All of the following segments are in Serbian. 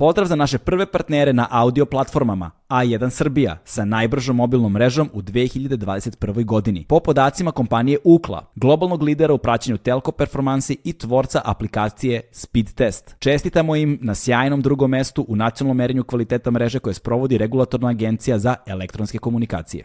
Pozdrav za naše prve partnere na audio platformama A1 Srbija sa najbržom mobilnom mrežom u 2021. godini. Po podacima kompanije Ukla, globalnog lidera u praćenju telko performansi i tvorca aplikacije Speed Test. Čestitamo im na sjajnom drugom mestu u nacionalnom merenju kvaliteta mreže koje sprovodi regulatorna agencija za elektronske komunikacije.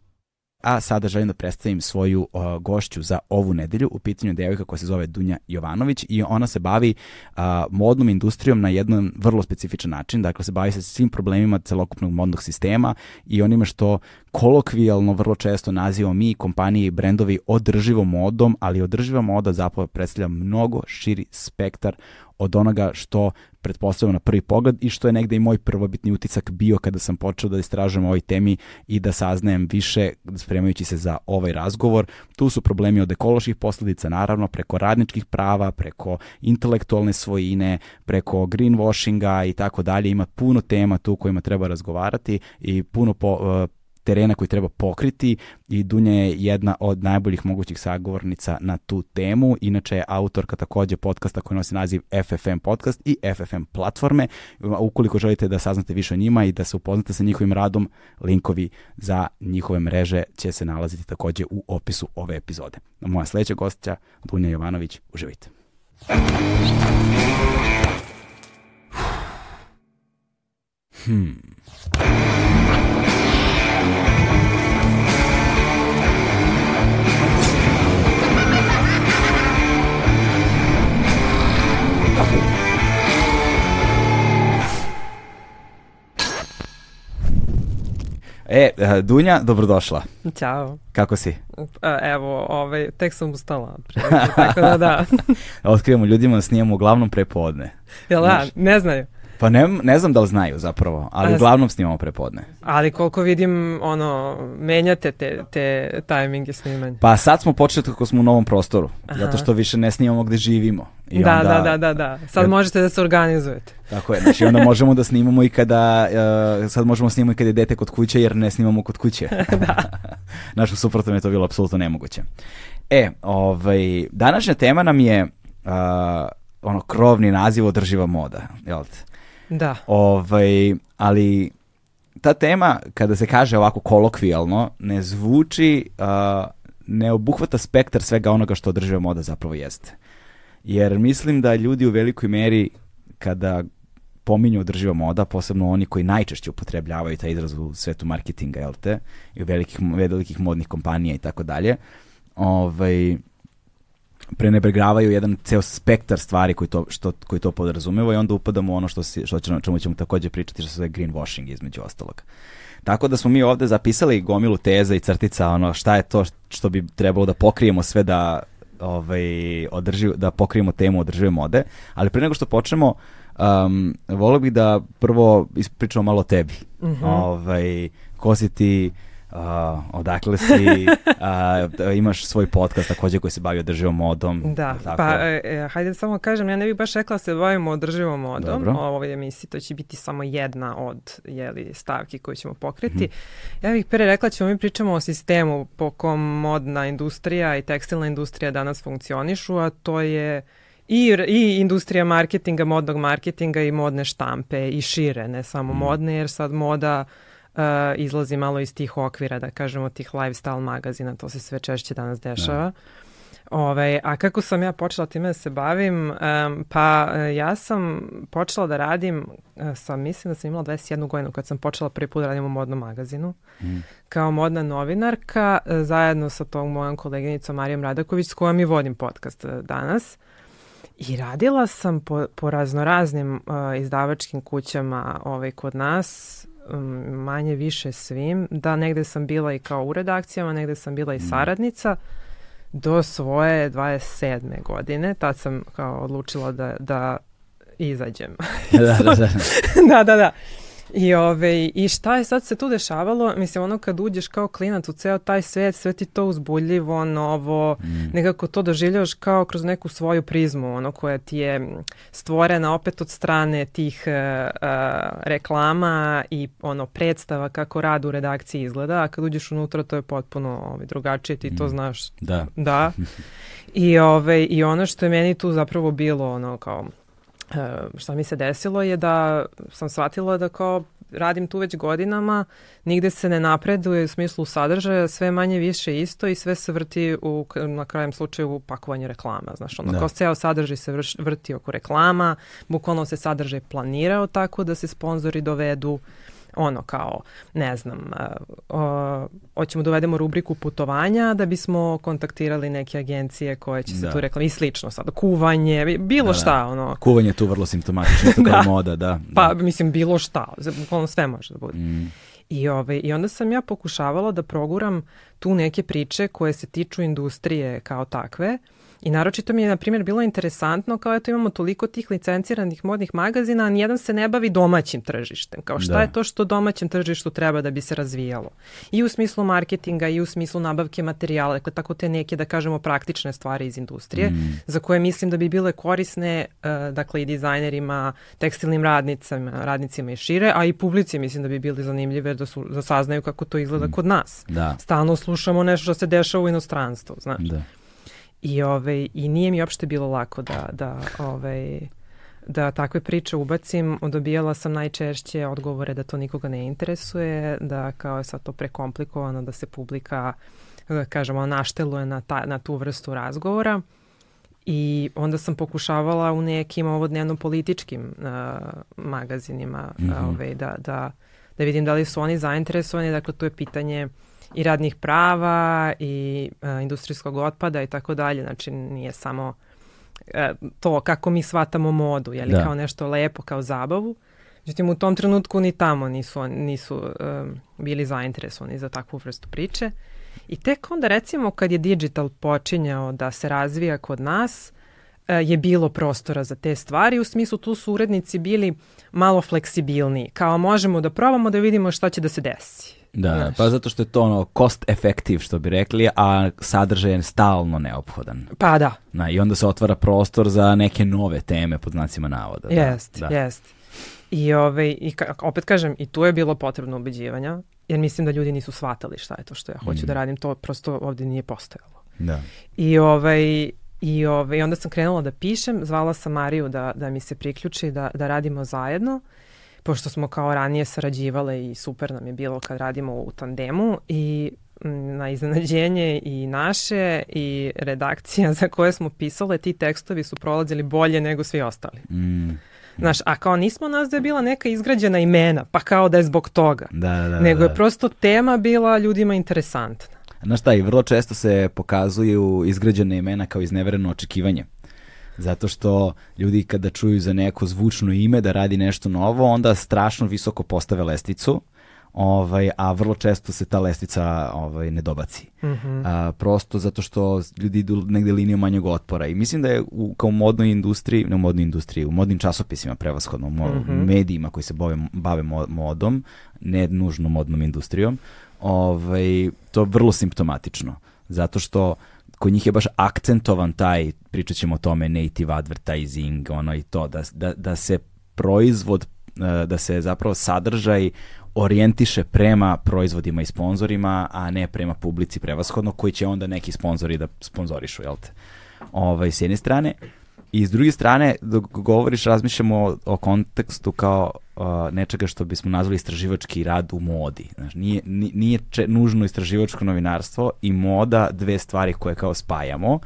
A sada želim da predstavim svoju uh, gošću za ovu nedelju. U pitanju devojka koja se zove Dunja Jovanović i ona se bavi uh, modnom industrijom na jedan vrlo specifičan način. Dakle, se bavi se svim problemima celokupnog modnog sistema i onima što kolokvijalno vrlo često nazivamo mi kompanije i brendovi održivom modom, ali održiva moda zapravo predstavlja mnogo širi spektar od onoga što pretpostavljam na prvi pogled i što je negde i moj prvobitni uticak bio kada sam počeo da istražujem ovoj temi i da saznajem više spremajući se za ovaj razgovor. Tu su problemi od ekoloških posledica, naravno, preko radničkih prava, preko intelektualne svojine, preko greenwashinga i tako dalje. Ima puno tema tu kojima treba razgovarati i puno po, terena koji treba pokriti i Dunja je jedna od najboljih mogućih sagovornica na tu temu. Inače je autorka takođe podcasta koji nosi naziv FFM podcast i FFM platforme. Ukoliko želite da saznate više o njima i da se upoznate sa njihovim radom, linkovi za njihove mreže će se nalaziti takođe u opisu ove epizode. Moja sledeća gostća, Dunja Jovanović, uživajte. Hmm. E, e, Dunja, dobrodošla. Ćao. Kako si? Evo, ovaj, tek sam ustala. tako da da. Otkrivamo ljudima da snijamo uglavnom prepodne. Jel da? Ne znaju. Pa ne, ne znam da li znaju zapravo, ali uglavnom snimamo prepodne. Ali koliko vidim, ono, menjate te, te tajminge snimanja. Pa sad smo počeli kako smo u novom prostoru, Aha. zato što više ne snimamo gde živimo. I da, onda, da, da, da, da. Sad kad, možete da se organizujete. Tako je, znači onda možemo da snimamo i kada, uh, sad možemo da snimamo i kada je dete kod kuće, jer ne snimamo kod kuće. da. Našu suprotno je to bilo apsolutno nemoguće. E, ovaj, današnja tema nam je uh, ono krovni naziv održiva moda, jel te? Da. Ovaj, ali ta tema, kada se kaže ovako kolokvijalno, ne zvuči, uh, ne obuhvata spektar svega onoga što održiva moda zapravo jeste. Jer mislim da ljudi u velikoj meri, kada pominju održiva moda, posebno oni koji najčešće upotrebljavaju taj izraz u svetu marketinga, jel te, i u velikih, velikih modnih kompanija i tako dalje, ovaj, prenebregavaju jedan ceo spektar stvari koji to, što, koji to podrazumeva i onda upadamo u ono što, si, što ćemo, čemu ćemo takođe pričati što se zove greenwashing između ostalog. Tako da smo mi ovde zapisali gomilu teza i crtica ono šta je to što bi trebalo da pokrijemo sve da ovaj održi da pokrijemo temu održive mode, ali pre nego što počnemo um, volio bih da prvo ispričamo malo o tebi. Mm -hmm. Ovaj ko si ti, Uh, odakle si, uh, imaš svoj podcast takođe koji se bavi održivom modom. Da, tako? pa e, e, hajde samo kažem, ja ne bih baš rekla da se bavimo održivom modom Dobro. o ovoj emisiji, to će biti samo jedna od jeli, stavki koju ćemo pokriti. Mm -hmm. Ja bih pre rekla ćemo mi pričamo o sistemu po kom modna industrija i tekstilna industrija danas funkcionišu, a to je i, i industrija marketinga, modnog marketinga i modne štampe i šire, ne samo mm. modne, jer sad moda uh, izlazi malo iz tih okvira, da kažemo, tih lifestyle magazina, to se sve češće danas dešava. Da. Ove, ovaj, a kako sam ja počela time da se bavim? Um, pa uh, ja sam počela da radim, uh, sa, mislim da sam imala 21 godinu kad sam počela prvi put da radim u modnom magazinu. Mm. Kao modna novinarka, zajedno sa tom mojom koleginicom Marijom Radaković, s kojom i vodim podcast danas. I radila sam po, po raznoraznim uh, izdavačkim kućama ovaj, kod nas, manje više svim, da negde sam bila i kao u redakcijama, negde sam bila i mm. saradnica do svoje 27. godine, tad sam kao odlučila da, da izađem. da, da, da. da, da, da. I, ove, I šta je sad se tu dešavalo? Mislim, ono kad uđeš kao klinac u ceo taj svet, sve ti to uzbuljivo, novo, mm. nekako to doživljavaš kao kroz neku svoju prizmu, ono koja ti je stvorena opet od strane tih uh, reklama i ono predstava kako rad u redakciji izgleda, a kad uđeš unutra to je potpuno ovaj, drugačije, ti mm. to znaš. Da. Da. I, ove, I ono što je meni tu zapravo bilo ono kao šta mi se desilo je da sam shvatila da kao radim tu već godinama, nigde se ne napreduje u smislu sadržaja, sve manje više isto i sve se vrti u, na krajem slučaju u pakovanju reklama. Znaš, ono, da. kao ceo sadržaj se vrti oko reklama, bukvalno se sadržaj planirao tako da se sponzori dovedu ono kao, ne znam, uh, hoćemo da uvedemo rubriku putovanja da bismo kontaktirali neke agencije koje će se da. tu reklam i slično sad, kuvanje, bilo da, šta. Ono. Kuvanje je tu vrlo simptomatično, to da. moda, da. Pa, da. mislim, bilo šta, bukvalno sve može da bude. Mm. I, ovaj, I onda sam ja pokušavala da proguram tu neke priče koje se tiču industrije kao takve, I naročito mi je, na primjer, bilo interesantno kao eto imamo toliko tih licenciranih modnih magazina, a nijedan se ne bavi domaćim tržištem. Kao šta da. je to što domaćem tržištu treba da bi se razvijalo? I u smislu marketinga i u smislu nabavke materijala, dakle tako te neke, da kažemo, praktične stvari iz industrije, mm. za koje mislim da bi bile korisne, uh, dakle i dizajnerima, tekstilnim radnicama, radnicima i šire, a i publici mislim da bi bili zanimljive da, su, da saznaju kako to izgleda mm. kod nas. Da. Stalno slušamo nešto što se dešava u inostranstvu, znaš. Da. I, ovaj, I nije mi uopšte bilo lako da, da, ovaj, da takve priče ubacim. Dobijala sam najčešće odgovore da to nikoga ne interesuje, da kao je sad to prekomplikovano, da se publika, da kažemo, našteluje na, ta, na tu vrstu razgovora. I onda sam pokušavala u nekim ovo dnevno političkim uh, magazinima mm -hmm. ovaj, da, da, da vidim da li su oni zainteresovani. Dakle, to je pitanje uh, i radnih prava i uh, industrijskog otpada i tako dalje. Znači nije samo uh, to kako mi shvatamo modu, je li da. kao nešto lepo, kao zabavu. Međutim, u tom trenutku ni tamo nisu, nisu um, bili zainteresovani za takvu vrstu priče. I tek onda recimo kad je digital počinjao da se razvija kod nas, je bilo prostora za te stvari. U smislu tu su urednici bili malo fleksibilniji. Kao možemo da probamo da vidimo šta će da se desi. Da, Znaš. pa zato što je to ono cost effective što bi rekli, a sadržaj je stalno neophodan. Pa da. Na, I onda se otvara prostor za neke nove teme pod znacima navoda. Da, jest, da. jest. I, ove, i ka, opet kažem, i tu je bilo potrebno ubeđivanja, jer mislim da ljudi nisu shvatali šta je to što ja hoću mm. da radim, to prosto ovde nije postojalo. Da. I, ovaj, i, ovaj, onda sam krenula da pišem, zvala sam Mariju da, da mi se priključi, da, da radimo zajedno pošto smo kao ranije sarađivale i super nam je bilo kad radimo u tandemu i na iznenađenje i naše i redakcija za koje smo pisale, ti tekstovi su prolazili bolje nego svi ostali. Mm. Znaš, a kao nismo nas da je bila neka izgrađena imena, pa kao da je zbog toga. Da, da, da, nego je prosto tema bila ljudima interesantna. Znaš šta, i vrlo često se pokazuju izgrađene imena kao iznevereno očekivanje. Zato što ljudi kada čuju za neko zvučno ime da radi nešto novo, onda strašno visoko postave lestvicu, ovaj, a vrlo često se ta lestvica ovaj, ne dobaci. Mm -hmm. a, prosto zato što ljudi idu negde linijom manjeg otpora. I mislim da je u, kao u modnoj industriji, ne u modnoj industriji, u modnim časopisima prevashodno, u mm -hmm. medijima koji se bave, bave modom, ne nužno modnom industrijom, ovaj, to je vrlo simptomatično. Zato što kod njih je baš akcentovan taj, pričat ćemo o tome, native advertising, ono i to, da, da, da se proizvod, e, da se zapravo sadržaj orijentiše prema proizvodima i sponzorima, a ne prema publici prevashodno, koji će onda neki sponzori da sponzorišu, jel te? Ovaj, s jedne strane. I s druge strane, dok govoriš, razmišljamo o, o kontekstu kao uh, nečega što bismo nazvali istraživački rad u modi. Znaš, nije, nije če, nužno istraživačko novinarstvo i moda dve stvari koje kao spajamo,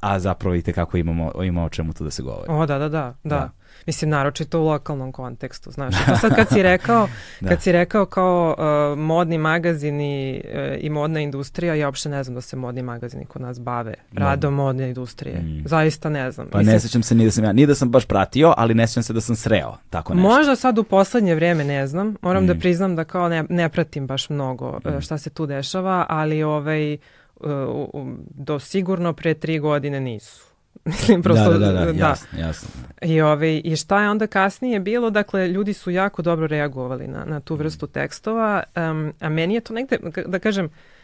a zapravo vidite kako imamo, imamo o čemu tu da se govori. O, da, da, da. da. da. Mislim, naročito u lokalnom kontekstu, znaš. To sad kad si rekao, da. kad si rekao kao uh, modni magazini uh, i modna industrija, ja uopšte ne znam da se modni magazini kod nas bave radom modne industrije. Mm. Zaista ne znam. Pa Mislim, ne sećam se ni da sam ja, ni da sam baš pratio, ali ne sećam se da sam sreo tako nešto. Možda sad u poslednje vreme ne znam. Moram da mm. da priznam da kao ne, ne pratim baš mnogo uh, mm. šta se tu dešava, ali ovaj, uh, do sigurno pre tri godine nisu Mislim, prosto... Da, da, da, da. jasno, jasno. I, ovaj, I šta je onda kasnije bilo? Dakle, ljudi su jako dobro reagovali na, na tu vrstu tekstova, um, a meni je to negde, da kažem, Uh,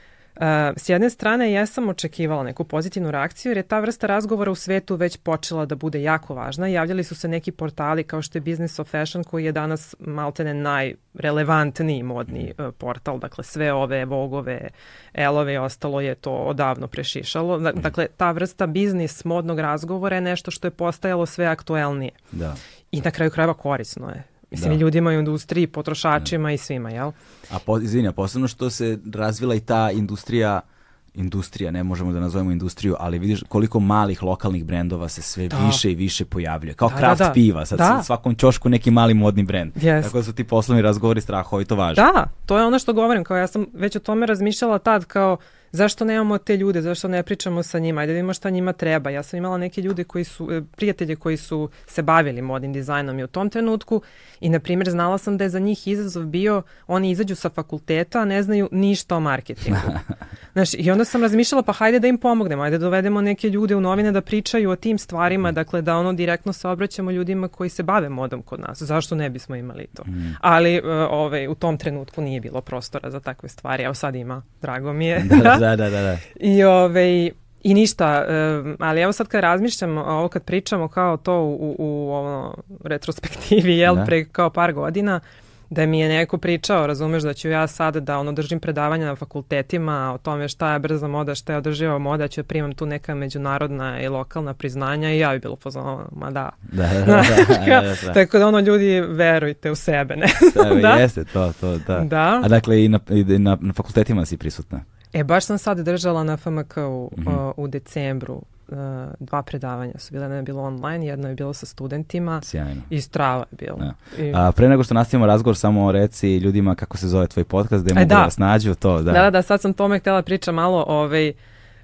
s jedne strane, ja sam očekivala neku pozitivnu reakciju jer je ta vrsta razgovora u svetu već počela da bude jako važna. Javljali su se neki portali kao što je Business of Fashion koji je danas maltene najrelevantniji modni uh, portal. Dakle, sve ove vogove, elove i ostalo je to odavno prešišalo. Dakle, ta vrsta biznis modnog razgovora je nešto što je postajalo sve aktuelnije. Da. I na kraju krajeva korisno je. Mislim, da. i ljudima u industriji, potrošačima da. i svima, jel? A po, izvinja, posebno što se razvila i ta industrija industrija, ne možemo da nazovemo industriju, ali vidiš koliko malih lokalnih brendova se sve da. više i više pojavljuje. Kao da, kraft da, da. piva, sad da. svakom ćošku neki mali modni brend. Yes. Tako da su ti poslovni razgovori strahovito važni. Da, to je ono što govorim, kao ja sam već o tome razmišljala tad kao zašto nemamo te ljude, zašto ne pričamo sa njima, ajde da vidimo šta njima treba. Ja sam imala neke ljude koji su, e, prijatelje koji su se bavili modnim dizajnom i u tom trenutku i, na primjer, znala sam da je za njih izazov bio, oni izađu sa fakulteta, a ne znaju ništa o marketingu. Znaš, i onda sam razmišljala, pa hajde da im pomognemo, ajde da dovedemo neke ljude u novine da pričaju o tim stvarima, dakle da ono direktno se obraćamo ljudima koji se bave modom kod nas. Zašto ne bismo imali to? Mm. Ali ove, ovaj, u tom trenutku nije bilo prostora za takve stvari. Evo sad ima, drago mi je. Da, da, da, da. da. I, ove, ovaj, I ništa, ali evo sad kad razmišljam, ovo kad pričamo kao to u, u, u ono, retrospektivi, jel, da. pre kao par godina, da mi je neko pričao, razumeš, da ću ja sad da ono držim predavanja na fakultetima o tome šta je brza moda, šta je održiva moda, ću da primam tu neka međunarodna i lokalna priznanja i ja bi bilo pozvano, ma da. Da, da, da, da, da, da. Tako da ono, ljudi, verujte u sebe, ne znam, da? Jeste to, to, da. da. A dakle i na, i na, na fakultetima si prisutna? E, baš sam sad držala na FMK-u mm -hmm. u decembru uh, dva predavanja su bile, jedno je bilo online, jedno je bilo sa studentima. Sjajno. I strava je bilo. Ja. I... A, pre nego što nastavimo razgovor, samo reci ljudima kako se zove tvoj podcast, gde e, mogu da. da vas nađu to. Da. da, da, sad sam tome htjela priča malo ovaj,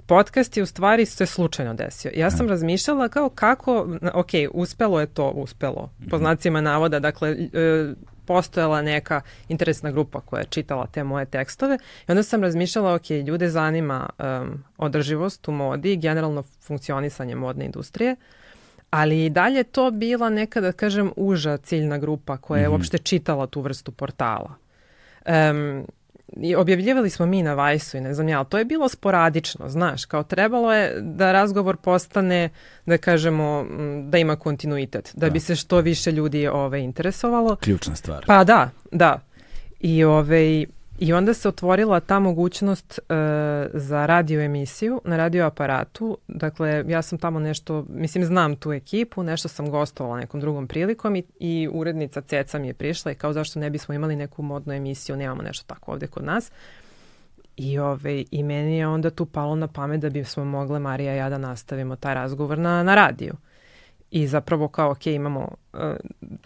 podcast je u stvari se slučajno desio. Ja sam razmišljala kao kako, ok, uspelo je to, uspelo, po mhm. znacima navoda, dakle, e, postojala neka interesna grupa koja je čitala te moje tekstove i onda sam razmišljala, ok, ljude zanima um, održivost u modi, generalno funkcionisanje modne industrije, ali i dalje to bila neka, da kažem, uža ciljna grupa koja je mm -hmm. uopšte čitala tu vrstu portala. Um, i objavljivali smo mi na Vajsu i ne znam ja, ali to je bilo sporadično, znaš, kao trebalo je da razgovor postane, da kažemo, da ima kontinuitet, da, da. bi se što više ljudi ove, ovaj, interesovalo. Ključna stvar. Pa da, da. I ove, ovaj, I onda se otvorila ta mogućnost e, za radio emisiju na radio aparatu. Dakle, ja sam tamo nešto, mislim, znam tu ekipu, nešto sam gostovala nekom drugom prilikom i, i urednica Ceca mi je prišla i kao zašto ne bismo imali neku modnu emisiju, nemamo nešto tako ovde kod nas. I, ove, I meni je onda tu palo na pamet da bismo mogle Marija i ja da nastavimo taj razgovor na, na radiju i zapravo kao ok, imamo,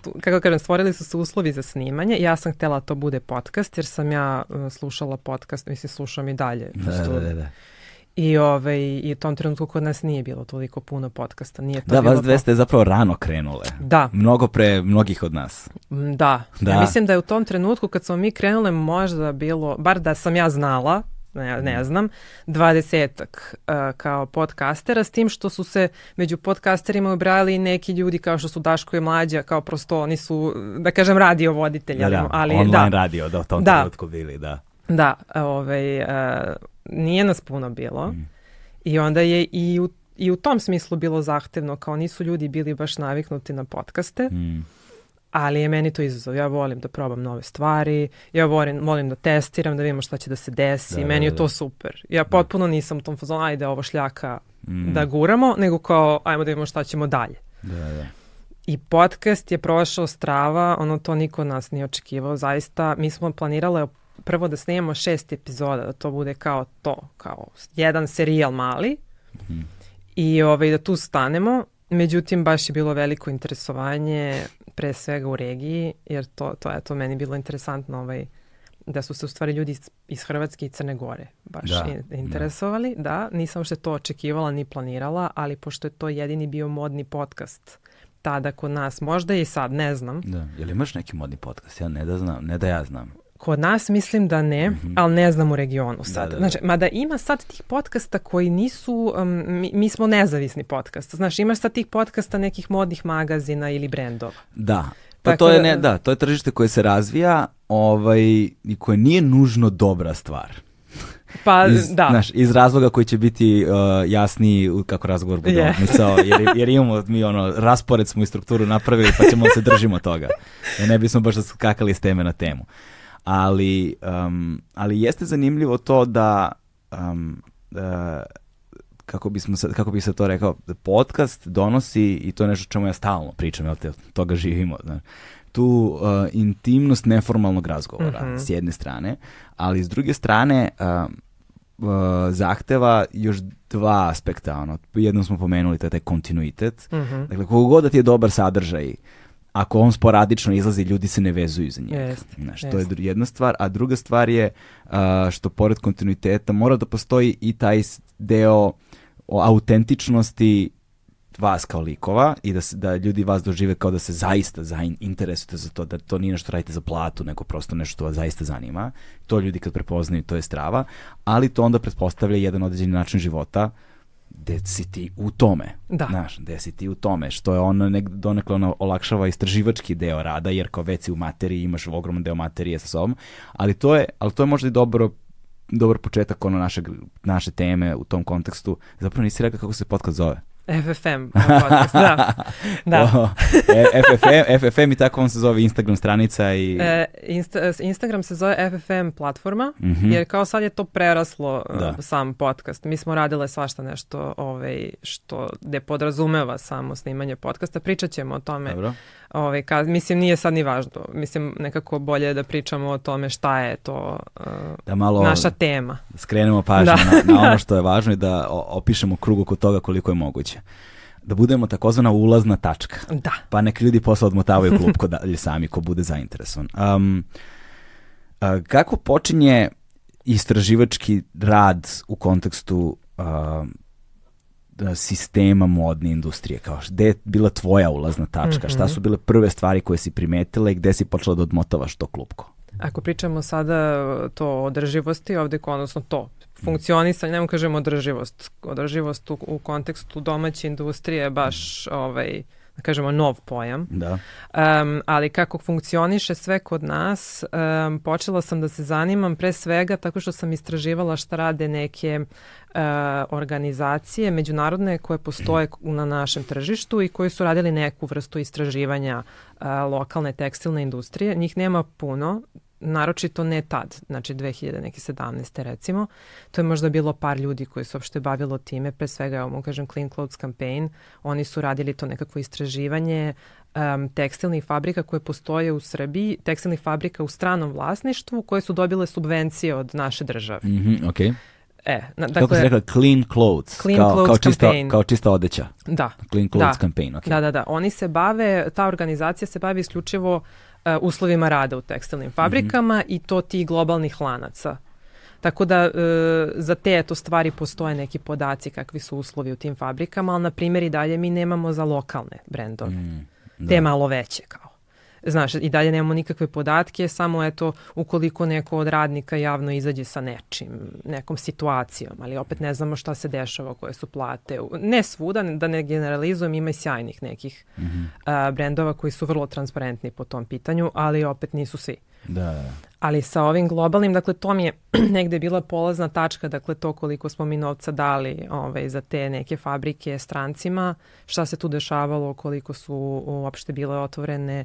tu, kako kažem, stvorili su se uslovi za snimanje. Ja sam htela da to bude podcast jer sam ja uh, slušala podcast, mislim slušam i dalje. Da, da, da, da. I, ovaj, I u tom trenutku kod nas nije bilo toliko puno podcasta. Nije to da, bilo vas dve ste zapravo rano krenule. Da. Mnogo pre mnogih od nas. Da. da. Ja mislim da je u tom trenutku kad smo mi krenule možda bilo, bar da sam ja znala, ne, ne znam, dvadesetak uh, kao podcastera, s tim što su se među podcasterima ubrali neki ljudi kao što su Daško i Mlađa, kao prosto oni su, da kažem, radio voditelji. Da, da, ali, online da. radio, da, u tom da. trenutku bili, da. Da, ovaj, uh, nije nas puno bilo mm. i onda je i u, i u tom smislu bilo zahtevno, kao nisu ljudi bili baš naviknuti na podcaste. Mm ali je meni to izazov. Ja volim da probam nove stvari, ja volim, volim da testiram, da vidimo šta će da se desi, da, meni je da, to da. super. Ja potpuno nisam u tom fazonu, ajde ovo šljaka mm. da guramo, nego kao, ajmo da vidimo šta ćemo dalje. Da, da. I podcast je prošao strava, ono to niko od nas nije očekivao, zaista. Mi smo planirale prvo da snimamo šest epizoda, da to bude kao to, kao jedan serijal mali mm. i ovaj, da tu stanemo Međutim, baš je bilo veliko interesovanje, pre svega u regiji, jer to, to je to meni bilo interesantno ovaj, da su se u stvari ljudi iz, iz Hrvatske i Crne Gore baš da, interesovali. Da. da, nisam što to očekivala ni planirala, ali pošto je to jedini bio modni podcast tada kod nas, možda i sad, ne znam. Da, je li imaš neki modni podcast? Ja ne da znam, ne da ja znam. Kod nas mislim da ne, mm -hmm. ali ne znam u regionu sad. Da, da, da. Znači, mada ima sad tih podcasta koji nisu, um, mi, mi smo nezavisni podcast. Znaš, imaš sad tih podcasta nekih modnih magazina ili brendova. Da, pa to je, da- ne, da, to je tržište koje se razvija ovaj, i koje nije nužno dobra stvar. Pa, iz, da. Znaš, iz razloga koji će biti uh, jasniji kako razgovor bude yeah. misao, jer, jer imamo mi ono, raspored smo i strukturu napravili pa ćemo se držimo toga. Jer ne bismo baš skakali s teme na temu. Ali, um, ali jeste zanimljivo to da um, uh, kako, bismo se, kako bi se to rekao, podcast donosi, i to je nešto čemu ja stalno pričam, jel te, toga živimo, znaš, tu uh, intimnost neformalnog razgovora mm -hmm. s jedne strane, ali s druge strane uh, uh, zahteva još dva aspekta. Ono. Jednom smo pomenuli, to je taj kontinuitet. Mm -hmm. Dakle, kogod da ti je dobar sadržaj, ako on sporadično izlazi, ljudi se ne vezuju za njega. Jest, Znaš, jest. To je jedna stvar. A druga stvar je uh, što pored kontinuiteta mora da postoji i taj deo o autentičnosti vas kao likova i da, se, da ljudi vas dožive kao da se zaista za interesujete za to, da to nije nešto radite za platu, nego prosto nešto što vas zaista zanima. To ljudi kad prepoznaju, to je strava, ali to onda pretpostavlja jedan određeni način života gde si ti u tome. Da. Znaš, gde si ti u tome, što je ono nek, donekle ono olakšava istraživački deo rada, jer kao već si u materiji, imaš ogroman deo materije sa sobom, ali to je, ali to je možda i dobro dobar početak ono našeg, naše teme u tom kontekstu. Zapravo nisi rekao kako se podcast zove. FFM podcast, da. da. E, FFM, FFM i tako on se zove Instagram stranica i... E, Insta, Instagram se zove FFM platforma, mm -hmm. jer kao sad je to preraslo e, da. sam podcast. Mi smo radile svašta nešto ovaj, što ne podrazumeva samo snimanje podcasta. Pričat ćemo o tome Dobro. Ove, ka, mislim, nije sad ni važno. Mislim, nekako bolje da pričamo o tome šta je to uh, da malo naša tema. Skrenemo pažnju da. na, na ono što je važno i da opišemo krug oko toga koliko je moguće. Da budemo takozvana ulazna tačka. Da. Pa nek ljudi posle odmotavaju klupko dalje sami ko bude zainteresovan. Um, a, kako počinje istraživački rad u kontekstu uh, sistema modne industrije, kao gde je bila tvoja ulazna tačka, mm -hmm. šta su bile prve stvari koje si primetila i gde si počela da odmotavaš to klupko? Ako pričamo sada to o održivosti, ovde odnosno to, funkcionisanje, nemo kažemo održivost, održivost u, u kontekstu domaće industrije baš ovaj, da kažemo, nov pojam. Da. Um, ali kako funkcioniše sve kod nas, um, počela sam da se zanimam pre svega tako što sam istraživala šta rade neke uh, organizacije međunarodne koje postoje na našem tržištu i koji su radili neku vrstu istraživanja uh, lokalne tekstilne industrije. Njih nema puno, naročito ne tad, znači 2017. recimo. To je možda bilo par ljudi koji su uopšte bavilo time, pre svega, evo mu kažem, Clean Clothes Campaign. Oni su radili to nekakvo istraživanje um, tekstilnih fabrika koje postoje u Srbiji, tekstilnih fabrika u stranom vlasništvu koje su dobile subvencije od naše države. Mm -hmm, okay. E, na, dakle, Kako se rekla, clean clothes, clean kao, clothes kao, čista, campaign. kao čista odeća. Da. Clean clothes da. campaign, ok. Da, da, da. Oni se bave, ta organizacija se bavi isključivo uh, uslovima rada u tekstilnim fabrikama mm -hmm. i to ti globalnih lanaca. Tako da uh, za te eto stvari postoje neki podaci kakvi su uslovi u tim fabrikama, ali na primjer i dalje mi nemamo za lokalne brendove. Mm, da. Te malo veće kao. Znaš, i dalje nemamo nikakve podatke, samo eto, ukoliko neko od radnika javno izađe sa nečim, nekom situacijom, ali opet ne znamo šta se dešava, koje su plate. Ne svuda, da ne generalizujem, ima i sjajnih nekih mm -hmm. a, brendova koji su vrlo transparentni po tom pitanju, ali opet nisu svi. Da, da. Ali sa ovim globalnim, dakle to mi je negde bila polazna tačka, dakle to koliko smo mi novca dali ovaj, za te neke fabrike strancima, šta se tu dešavalo, koliko su uopšte bile otvorene.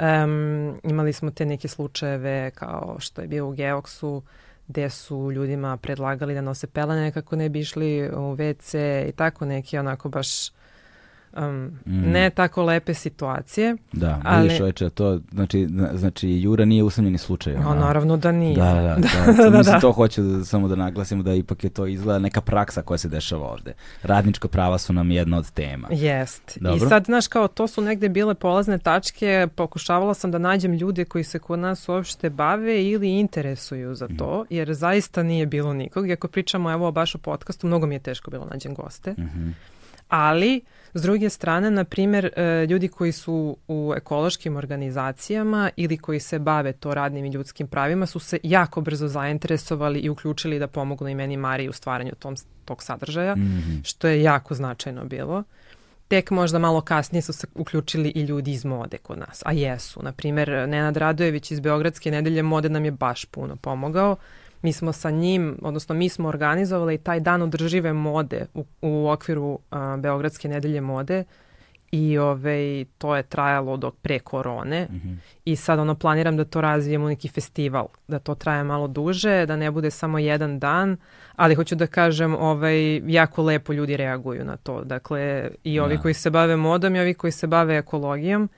Um, imali smo te neke slučajeve kao što je bio u Geoksu, gde su ljudima predlagali da nose pelene kako ne bi išli u WC i tako neki onako baš um, mm. ne tako lepe situacije. Da, ali... vidiš oveče, to, znači, znači Jura nije usamljeni slučaj. No, naravno da nije. Da, da, da. da, da, da. to hoću da, samo da naglasimo da ipak je to izgleda neka praksa koja se dešava ovde. Radnička prava su nam jedna od tema. Jest. Dobro. I sad, znaš, kao to su negde bile polazne tačke, pokušavala sam da nađem ljude koji se kod nas uopšte bave ili interesuju za to, mm. jer zaista nije bilo nikog. I ako pričamo evo baš o podcastu, mnogo mi je teško bilo nađem goste. Mm -hmm Ali, s druge strane, na primjer, e, ljudi koji su u ekološkim organizacijama ili koji se bave to radnim i ljudskim pravima su se jako brzo zainteresovali i uključili da pomognu i meni Mariji u stvaranju tom, tog sadržaja, mm -hmm. što je jako značajno bilo. Tek možda malo kasnije su se uključili i ljudi iz mode kod nas, a jesu. Na primjer, Nenad Radojević iz Beogradske nedelje mode nam je baš puno pomogao. Mi smo sa njim, odnosno mi smo organizovali taj dan održive mode u, u okviru a, Beogradske nedelje mode i ovaj, to je trajalo dok pre korone mm -hmm. i sad ono planiram da to razvijem u neki festival, da to traje malo duže, da ne bude samo jedan dan, ali hoću da kažem, ovaj, jako lepo ljudi reaguju na to. Dakle, i ovi ja. Da. koji se bave modom i ovi koji se bave ekologijom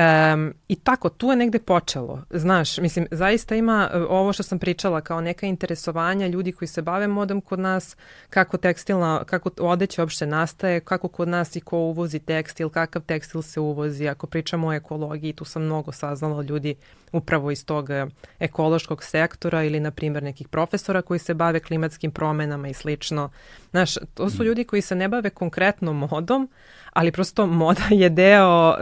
Um, I tako, tu je negde počelo. Znaš, mislim, zaista ima e, ovo što sam pričala kao neka interesovanja ljudi koji se bave modom kod nas, kako tekstilna, kako odeća uopšte nastaje, kako kod nas i ko uvozi tekstil, kakav tekstil se uvozi. Ako pričamo o ekologiji, tu sam mnogo saznala ljudi upravo iz tog e, ekološkog sektora ili, na primjer, nekih profesora koji se bave klimatskim promenama i slično. Znaš, to su mm. ljudi koji se ne bave konkretno modom, ali prosto moda je deo uh,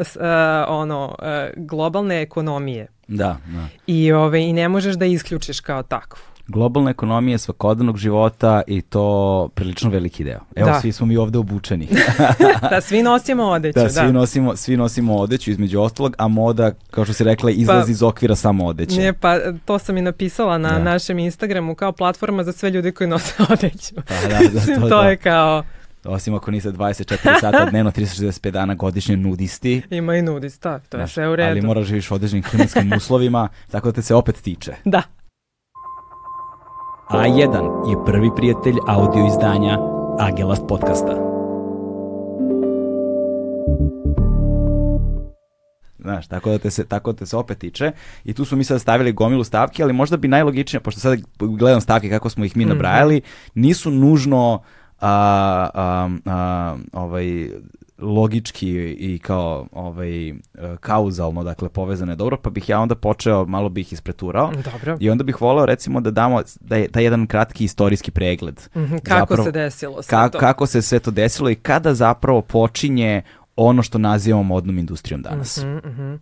ono uh, globalne ekonomije. Da, da. I, ove, I ne možeš da isključiš kao takvu. Globalna ekonomija je svakodnevnog života i to prilično veliki deo. Evo, da. svi smo mi ovde obučeni. da, svi nosimo odeću. Da, svi, da. Nosimo, svi nosimo odeću između ostalog, a moda, kao što si rekla, izlazi pa, iz okvira samo odeće. Ne, pa to sam i napisala na da. našem Instagramu kao platforma za sve ljude koji nose odeću. Pa, da, da, to, to da. je kao osim ako niste 24 sata dnevno, 365 dana godišnje nudisti. Ima i nudista, to je Znaš, sve u redu. Ali moraš da živiš u određenim klimatskim uslovima, tako da te se opet tiče. Da. A1 je prvi prijatelj audio izdanja Agelast podcasta. Znaš, tako da te se, tako da te se opet tiče. I tu su mi sad stavili gomilu stavki, ali možda bi najlogičnije, pošto sad gledam stavke kako smo ih mi mhm. nabrajali, nisu nužno a, a, a, ovaj, logički i kao ovaj kauzalno dakle povezane dobro pa bih ja onda počeo malo bih ispreturao dobro. i onda bih voleo recimo da damo da je taj jedan kratki istorijski pregled mm -hmm, kako zapravo, se desilo sve ka, to kako se sve to desilo i kada zapravo počinje ono što nazivamo modnom industrijom danas. Mm -hmm, mm -hmm.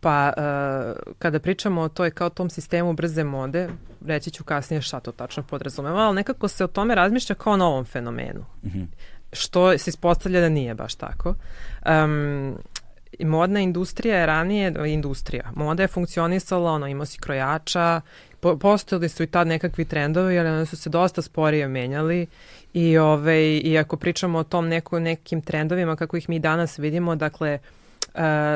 Pa uh, kada pričamo o toj kao tom sistemu brze mode, reći ću kasnije šta to tačno podrazumeva, ali nekako se o tome razmišlja kao o novom fenomenu. Mm -hmm. Što se ispostavlja da nije baš tako. Um, modna industrija je ranije, industrija, moda je funkcionisala, ono, imao si krojača, po, postojali su i tad nekakvi trendovi, ali oni su se dosta sporije menjali i, ove, i ako pričamo o tom neko, nekim trendovima kako ih mi danas vidimo, dakle, Uh,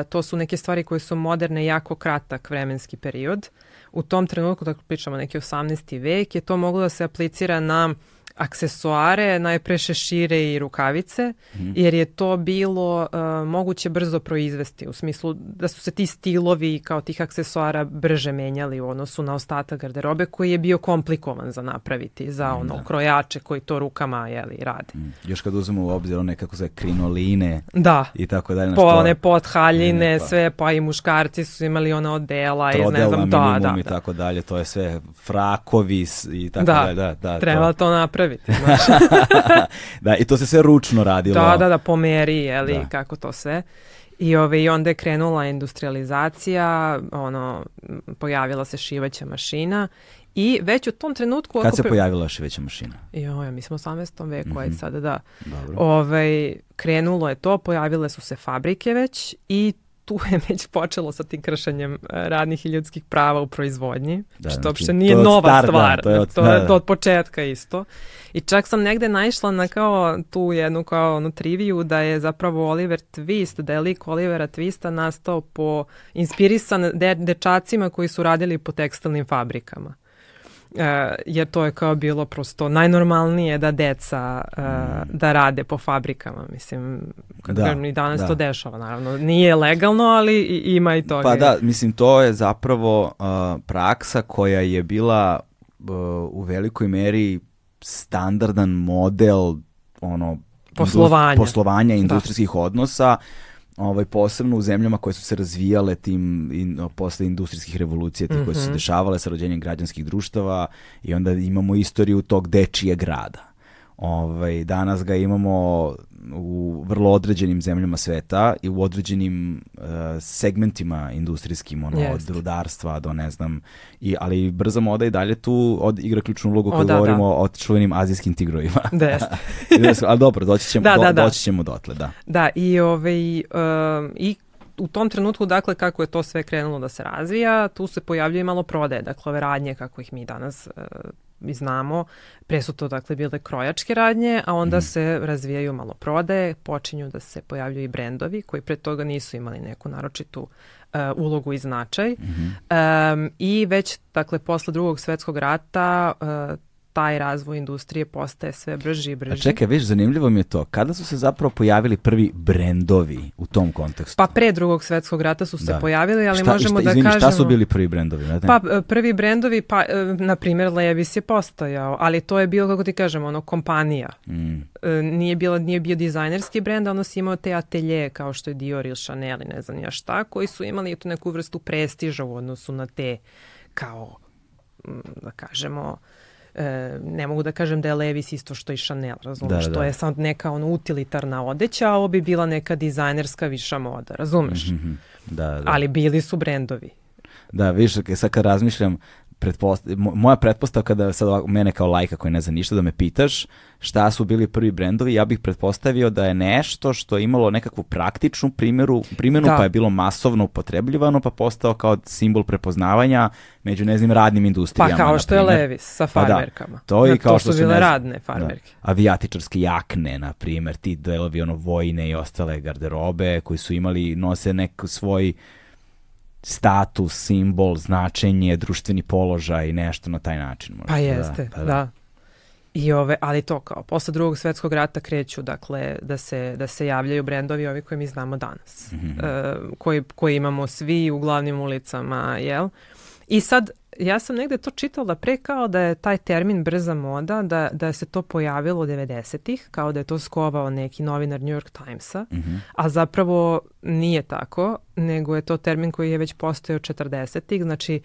to su neke stvari koje su moderne jako kratak vremenski period. U tom trenutku, tako pričamo neki 18. vek, je to moglo da se aplicira na aksesuare, najpre šešire i rukavice, mm. jer je to bilo uh, moguće brzo proizvesti, u smislu da su se ti stilovi kao tih aksesuara brže menjali u odnosu na ostatak garderobe koji je bio komplikovan za napraviti, za ono da. krojače koji to rukama jeli, rade. Mm. Još kad uzmemo u obzir one kako se krinoline da. i tako dalje. Po one pothaljine, pa. sve, pa i muškarci su imali ona odela i ne znam, da, da, i tako dalje, to je sve frakovi i tako da. dalje. Da, da, treba to, to napraviti napraviti. da, i to se sve ručno radilo. Da, da, da, po meri, jeli, da. kako to sve. I, ove, I onda je krenula industrializacija, ono, pojavila se šivaća mašina i već u tom trenutku... Kad se pre... pojavila šiveća mašina? Jo, ja, mi smo u 18. veku, mm -hmm. ajde sada da. Dobro. Ove, ovaj, krenulo je to, pojavile su se fabrike već i tu je već počelo sa tim kršenjem e, radnih i ljudskih prava u proizvodnji, da, što znači, uopšte nije nova stvar, stvar, da, to je od, to, da, da. to od početka isto. I čak sam negde naišla na kao tu jednu kao onu triviju da je zapravo Oliver Twist, da je lik Olivera Twista nastao po inspirisan de, dečacima koji su radili po tekstilnim fabrikama. Uh, jer to je kao bilo prosto najnormalnije da deca uh, da rade po fabrikama, mislim, kad da, i danas da. to dešava, naravno. Nije legalno, ali ima i toga. Pa da, mislim, to je zapravo uh, praksa koja je bila u velikoj meri standardan model ono poslovanja, poslovanja da. industrijskih da. odnosa ovaj, posebno u zemljama koje su se razvijale tim in, posle industrijskih revolucija, tih mm -hmm. koje su se mhm. dešavale sa rođenjem građanskih društava i onda imamo istoriju tog dečije grada. Ovaj, danas ga imamo u vrlo određenim zemljama sveta i u određenim uh, segmentima industrijskim, ono, Jest. od rudarstva do ne znam, i, ali brza moda i dalje tu od, igra ključnu ulogu kad da, govorimo da. o čuvenim azijskim tigrovima. Da, jest. ali dobro, doći ćemo, da, do, da, da. doći ćemo dotle, da. Da, i, ovaj, um, i u tom trenutku, dakle, kako je to sve krenulo da se razvija, tu se pojavljuje malo prodaje, dakle, ove radnje kako ih mi danas uh, mi znamo, pre su to dakle bile krojačke radnje, a onda mm. se razvijaju malo prodaje, počinju da se pojavljuju i brendovi koji pre toga nisu imali neku naročitu uh, ulogu i značaj. Mm -hmm. um, I već, dakle, posle drugog svetskog rata uh, taj razvoj industrije postaje sve brži i brži. A čekaj, viš, zanimljivo mi je to. Kada su se zapravo pojavili prvi brendovi u tom kontekstu? Pa pre drugog svetskog rata su se da. pojavili, ali šta, možemo šta, da izvini, kažemo... šta su bili prvi brendovi? Ne? Pa e, prvi brendovi, pa e, na primjer Levis je postojao, ali to je bilo, kako ti kažemo, ono, kompanija. Mm. E, nije, bilo, nije bio dizajnerski brend, ono si imao te atelje kao što je Dior ili Chanel i ne znam ja šta, koji su imali tu neku vrstu prestiža u odnosu na te kao, da kažemo, e, ne mogu da kažem da je Levis isto što i Chanel, razumeš, da, da. to je sad neka ono utilitarna odeća, a ovo bi bila neka dizajnerska viša moda, razumeš? Mm -hmm. da, da. Ali bili su brendovi. Da, viš, sad kad razmišljam, pretpost... moja pretpostavka da sad ovako, mene kao lajka koji ne zna ništa da me pitaš šta su bili prvi brendovi, ja bih pretpostavio da je nešto što je imalo nekakvu praktičnu primjeru, primjenu da. pa je bilo masovno upotrebljivano pa postao kao simbol prepoznavanja među ne znam radnim industrijama. Pa kao što je Levis sa farmerkama. Pa da, to, i kao to što su bile radne farmerke. Da, avijatičarske jakne, na primjer, ti delovi ono vojne i ostale garderobe koji su imali, nose neku svoj status, simbol, značenje, društveni položaj, nešto na taj način. Možda. Pa jeste, da. Pa da. da. I ove, ali to kao, posle drugog svetskog rata kreću, dakle, da se, da se javljaju brendovi ovi koje mi znamo danas, mm -hmm. uh, koji, koji imamo svi u glavnim ulicama, jel? I sad, ja sam negde to čitala pre kao da je taj termin brza moda, da, da se to pojavilo 90-ih, kao da je to skovao neki novinar New York Timesa, mm -hmm. a zapravo nije tako, nego je to termin koji je već postojao 40-ih, znači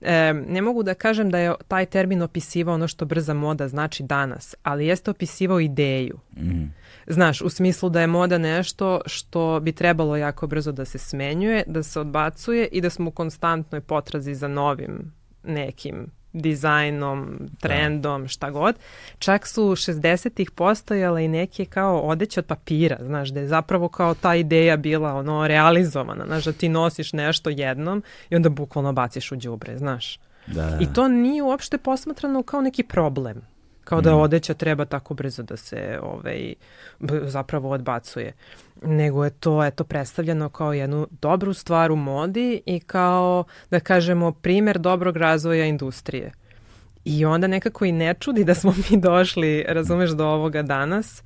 e, ne mogu da kažem da je taj termin opisivao ono što brza moda znači danas, ali jeste opisivao ideju. Mm -hmm. Znaš, u smislu da je moda nešto što bi trebalo jako brzo da se smenjuje, da se odbacuje i da smo u konstantnoj potrazi za novim nekim dizajnom, trendom, da. šta god. Čak su 60-ih postojale i neke kao odeće od papira, znaš, da je zapravo kao ta ideja bila ono realizovana, znaš, da ti nosiš nešto jednom i onda bukvalno baciš u đubre, znaš. Da, da. I to nije uopšte posmatrano kao neki problem. Kao da mm. odeća treba tako brzo da se ovaj, zapravo odbacuje. Nego je to eto, predstavljeno kao jednu dobru stvar u modi i kao, da kažemo, primer dobrog razvoja industrije. I onda nekako i ne čudi da smo mi došli, razumeš, do ovoga danas,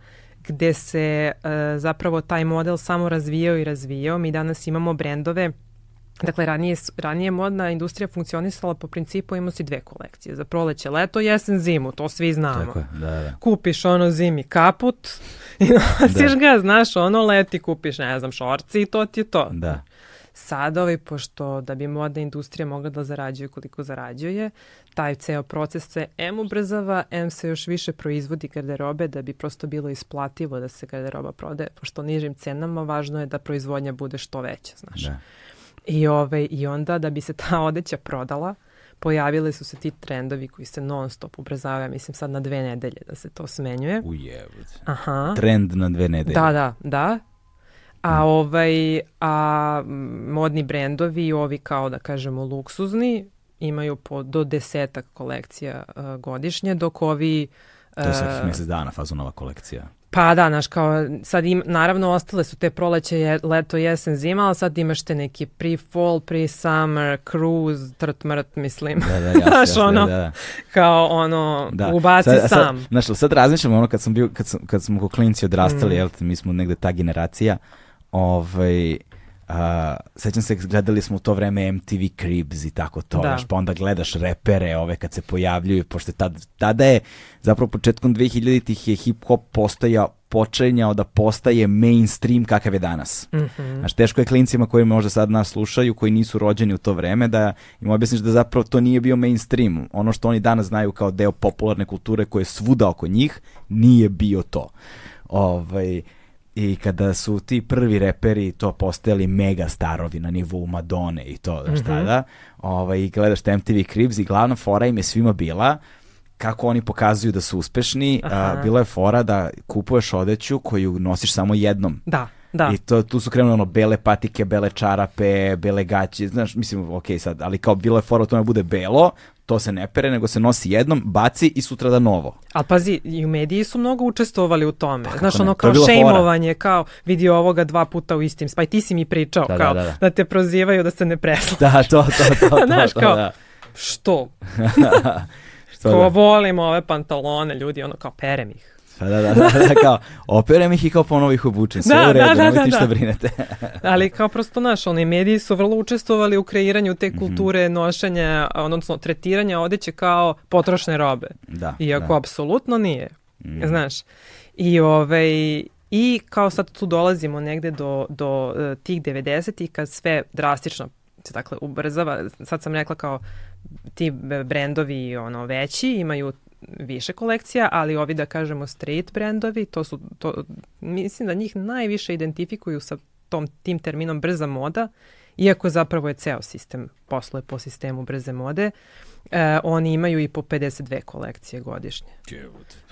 gde se uh, zapravo taj model samo razvijao i razvijao. Mi danas imamo brendove Dakle, ranije, ranije modna industrija funkcionisala po principu imamo si dve kolekcije. Za proleće, leto, jesen, zimu, to svi znamo. Tako je, da, da. Kupiš ono zimi kaput i nosiš da. ga, znaš, ono leti kupiš, ne znam, šorci i to ti je to. Da. Sada, ovaj, pošto da bi modna industrija mogla da zarađuje koliko zarađuje, taj ceo proces se M ubrzava, M se još više proizvodi garderobe da bi prosto bilo isplativo da se garderoba prode, pošto nižim cenama važno je da proizvodnja bude što veća, znaš. Da. I, ovaj, I onda da bi se ta odeća prodala, pojavili su se ti trendovi koji se non stop ubrzavaju, mislim sad na dve nedelje da se to smenjuje. Ujebut. Aha. Trend na dve nedelje. Da, da, da. A hmm. ovaj, a modni brendovi, ovi kao da kažemo luksuzni, imaju po do desetak kolekcija uh, godišnje, dok ovi... Uh, to je svakih mjesec dana fazonova kolekcija. Pa da, znaš, kao sad im, naravno ostale su te proleće, je, leto, jesen, zima, ali sad imaš te neki pre-fall, pre-summer, cruise, trt mrt, mislim. Da, da, jasno, znaš, ono, da, da. kao ono, da. ubaci sad, sam. Sad, znaš, sad razmišljam ono kad sam bio, kad, sam, kad smo ko klinci odrastali, mm. jel, mi smo negde ta generacija, ovaj, Uh, sećam se, gledali smo u to vreme MTV Cribs i tako to, da. pa onda gledaš repere ove kad se pojavljuju, pošto tad, tada je, zapravo početkom 2000-ih je hip-hop postaja, počenjao da postaje mainstream kakav je danas. Mm -hmm. Znaš, teško je klincima koji možda sad nas slušaju, koji nisu rođeni u to vreme, da im objasniš da zapravo to nije bio mainstream. Ono što oni danas znaju kao deo popularne kulture koje je svuda oko njih, nije bio to. Ovaj, i kada su ti prvi reperi to postajali mega starovi na nivou Madone i to, znaš mm -hmm. tada, ovaj, i gledaš MTV Cribs i glavna fora im je svima bila kako oni pokazuju da su uspešni, a, bila je fora da kupuješ odeću koju nosiš samo jednom. Da. Da. I to, tu su krenuli ono bele patike, bele čarape, bele gaće, znaš, mislim, ok sad, ali kao bilo je fora tome da bude belo, to se ne pere, nego se nosi jednom, baci i sutra da novo. Ali pazi, i u mediji su mnogo učestvovali u tome. Pa, Znaš, ono kao šejmovanje, kao vidi ovoga dva puta u istim, pa i ti si mi pričao, da, kao da, da, da. da te prozivaju da se ne preslaš. Da, to, to, to, to, Znaš, to, kao, da. što? što kao da? volimo ove pantalone, ljudi, ono kao perem ih. Pa da, da, da, da, kao, operem ih i kao ponovo ih obučem, sve da, u redu, da, da, da, da. brinete. Ali kao prosto naš, oni mediji su vrlo učestvovali u kreiranju te mhm. kulture mm -hmm. nošenja, odnosno tretiranja odeće kao potrošne robe. Da, Iako da. apsolutno nije, mm. znaš. I ovaj, I kao sad tu dolazimo negde do, do uh, tih 90-ih kad sve drastično se dakle ubrzava. Sad sam rekla kao ti brendovi ono veći imaju više kolekcija, ali ovi da kažemo street brendovi, to su, to, mislim da njih najviše identifikuju sa tom, tim terminom brza moda, iako zapravo je ceo sistem posluje po sistemu brze mode, e, oni imaju i po 52 kolekcije godišnje.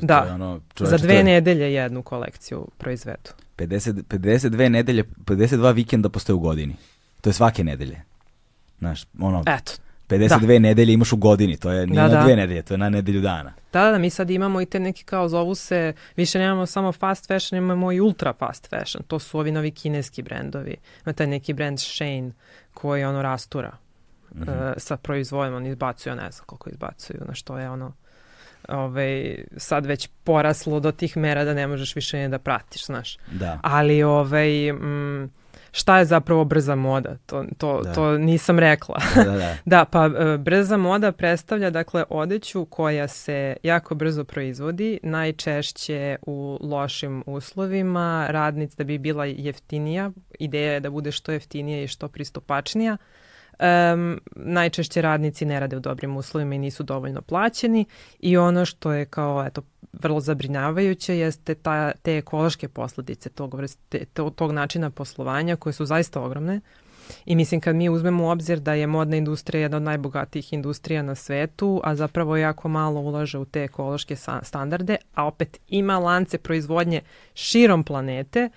Da, ono, čoveč, za dve je... nedelje jednu kolekciju proizvedu. 50, 52 nedelje, 52 vikenda postoje u godini. To je svake nedelje. Znaš, ono, Eto, 52 da. nedelje imaš u godini, to je nije da, na da. dve nedelje, to je na nedelju dana. Da, da, mi sad imamo i te neki kao zovu se, više nemamo samo fast fashion, imamo i ultra fast fashion, to su ovi novi kineski brendovi. Ima taj neki brend Shane koji ono rastura mm -hmm. uh, sa proizvodom, on izbacuju, ne znam koliko izbacuju, na što je ono ovaj, sad već poraslo do tih mera da ne možeš više ne da pratiš, znaš. Da. Ali ovaj, mm, šta je zapravo brza moda, to, to, da. to nisam rekla. Da, da, da. da, pa e, brza moda predstavlja dakle odeću koja se jako brzo proizvodi, najčešće u lošim uslovima, radnic da bi bila jeftinija, ideja je da bude što jeftinija i što pristupačnija, Um, najčešće radnici ne rade u dobrim uslovima i nisu dovoljno plaćeni i ono što je kao eto vrlo zabrinjavajuće jeste ta, te ekološke posledice tog, vrste, tog načina poslovanja koje su zaista ogromne. I mislim kad mi uzmemo u obzir da je modna industrija jedna od najbogatijih industrija na svetu, a zapravo jako malo ulaže u te ekološke standarde, a opet ima lance proizvodnje širom planete,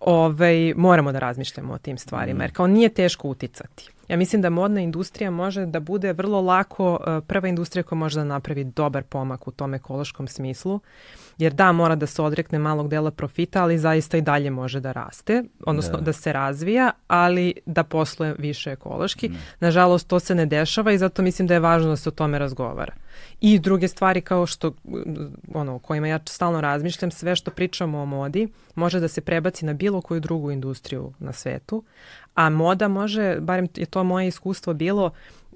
ovaj, moramo da razmišljamo o tim stvarima, mm. jer kao nije teško uticati. Ja mislim da modna industrija može da bude vrlo lako eh, prva industrija koja može da napravi dobar pomak u tom ekološkom smislu, jer da, mora da se odrekne malog dela profita, ali zaista i dalje može da raste, odnosno da, da se razvija, ali da posluje više ekološki. Mm. Nažalost, to se ne dešava i zato mislim da je važno da se o tome razgovara. I druge stvari kao što, ono, o kojima ja stalno razmišljam, sve što pričamo o modi može da se prebaci na bilo koju drugu industriju na svetu, a moda može, barem je to moje iskustvo bilo,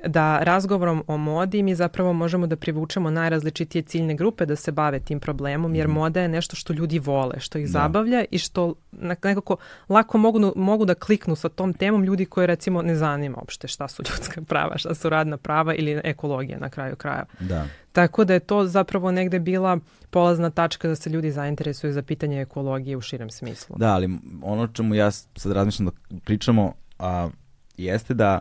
da razgovorom o modi mi zapravo možemo da privučemo najrazličitije ciljne grupe da se bave tim problemom, jer mhm. moda je nešto što ljudi vole, što ih da. zabavlja i što nekako lako mogu, mogu da kliknu sa tom temom ljudi koji recimo ne zanima uopšte šta su ljudska prava, šta su radna prava ili ekologija na kraju kraja. Da. Tako da je to zapravo negde bila polazna tačka da se ljudi zainteresuju za pitanje ekologije u širem smislu. Da, ali ono čemu ja sad razmišljam da pričamo a, jeste da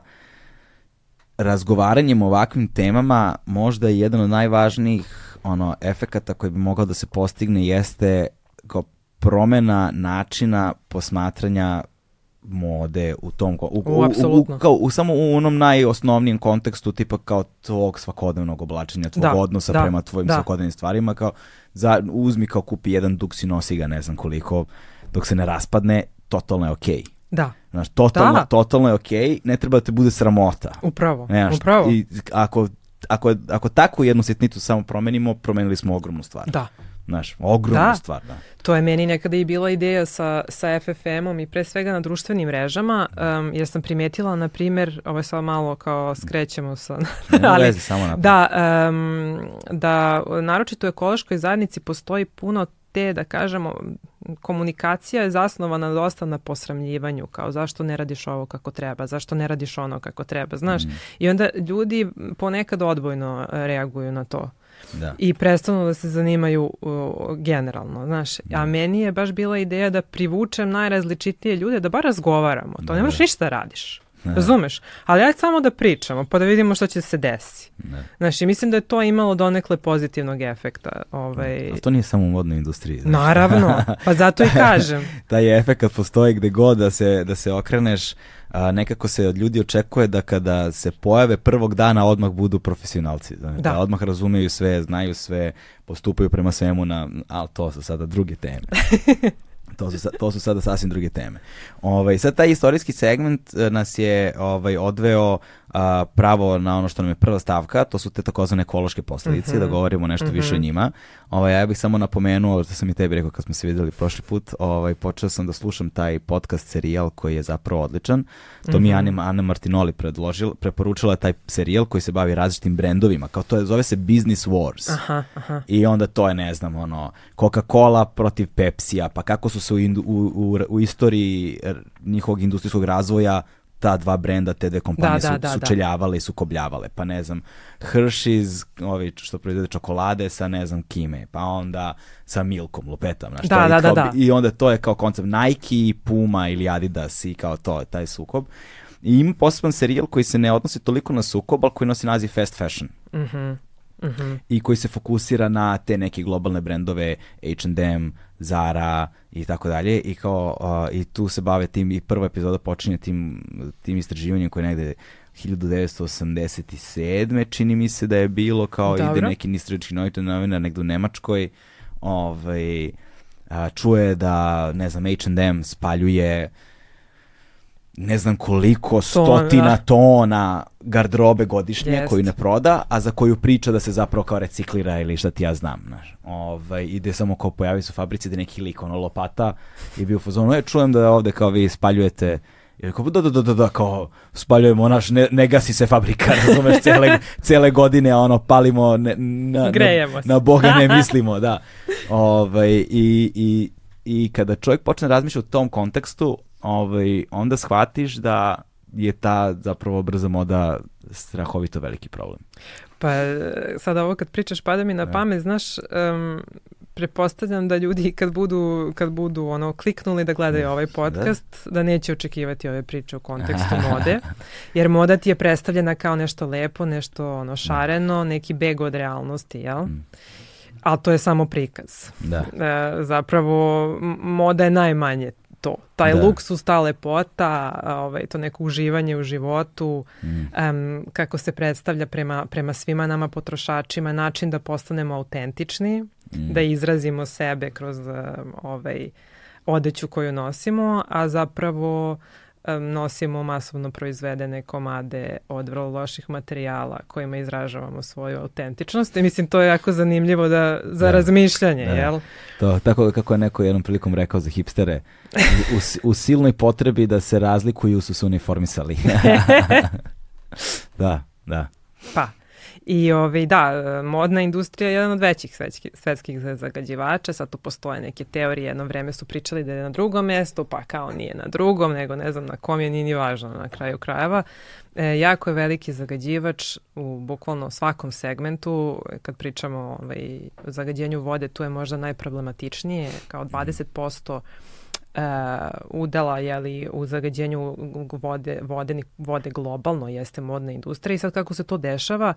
razgovaranjem o ovakvim temama možda je jedan od najvažnijih ono efekata koji bi mogao da se postigne jeste kao promena načina posmatranja mode u tom u, u, u, u, kao, u samo u onom najosnovnijem kontekstu tipa kao tvog svakodnevnog oblačenja, tvog da, odnosa da, prema tvojim da. svakodnevnim stvarima kao za, uzmi kao kupi jedan duks i nosi ga ne znam koliko dok se ne raspadne, totalno je okej. Okay. Da. Znaš, totalno, da. totalno je okej, okay, ne treba da te bude sramota. Upravo, Znaš, upravo. I ako, ako, ako takvu jednu sitnicu samo promenimo, promenili smo ogromnu stvar. Da. Znaš, ogromnu da. stvar, da. To je meni nekada i bila ideja sa, sa FFM-om i pre svega na društvenim mrežama, um, jer sam primetila, na primjer, ovo je sad malo kao skrećemo sa... ali, vezi, samo napad. Da, um, da naročito u ekološkoj zajednici postoji puno te, da kažemo, komunikacija je zasnovana dosta na posramljivanju, kao zašto ne radiš ovo kako treba, zašto ne radiš ono kako treba, znaš. Mm. I onda ljudi ponekad odbojno reaguju na to. da. i prestanu da se zanimaju uh, generalno, znaš. Da. A meni je baš bila ideja da privučem najrazličitije ljude, da bar razgovaramo. To da. ne možeš ništa da radiš. Ne. Razumeš? Ali ajde samo da pričamo, pa da vidimo što će se desi. Ne. Znači, mislim da je to imalo donekle pozitivnog efekta. Ovaj... Ali to nije samo u modnoj industriji. Znači. Naravno, pa zato i kažem. Taj efekt postoji gde god da se, da se okreneš, a, nekako se od ljudi očekuje da kada se pojave prvog dana odmah budu profesionalci. Znači, da. da odmah razumeju sve, znaju sve, postupaju prema svemu na, ali to su sada druge teme. To su, to su sada sasvim druge teme. Ovaj, sad taj istorijski segment eh, nas je ovaj, odveo a, pravo na ono što nam je prva stavka, to su te takozvane ekološke posledice, mm -hmm. da govorimo nešto mm -hmm. više o mhm. njima. Ovaj, ja bih samo napomenuo, što sam i tebi rekao kad smo se videli prošli put, ovaj, počeo sam da slušam taj podcast serijal koji je zapravo odličan. To mm -hmm. mi je mhm. Ana, Ana Martinoli predložila, preporučila taj serijal koji se bavi različitim brendovima, kao to je, zove se Business Wars. Aha, aha. I onda to je, ne znam, ono, Coca-Cola protiv Pepsija, pa kako su se u, u, u, u istoriji njihovog industrijskog razvoja ta dva brenda, te dve kompanije da, su, da, da, sučeljavale i sukobljavale. Pa ne znam, Hershey's, ovi što proizvode čokolade sa ne znam kime, pa onda sa Milkom, lupetam. Znaš, da, da, da, da. I onda to je kao koncept Nike, Puma ili Adidas i kao to, taj sukob. I ima poseban serijal koji se ne odnosi toliko na sukob, ali koji nosi naziv Fast Fashion. Mhm. Mm Mm -hmm. i koji se fokusira na te neke globalne brendove H&M, Zara i tako dalje i kao uh, i tu se bave tim i prva epizoda počinje tim, tim istraživanjem koje negde 1987. čini mi se da je bilo kao Dobro. ide neki istraživački novinar negde u Nemačkoj ovaj, a, čuje da ne znam H&M spaljuje ne znam koliko stotina tona gardrobe godišnje Jest. koju ne proda, a za koju priča da se zapravo kao reciklira ili šta ti ja znam, znaš. Ovaj, ide samo kao pojavi se u fabrici da neki lik, ono, lopata i bio u fazonu, e, čujem da ovde kao vi spaljujete i kao, da, da, da, da, da, kao, spaljujemo naš, ne, ne gasi se fabrika, razumeš, cele, cele godine, ono, palimo, ne, na, na, na Boga ne mislimo, da. Ovaj, i, i, I kada čovjek počne razmišljati u tom kontekstu, ovaj, onda shvatiš da je ta zapravo brza moda strahovito veliki problem. Pa sada ovo kad pričaš pada mi na da. pamet, znaš, um, prepostavljam da ljudi kad budu, kad budu ono kliknuli da gledaju da. ovaj podcast, da, da neće očekivati ove priče u kontekstu mode, jer moda ti je predstavljena kao nešto lepo, nešto ono šareno, neki beg od realnosti, jel? Mm. Ali to je samo prikaz. Da. E, zapravo moda je najmanje to. Taj da. luksus, ta lepota, ovaj, to neko uživanje u životu, mm. um, kako se predstavlja prema, prema svima nama potrošačima, način da postanemo autentični, mm. da izrazimo sebe kroz um, ovaj, odeću koju nosimo, a zapravo nosimo masovno proizvedene komade od vrlo loših materijala kojima izražavamo svoju autentičnost i mislim to je jako zanimljivo da, za da, razmišljanje, da. jel? To, tako kako je neko jednom prilikom rekao za hipstere, u, u silnoj potrebi da se razlikuju su se uniformisali. da, da. Pa, I ovaj, da, modna industrija je jedan od većih svetskih, svetskih zagađivača, sad tu postoje neke teorije, jedno vreme su pričali da je na drugom mestu, pa kao nije na drugom, nego ne znam na kom je, nije ni važno na kraju krajeva. E, jako je veliki zagađivač u bukvalno svakom segmentu, kad pričamo ovaj, o zagađenju vode, tu je možda najproblematičnije, kao 20% uh, udela jeli, u zagađenju vode, vode, vode globalno jeste modna industrija. I sad kako se to dešava,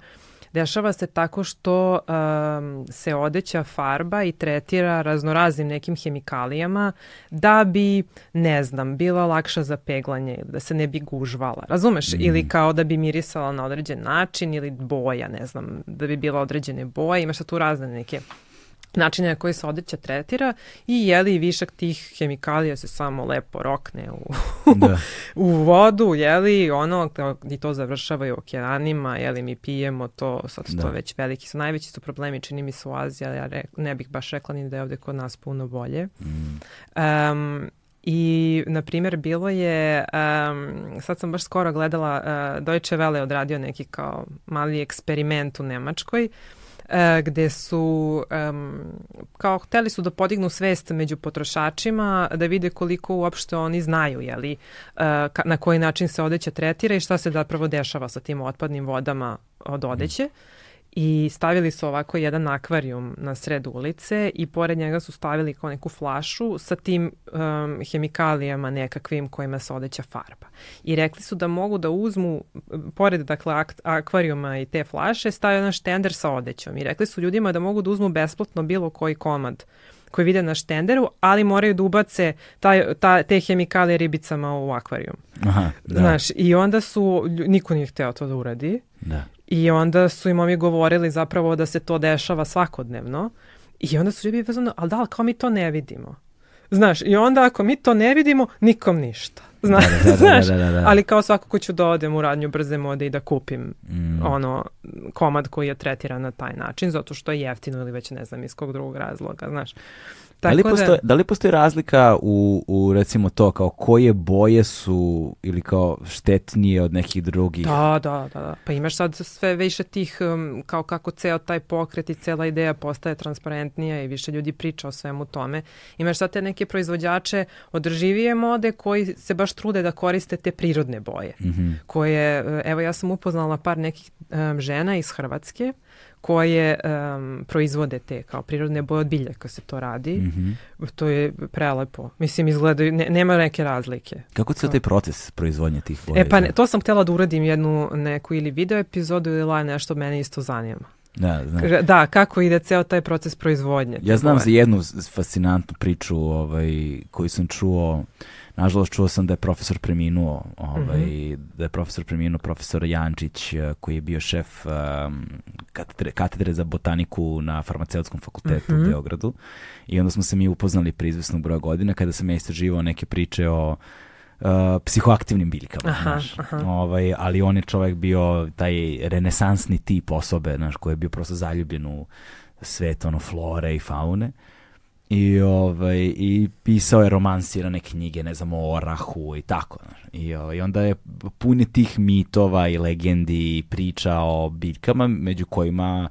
dešava se tako što um, se odeća farba i tretira raznoraznim nekim hemikalijama da bi, ne znam, bila lakša za peglanje, da se ne bi gužvala, razumeš? Mm. Ili kao da bi mirisala na određen način ili boja, ne znam, da bi bila određene boje, imaš tu razne neke načine na koji se odeća tretira i jeli višak tih hemikalija se samo lepo rokne u, da. u vodu, jeli, ono, i to završava i u okeanima, jeli, mi pijemo to, sad da. to već veliki su, najveći su problemi, čini mi se u Aziji, ali ja re, ne bih baš rekla ni da je ovde kod nas puno bolje. Mm. Um, I, na primjer, bilo je, um, sad sam baš skoro gledala, uh, Deutsche Welle odradio neki kao mali eksperiment u Nemačkoj, uh, gde su um, kao hteli su da podignu svest među potrošačima da vide koliko uopšte oni znaju jeli, uh, na koji način se odeća tretira i šta se zapravo dešava sa tim otpadnim vodama od odeće. Mm i stavili su ovako jedan akvarijum na sred ulice i pored njega su stavili kao neku flašu sa tim um, hemikalijama nekakvim kojima se odeća farba. I rekli su da mogu da uzmu, pored dakle ak akvarijuma i te flaše, stavio jedan štender sa odećom. I rekli su ljudima da mogu da uzmu besplatno bilo koji komad koji vide na štenderu, ali moraju da ubace taj, ta, te hemikalije ribicama u akvarijum. Aha, da. Znaš, i onda su, niko nije hteo to da uradi. Da. I onda su im ovi govorili zapravo da se to dešava svakodnevno. I onda su ljudi vezano, ali da, ali kao mi to ne vidimo. Znaš, i onda ako mi to ne vidimo, nikom ništa. Zna, da, da, da, znaš, da, da, da. ali kao svakako ću da odem u radnju brze mode i da kupim mm. ono komad koji je tretiran na taj način, zato što je jeftino ili već ne znam iz kog drugog razloga, znaš. Tako da, li postoji, da, da li postoji razlika u, u recimo to kao koje boje su ili kao štetnije od nekih drugih? Da, da, da, da. Pa imaš sad sve više tih um, kao kako ceo taj pokret i cela ideja postaje transparentnija i više ljudi priča o svemu tome. Imaš sad te neke proizvođače održivije mode koji se baš trude da koriste te prirodne boje. Mm -hmm. Koje, evo ja sam upoznala par nekih um, žena iz Hrvatske koje um, proizvode te kao prirodne boje od biljaka se to radi. Mm -hmm. To je prelepo. Mislim, izgleda, ne, nema neke razlike. Kako se taj proces proizvodnje tih boja? E pa ne, to sam htjela da uradim jednu neku ili video epizodu ili live nešto mene isto zanima. Da, znam. da, kako ide ceo taj proces proizvodnje. Ja znam za jednu fascinantnu priču ovaj, koju sam čuo Nažalost, čuo sam da je profesor preminuo, ovaj, mm -hmm. da je profesor preminuo, profesor Jančić, koji je bio šef um, katedre, katedre za botaniku na farmaceutskom fakultetu mm -hmm. u mhm. Beogradu. I onda smo se mi upoznali pri izvesnog broja godina kada sam ja istraživao neke priče o Uh, psihoaktivnim biljkama, aha, znaš. Aha. Ovaj, ali on je čovjek bio taj renesansni tip osobe, znaš, koji je bio prosto zaljubljen u svet ono flore i faune. I, ovaj, I pisao je romansirane knjige, ne znam, o orahu i tako. I, ovaj, I onda je puni tih mitova i legendi i priča o biljkama, među kojima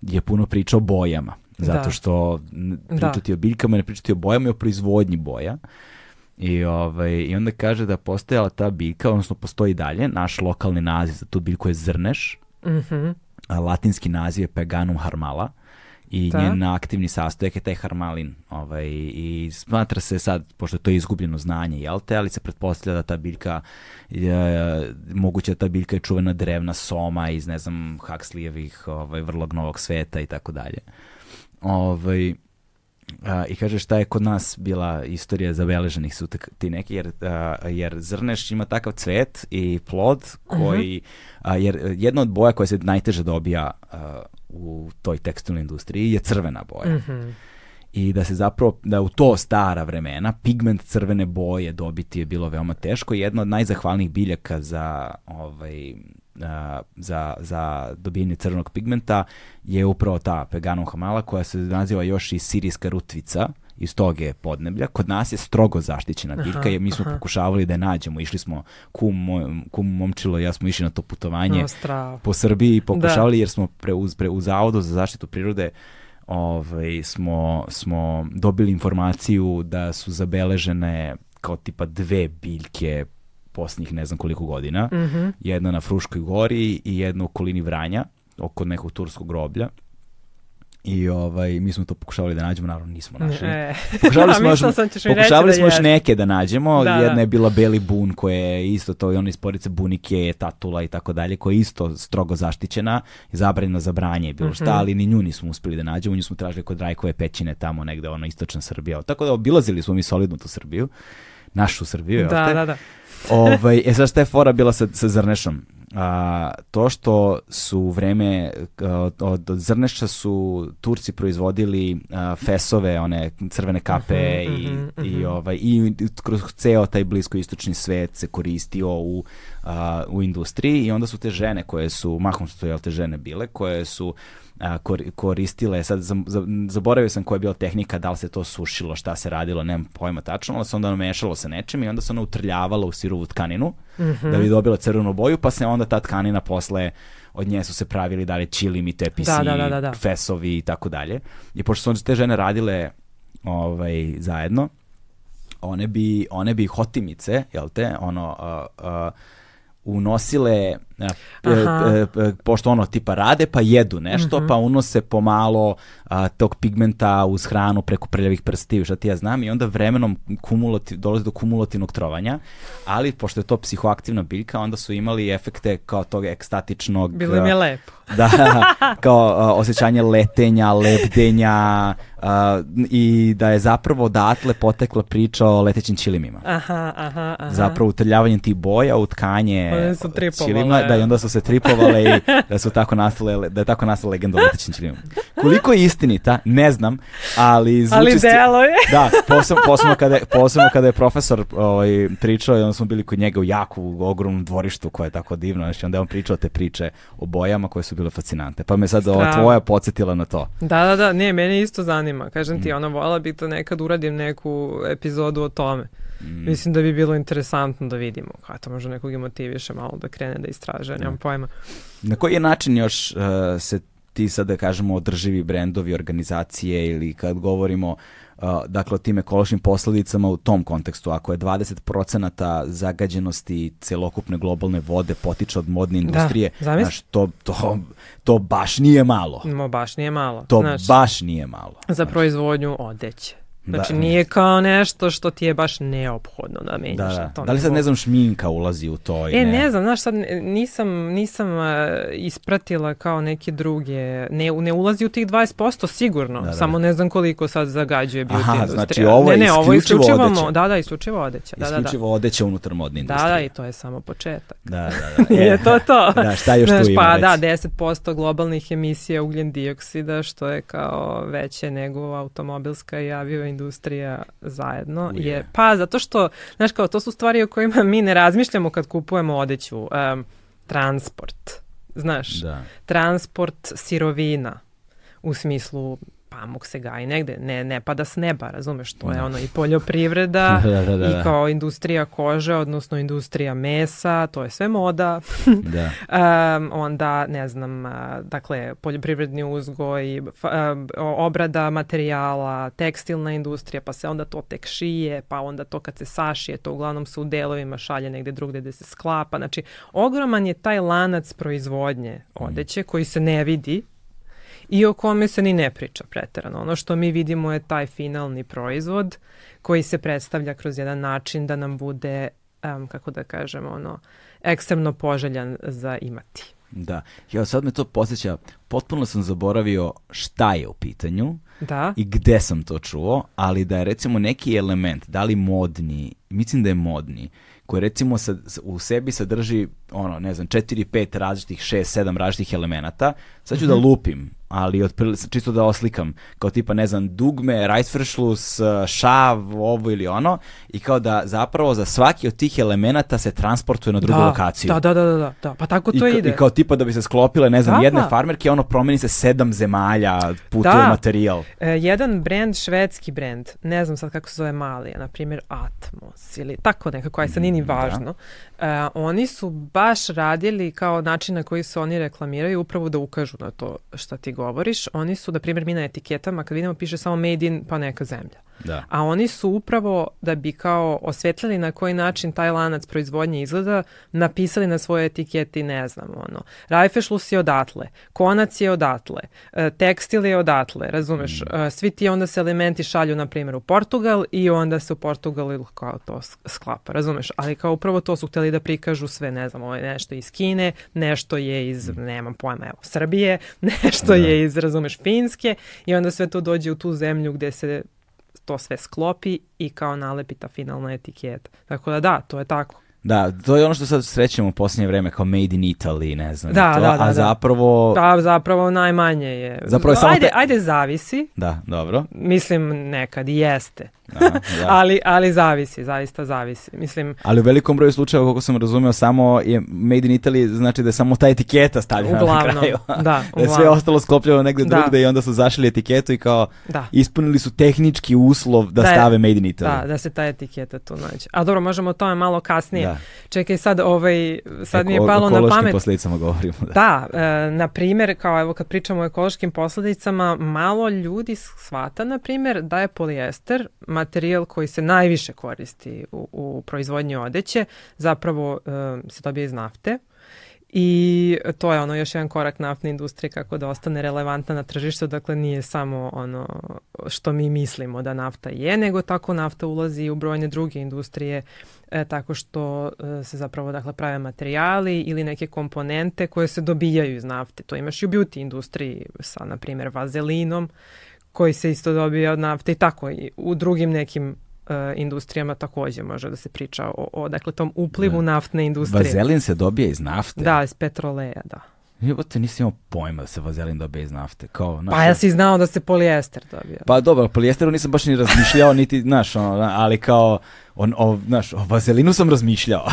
je puno priča o bojama. Zato da. što pričati da. o biljkama, ne pričati o bojama i o proizvodnji boja. I, ovaj, I onda kaže da postojala ta biljka, odnosno postoji dalje, naš lokalni naziv za tu biljku je zrneš, mm -hmm. a latinski naziv je Peganum harmala i da. njen aktivni sastojak je taj harmalin. Ovaj, I smatra se sad, pošto je to izgubljeno znanje, jel te, ali se pretpostavlja da ta biljka, je, moguće da ta biljka je čuvena drevna soma iz, ne znam, Huxleyevih ovaj, vrlog novog sveta i tako dalje. Ovaj, a, I kaže šta je kod nas bila istorija zabeleženih su ti neki, jer, a, jer zrneš ima takav cvet i plod koji, uh -huh. a, jer jedna od boja koja se najteže dobija a, u toj tekstilnoj industriji je crvena boja. Mm -hmm. I da se zapravo, da u to stara vremena pigment crvene boje dobiti je bilo veoma teško. Jedna od najzahvalnijih biljaka za, ovaj, za, za dobijanje crvenog pigmenta je upravo ta Peganum hamala koja se naziva još i sirijska rutvica iz tog je podneblja. Kod nas je strogo zaštićena biljka jer mi smo aha. pokušavali da je nađemo. Išli smo, kum, moj, kum Momčilo ja smo išli na to putovanje no, po Srbiji i pokušavali da. jer smo pre, uz, pre, u Zavodu za zaštitu prirode ovaj, smo, smo dobili informaciju da su zabeležene kao tipa dve biljke posljednjih ne znam koliko godina. Mm -hmm. Jedna na Fruškoj gori i jedna u okolini Vranja, oko nekog turskog groblja. I ovaj, mi smo to pokušavali da nađemo, naravno nismo našli. E. Pokušavali smo, još, pokušavali da smo još neke da nađemo. Da, Jedna da. je bila Beli bun koja je isto to i ona iz porice bunike, tatula i tako dalje, koja je isto strogo zaštićena i zabranjena za branje bilo mm -hmm. šta, mhm. ali ni nju nismo uspeli da nađemo. Nju smo tražili kod Rajkove pećine tamo negde, ono, istočna Srbija. Tako da obilazili smo mi solidno tu Srbiju. Našu Srbiju, da, da, da. Ovaj, e sad šta je fora bila sa, sa Zrnešom? a, to što su u vreme od, od zrnešća su Turci proizvodili a, fesove, one crvene kape uh -huh, i, uh -huh. i, ovaj, i kroz ceo taj blisko istočni svet se koristio u, a, u industriji i onda su te žene koje su, mahom su to jel te žene bile, koje su a, koristile, sad zaboravio sam koja je bila tehnika, da li se to sušilo, šta se radilo, nemam pojma tačno, ali se onda mešalo sa nečim i onda se ona utrljavalo u sirovu tkaninu mm -hmm. da bi dobila crvenu boju, pa se onda ta tkanina posle od nje su se pravili dalje čilimi, tepisi, da, da, da, da, da. fesovi i tako dalje. I pošto su te žene radile ovaj, zajedno, one bi, one bi hotimice, jel te, ono, uh, uh, unosile E, e, e, pošto ono tipa rade pa jedu nešto, mm -hmm. pa unose pomalo a, tog pigmenta uz hranu preko prljavih prstiju, šta ti ja znam, i onda vremenom kumulati, dolazi do kumulativnog trovanja, ali pošto je to psihoaktivna biljka, onda su imali efekte kao tog ekstatičnog... Bilo im je lepo. Da, kao a, osjećanje letenja, lebdenja a, i da je zapravo odatle potekla priča o letećim čilimima. Aha, aha, aha. Zapravo utrljavanjem tih boja u tkanje čilima, da i onda su se tripovale i da su tako nastale, da je tako nastala legenda o letećim. Koliko je istinita, ne znam, ali zvuči... Ali delo je. Da, posebno, posebno, kada, je, posebno kada je profesor ovaj, pričao i onda smo bili kod njega u jaku, ogromnom dvorištu koje je tako divno, znači onda je on pričao te priče o bojama koje su bile fascinante. Pa me sad ova tvoja podsjetila na to. Da, da, da, ne, mene isto zanima. Kažem ti, mm. ono, vola bih to nekad uradim neku epizodu o tome. Mm. Mislim da bi bilo interesantno da vidimo kako to možda nekog i motiviše malo da krene da istraže, nemam pojma. Na koji je način još uh, se ti sad da kažemo održivi brendovi, organizacije ili kad govorimo uh, dakle o tim ekološkim posledicama u tom kontekstu, ako je 20% zagađenosti celokupne globalne vode potiče od modne da, industrije, da, znaš, to, to, to baš nije malo. No, baš nije malo. To znaš, baš nije malo. Za proizvodnju odeće. Znači da. nije kao nešto što ti je baš neophodno da menjaš. Da, da. To da li sad ne znam šminka ulazi u to? I e, ne, ne znam, znaš sad nisam, nisam uh, ispratila kao neke druge, ne, ne ulazi u tih 20% sigurno, da, da. samo ne znam koliko sad zagađuje beauty Aha, industrija. znači ovo je ne, ne, ovo je isključivo odeća. Da, da, isključivo odeća. Da, isključivo da, da. odeća unutar modne industrije. Da, da, i to je samo početak. Da, da, da. E, je to to. da, šta još znaš, tu ima Pa reći? da, 10% globalnih emisija ugljen dioksida, što je kao veće nego automobilska i avioindustrija zajedno. Uje. Je, pa, zato što, znaš kao, to su stvari o kojima mi ne razmišljamo kad kupujemo odeću. Um, transport, znaš, da. transport sirovina u smislu pamuk se gaji negde, ne, ne pada s neba, razumeš, to je da. ono i poljoprivreda da, da, da, i kao industrija kože, odnosno industrija mesa, to je sve moda. da. um, onda, ne znam, dakle, poljoprivredni uzgoj, obrada materijala, tekstilna industrija, pa se onda to tek šije, pa onda to kad se sašije, to uglavnom se u delovima šalje negde drugde gde se sklapa. Znači, ogroman je taj lanac proizvodnje odeće koji se ne vidi, i o kome se ni ne priča preterano. Ono što mi vidimo je taj finalni proizvod koji se predstavlja kroz jedan način da nam bude, um, kako da kažemo, ono, ekstremno poželjan za imati. Da, ja sad me to posjeća, potpuno sam zaboravio šta je u pitanju da. i gde sam to čuo, ali da je recimo neki element, da li modni, mislim da je modni, koji recimo sad, u sebi sadrži ono, ne znam, 4, 5 različitih, 6, 7 različitih elemenata. Sad ću mm -hmm. da mhm. lupim, ali otprili, čisto da oslikam, kao tipa, ne znam, dugme, rajsfršlus, šav, ovo ili ono, i kao da zapravo za svaki od tih elemenata se transportuje na drugu da, lokaciju. Da, da, da, da, da, pa tako to I, ide. I kao tipa da bi se sklopile, ne znam, da, jedne farmerke, ono promeni se sedam zemalja, putuje da. materijal. E, jedan brand, švedski brand, ne znam sad kako se zove mali, na primjer Atmos ili tako nekako, aj sad nije ni mm, da. važno, da. E, oni su baš radili kao način na koji se oni reklamiraju upravo da ukažu na to šta ti govoriš. Oni su, da primjer, mi na etiketama, kad vidimo piše samo made in, pa neka zemlja. Da. A oni su upravo, da bi kao osvetljali na koji način taj lanac proizvodnje izgleda, napisali na svoje etiketi, ne znam, ono, Rajfešlus je odatle, konac je odatle, e, tekstil je odatle, razumeš, mm. E, svi ti onda se elementi šalju, na primjer, u Portugal i onda se u Portugalu kao to sklapa, razumeš, ali kao upravo to su hteli da prikažu sve, ne znam, ovo je nešto iz Kine, nešto je iz, mm. nemam pojma, evo, Srbije, nešto da. je iz, razumeš, Finske i onda sve to dođe u tu zemlju gde se to sve sklopi i kao nalepi ta finalna etiketa. Tako da da, to je tako. Da, to je ono što sad srećemo u posljednje vreme kao made in Italy, ne znam. Da, to, da, da. A da. zapravo... Da, zapravo najmanje je. Zapravo je samo ajde, te... ajde zavisi. Da, dobro. Mislim nekad jeste. Aha, da. ali, ali zavisi, zaista zavisi. Mislim, ali u velikom broju slučajeva, kako sam razumeo, samo je Made in Italy, znači da je samo ta etiketa stavljena uglavnom, na kraju. Da, da je sve ostalo sklopljeno negde da. drugde i onda su zašli etiketu i kao da. ispunili su tehnički uslov da, da stave Made in Italy. Da, da se ta etiketa tu nađe. A dobro, možemo o tome malo kasnije. Da. Čekaj, sad, ovaj, sad Eko, mi je palo na pamet. Posledicama govorimo. Da, da e, na primjer, kao evo kad pričamo o ekološkim posledicama, malo ljudi shvata, na primjer, da je polijester materijal koji se najviše koristi u, u proizvodnji odeće zapravo um, se dobije iz nafte I to je ono još jedan korak naftne industrije kako da ostane relevantna na tržištu, dakle nije samo ono što mi mislimo da nafta je, nego tako nafta ulazi u brojne druge industrije e, tako što e, se zapravo dakle prave materijali ili neke komponente koje se dobijaju iz nafte. To imaš i u beauty industriji sa na primjer vazelinom koji se isto dobija od nafte i tako i u drugim nekim uh, industrijama takođe može da se priča o, o dakle, tom uplivu da. naftne industrije. Vazelin se dobije iz nafte? Da, iz petroleja, da. Jebote, nisi imao pojma da se vazelin dobije iz nafte. Kao, naš, pa ja si znao da se polijester dobija. Pa dobro, polijesteru nisam baš ni razmišljao, niti, znaš, ono, ali kao, on, o, znaš, o vazelinu sam razmišljao.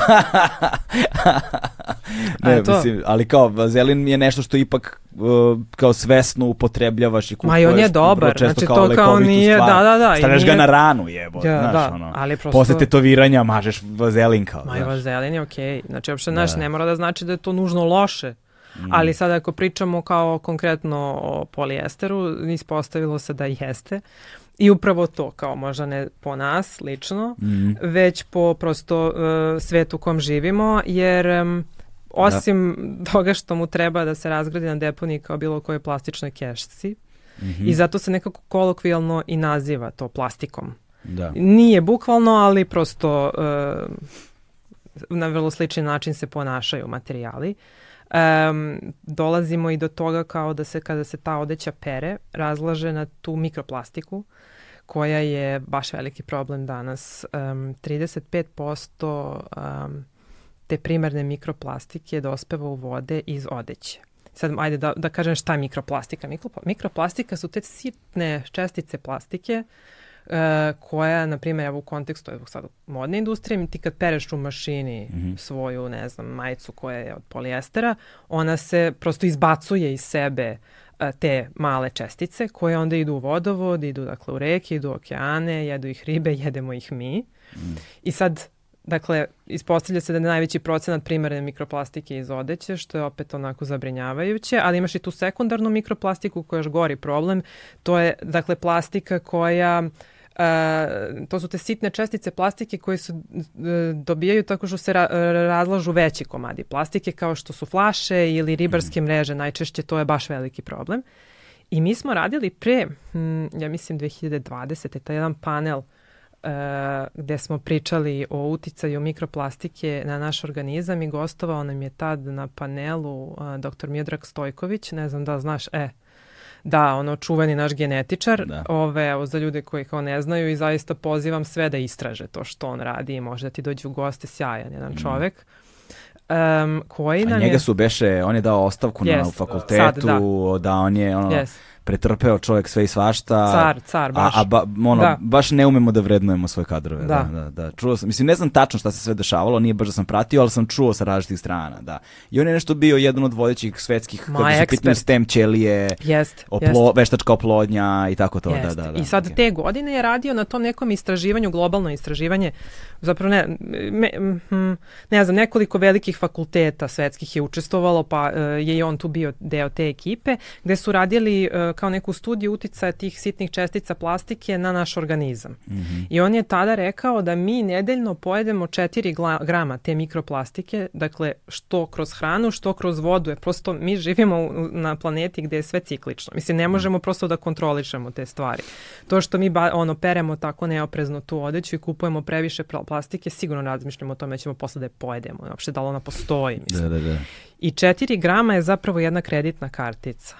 ne, mislim, ali kao, vazelin je nešto što ipak uh, kao svesno upotrebljavaš i kupuješ. Ma i on je dobar, znači kao to kao nije, stvar. da, da, da. Stavljaš nije... ga na ranu, jebo, ja, znaš, da, ono, ali prosto... posle tetoviranja mažeš vazelin kao, Ma i vazelin je okej, okay. znači uopšte, znaš, da. ne mora da znači da je to nužno loše. Mm. Ali sad ako pričamo kao konkretno o polijesteru, ispostavilo se da jeste. I upravo to, kao možda ne po nas lično, mm. već po prosto uh, svetu u kom živimo, jer um, osim da. toga što mu treba da se razgradi na deponiji kao bilo kojoj plastičnoj kešci, mm -hmm. i zato se nekako kolokvijalno i naziva to plastikom. Da. Nije bukvalno, ali prosto uh, na vrlo slični način se ponašaju materijali. Uh, um, dolazimo i do toga kao da se kada se ta odeća pere razlaže na tu mikroplastiku koja je baš veliki problem danas. Um, 35% um, te primarne mikroplastike dospeva u vode iz odeće. Sad, ajde da, da kažem šta je mikroplastika. Mikroplastika su te sitne čestice plastike uh, koja, na primjer, evo u kontekstu evo sad modne industrije, ti kad pereš u mašini mm -hmm. svoju, ne znam, majicu koja je od polijestera, ona se prosto izbacuje iz sebe uh, te male čestice koje onda idu u vodovod, idu dakle u reke, idu u okeane, jedu ih ribe, jedemo ih mi. Mm. I sad Dakle, ispostavlja se da je najveći procenat primarne mikroplastike iz odeće, što je opet onako zabrinjavajuće, ali imaš i tu sekundarnu mikroplastiku koja je još gori problem. To je, dakle, plastika koja Uh, to su te sitne čestice plastike koje se uh, dobijaju tako što se ra razlažu veći komadi plastike kao što su flaše ili ribarske mm. mreže, najčešće to je baš veliki problem. I mi smo radili pre, hm, ja mislim 2020. taj jedan panel uh, gde smo pričali o uticaju mikroplastike na naš organizam i gostovao nam je tad na panelu uh, dr. Miodrag Stojković, ne znam da znaš, e, da, ono čuveni naš genetičar, da. ove, evo, za ljude koji kao ne znaju i zaista pozivam sve da istraže to što on radi i može da ti dođe u goste sjajan jedan mm. čovek. Um, koji nam A njega je... su beše, on je dao ostavku yes, na fakultetu, sad, da. da on je ono, yes pretrpeo čovjek sve i svašta. Car, car, baš. A, a ba, ono, da. baš ne umemo da vrednujemo svoje kadrove. Da. da. Da, da, Čuo sam, mislim, ne znam tačno šta se sve dešavalo, nije baš da sam pratio, ali sam čuo sa različitih strana, da. I on je nešto bio jedan od vodećih svetskih, Ma, kako su pitanje stem ćelije, jest, oplo, jest. veštačka oplodnja i tako to. Da, jest. Da, da, da. I sad okay. te godine je radio na tom nekom istraživanju, globalno istraživanje, zapravo ne, me, hm, ne znam, nekoliko velikih fakulteta svetskih je učestvovalo, pa uh, je i on tu bio deo te ekipe, gde su radili uh, kao neku studiju uticaja tih sitnih čestica plastike na naš organizam. Mm -hmm. I on je tada rekao da mi nedeljno pojedemo 4 grama te mikroplastike, dakle što kroz hranu, što kroz vodu. Je prosto mi živimo na planeti gde je sve ciklično. Mislim, ne možemo prosto da kontrolišemo te stvari. To što mi ba, ono peremo tako neoprezno tu odeću i kupujemo previše plastike, sigurno razmišljamo o tome da ćemo posle da je pojedemo. Uopšte da li ona postoji. Mislim. Da, da, da. I 4 grama je zapravo jedna kreditna kartica.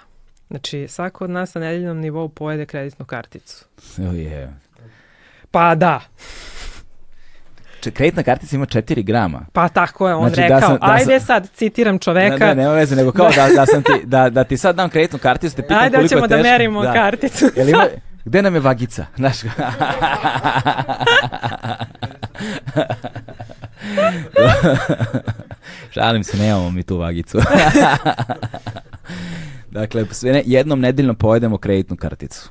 Znači, svako od nas na nedeljnom nivou pojede kreditnu karticu. Oh, yeah. Pa da. Kreditna kartica ima 4 grama. Pa tako je on znači, rekao. Da sam, da Ajde sam, sad, citiram čoveka. Ne, ne, nema veze, nego kao da, da, sam ti, da, da ti sad dam kreditnu karticu, te pitam Ajde, koliko je teško. Ajde, da merimo da. karticu. Jel ima, gde nam je vagica? Znaš, Šalim se, nemamo mi tu vagicu. Dakle, sve ne, jednom nedeljno pojedemo kreditnu karticu.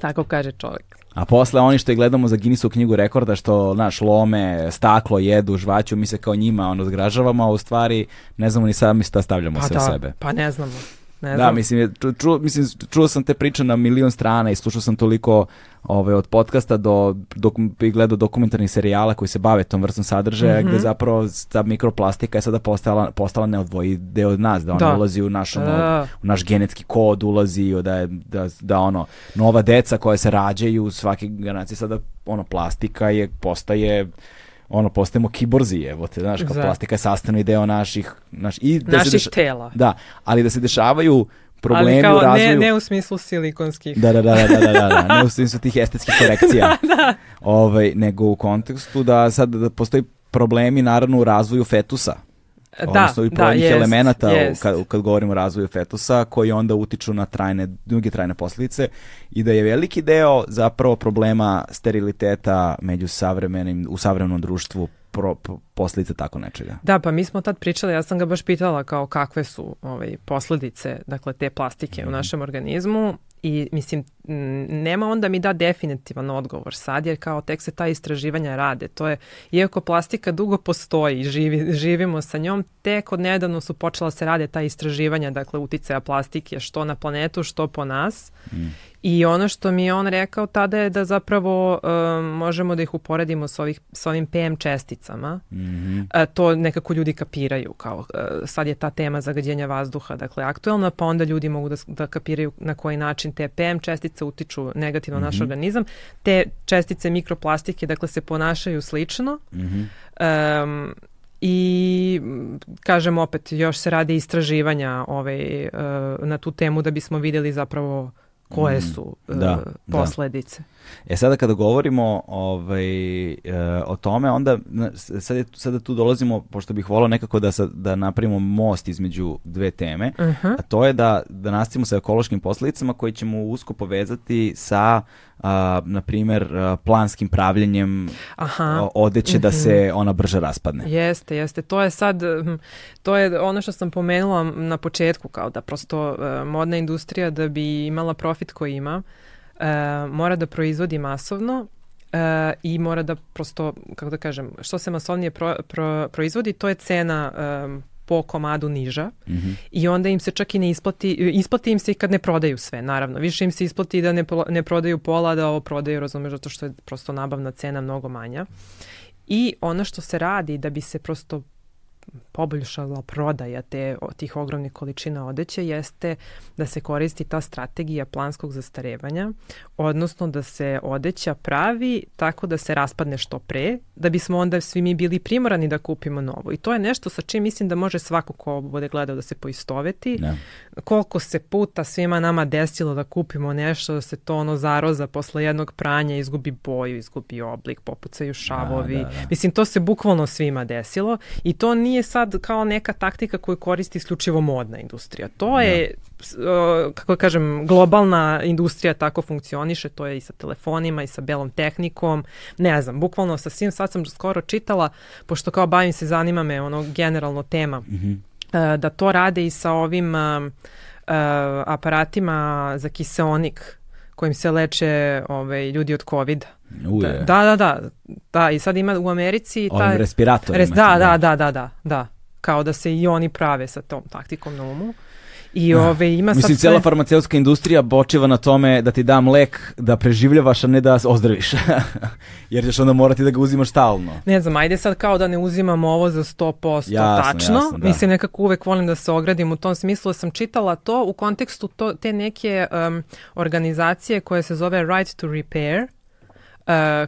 Tako kaže čovjek. A posle oni što je gledamo za Guinnessu knjigu rekorda što naš lome, staklo jedu, žvaću, mi se kao njima ono zgražavamo, a u stvari ne znamo ni sami šta stavljamo pa sve da, sebe. Pa ne znamo. Ne da, mislim, ču, ču, mislim, čuo sam te priče na milion strana i slušao sam toliko ove, od podcasta do dokum, i gledao dokumentarnih serijala koji se bave tom vrstom sadržaja, mm -hmm. gde zapravo ta mikroplastika je sada postala, postala neodvoji deo od nas, da ona da. ulazi u naš, ono, da. u naš genetski kod, ulazi da, je, da, da ono, nova deca koja se rađaju svake generacije sada ono, plastika je, postaje ono, postajemo kiborzi, evo te, znaš, kao plastika je sastavni deo naših, naš, i da naših se tela. Da, ali da se dešavaju problemi ali kao, u razvoju. Ne, ne u smislu silikonskih. Da, da, da, da, da, da, da, ne u smislu tih estetskih korekcija. da, da. Ovaj, nego u kontekstu da sad da postoji problemi naravno u razvoju fetusa. Da, odnosno i pojedinih da, elemenata jest. kad, kad govorimo o razvoju fetusa koji onda utiču na trajne, druge trajne posljedice i da je veliki deo zapravo problema steriliteta među savremenim, u savremenom društvu pro, posljedice tako nečega. Da, pa mi smo tad pričali, ja sam ga baš pitala kao kakve su ovaj, posljedice dakle, te plastike mm. u mhm. našem organizmu i mislim nema onda mi da definitivan odgovor sad jer kao tek se ta istraživanja rade. To je, iako plastika dugo postoji živi, živimo sa njom, tek od nedavno su počela se rade ta istraživanja, dakle uticaja plastike što na planetu, što po nas. Mm. I ono što mi je on rekao tada je da zapravo um, možemo da ih uporedimo s, ovih, s ovim PM česticama. Mm -hmm. uh, to nekako ljudi kapiraju. Kao, uh, sad je ta tema zagađenja vazduha dakle, aktuelna, pa onda ljudi mogu da, da kapiraju na koji način te PM čestice utiču negativno mm -hmm. naš mhm. organizam. Te čestice mikroplastike dakle, se ponašaju slično. Mm -hmm. um, i kažem opet još se rade istraživanja ovaj, na tu temu da bismo videli zapravo koje mm, su mm, da, posledice. Da. E sada kada govorimo ovaj, e, o tome, onda sad je, sada tu dolazimo, pošto bih volao nekako da, sad, da napravimo most između dve teme, uh -huh. a to je da, da nastavimo sa ekološkim posledicama koji ćemo usko povezati sa a, na primer planskim pravljenjem Aha. odeće da se mhm. ona brže raspadne. Jeste, jeste. To je sad, to je ono što sam pomenula na početku, kao da prosto e, modna industrija da bi imala profit koji ima, e, mora da proizvodi masovno e, i mora da prosto, kako da kažem, što se masovnije pro, pro, proizvodi, to je cena po komadu niža mm -hmm. i onda im se čak i ne isplati, isplati im se i kad ne prodaju sve, naravno. Više im se isplati da ne, ne prodaju pola, da ovo prodaju, razumeš, zato što je prosto nabavna cena mnogo manja. I ono što se radi da bi se prosto poboljšala prodaja te, tih ogromnih količina odeće jeste da se koristi ta strategija planskog zastarevanja, odnosno da se odeća pravi tako da se raspadne što pre, da bismo onda svi mi bili primorani da kupimo novo. I to je nešto sa čim mislim da može svako ko bude gledao da se poistoveti. Ne. Koliko se puta svima nama desilo da kupimo nešto, da se to ono zaroza posle jednog pranja, izgubi boju, izgubi oblik, popucaju šavovi. Da, da, da. Mislim, to se bukvalno svima desilo i to nije sad kao neka taktika koju koristi isključivo modna industrija. To je, da. kako kažem, globalna industrija tako funkcioniše, to je i sa telefonima i sa belom tehnikom, ne znam, bukvalno sa svim, sad sam skoro čitala, pošto kao bavim se, zanima me ono generalno tema, mm -hmm. da to rade i sa ovim aparatima za kiseonik, kojim se leče ovaj, ljudi od COVID-a. Da, da, da, da, da. I sad ima u Americi... Ovim taj, respiratorima. Res, da, da, da, da, da, da. Kao da se i oni prave sa tom taktikom na umu. I ove, ima Mislim, cijela farmaceutska industrija počiva na tome da ti dam lek da preživljavaš, a ne da ozdraviš. Jer ćeš onda morati da ga uzimaš stalno. Ne znam, ajde sad kao da ne uzimam ovo za 100% jasno, tačno. Jasno, da. Mislim, nekako uvek volim da se ogradim u tom smislu. Da sam čitala to u kontekstu to, te neke um, organizacije koje se zove Right to Repair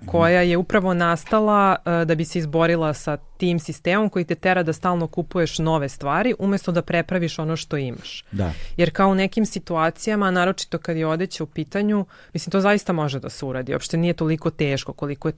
koja je upravo nastala uh, da bi se izborila sa tim sistemom koji te tera da stalno kupuješ nove stvari umesto da prepraviš ono što imaš. Da. Jer kao u nekim situacijama, naročito kad je odeće u pitanju, mislim to zaista može da se uradi. Uopšte nije toliko teško koliko je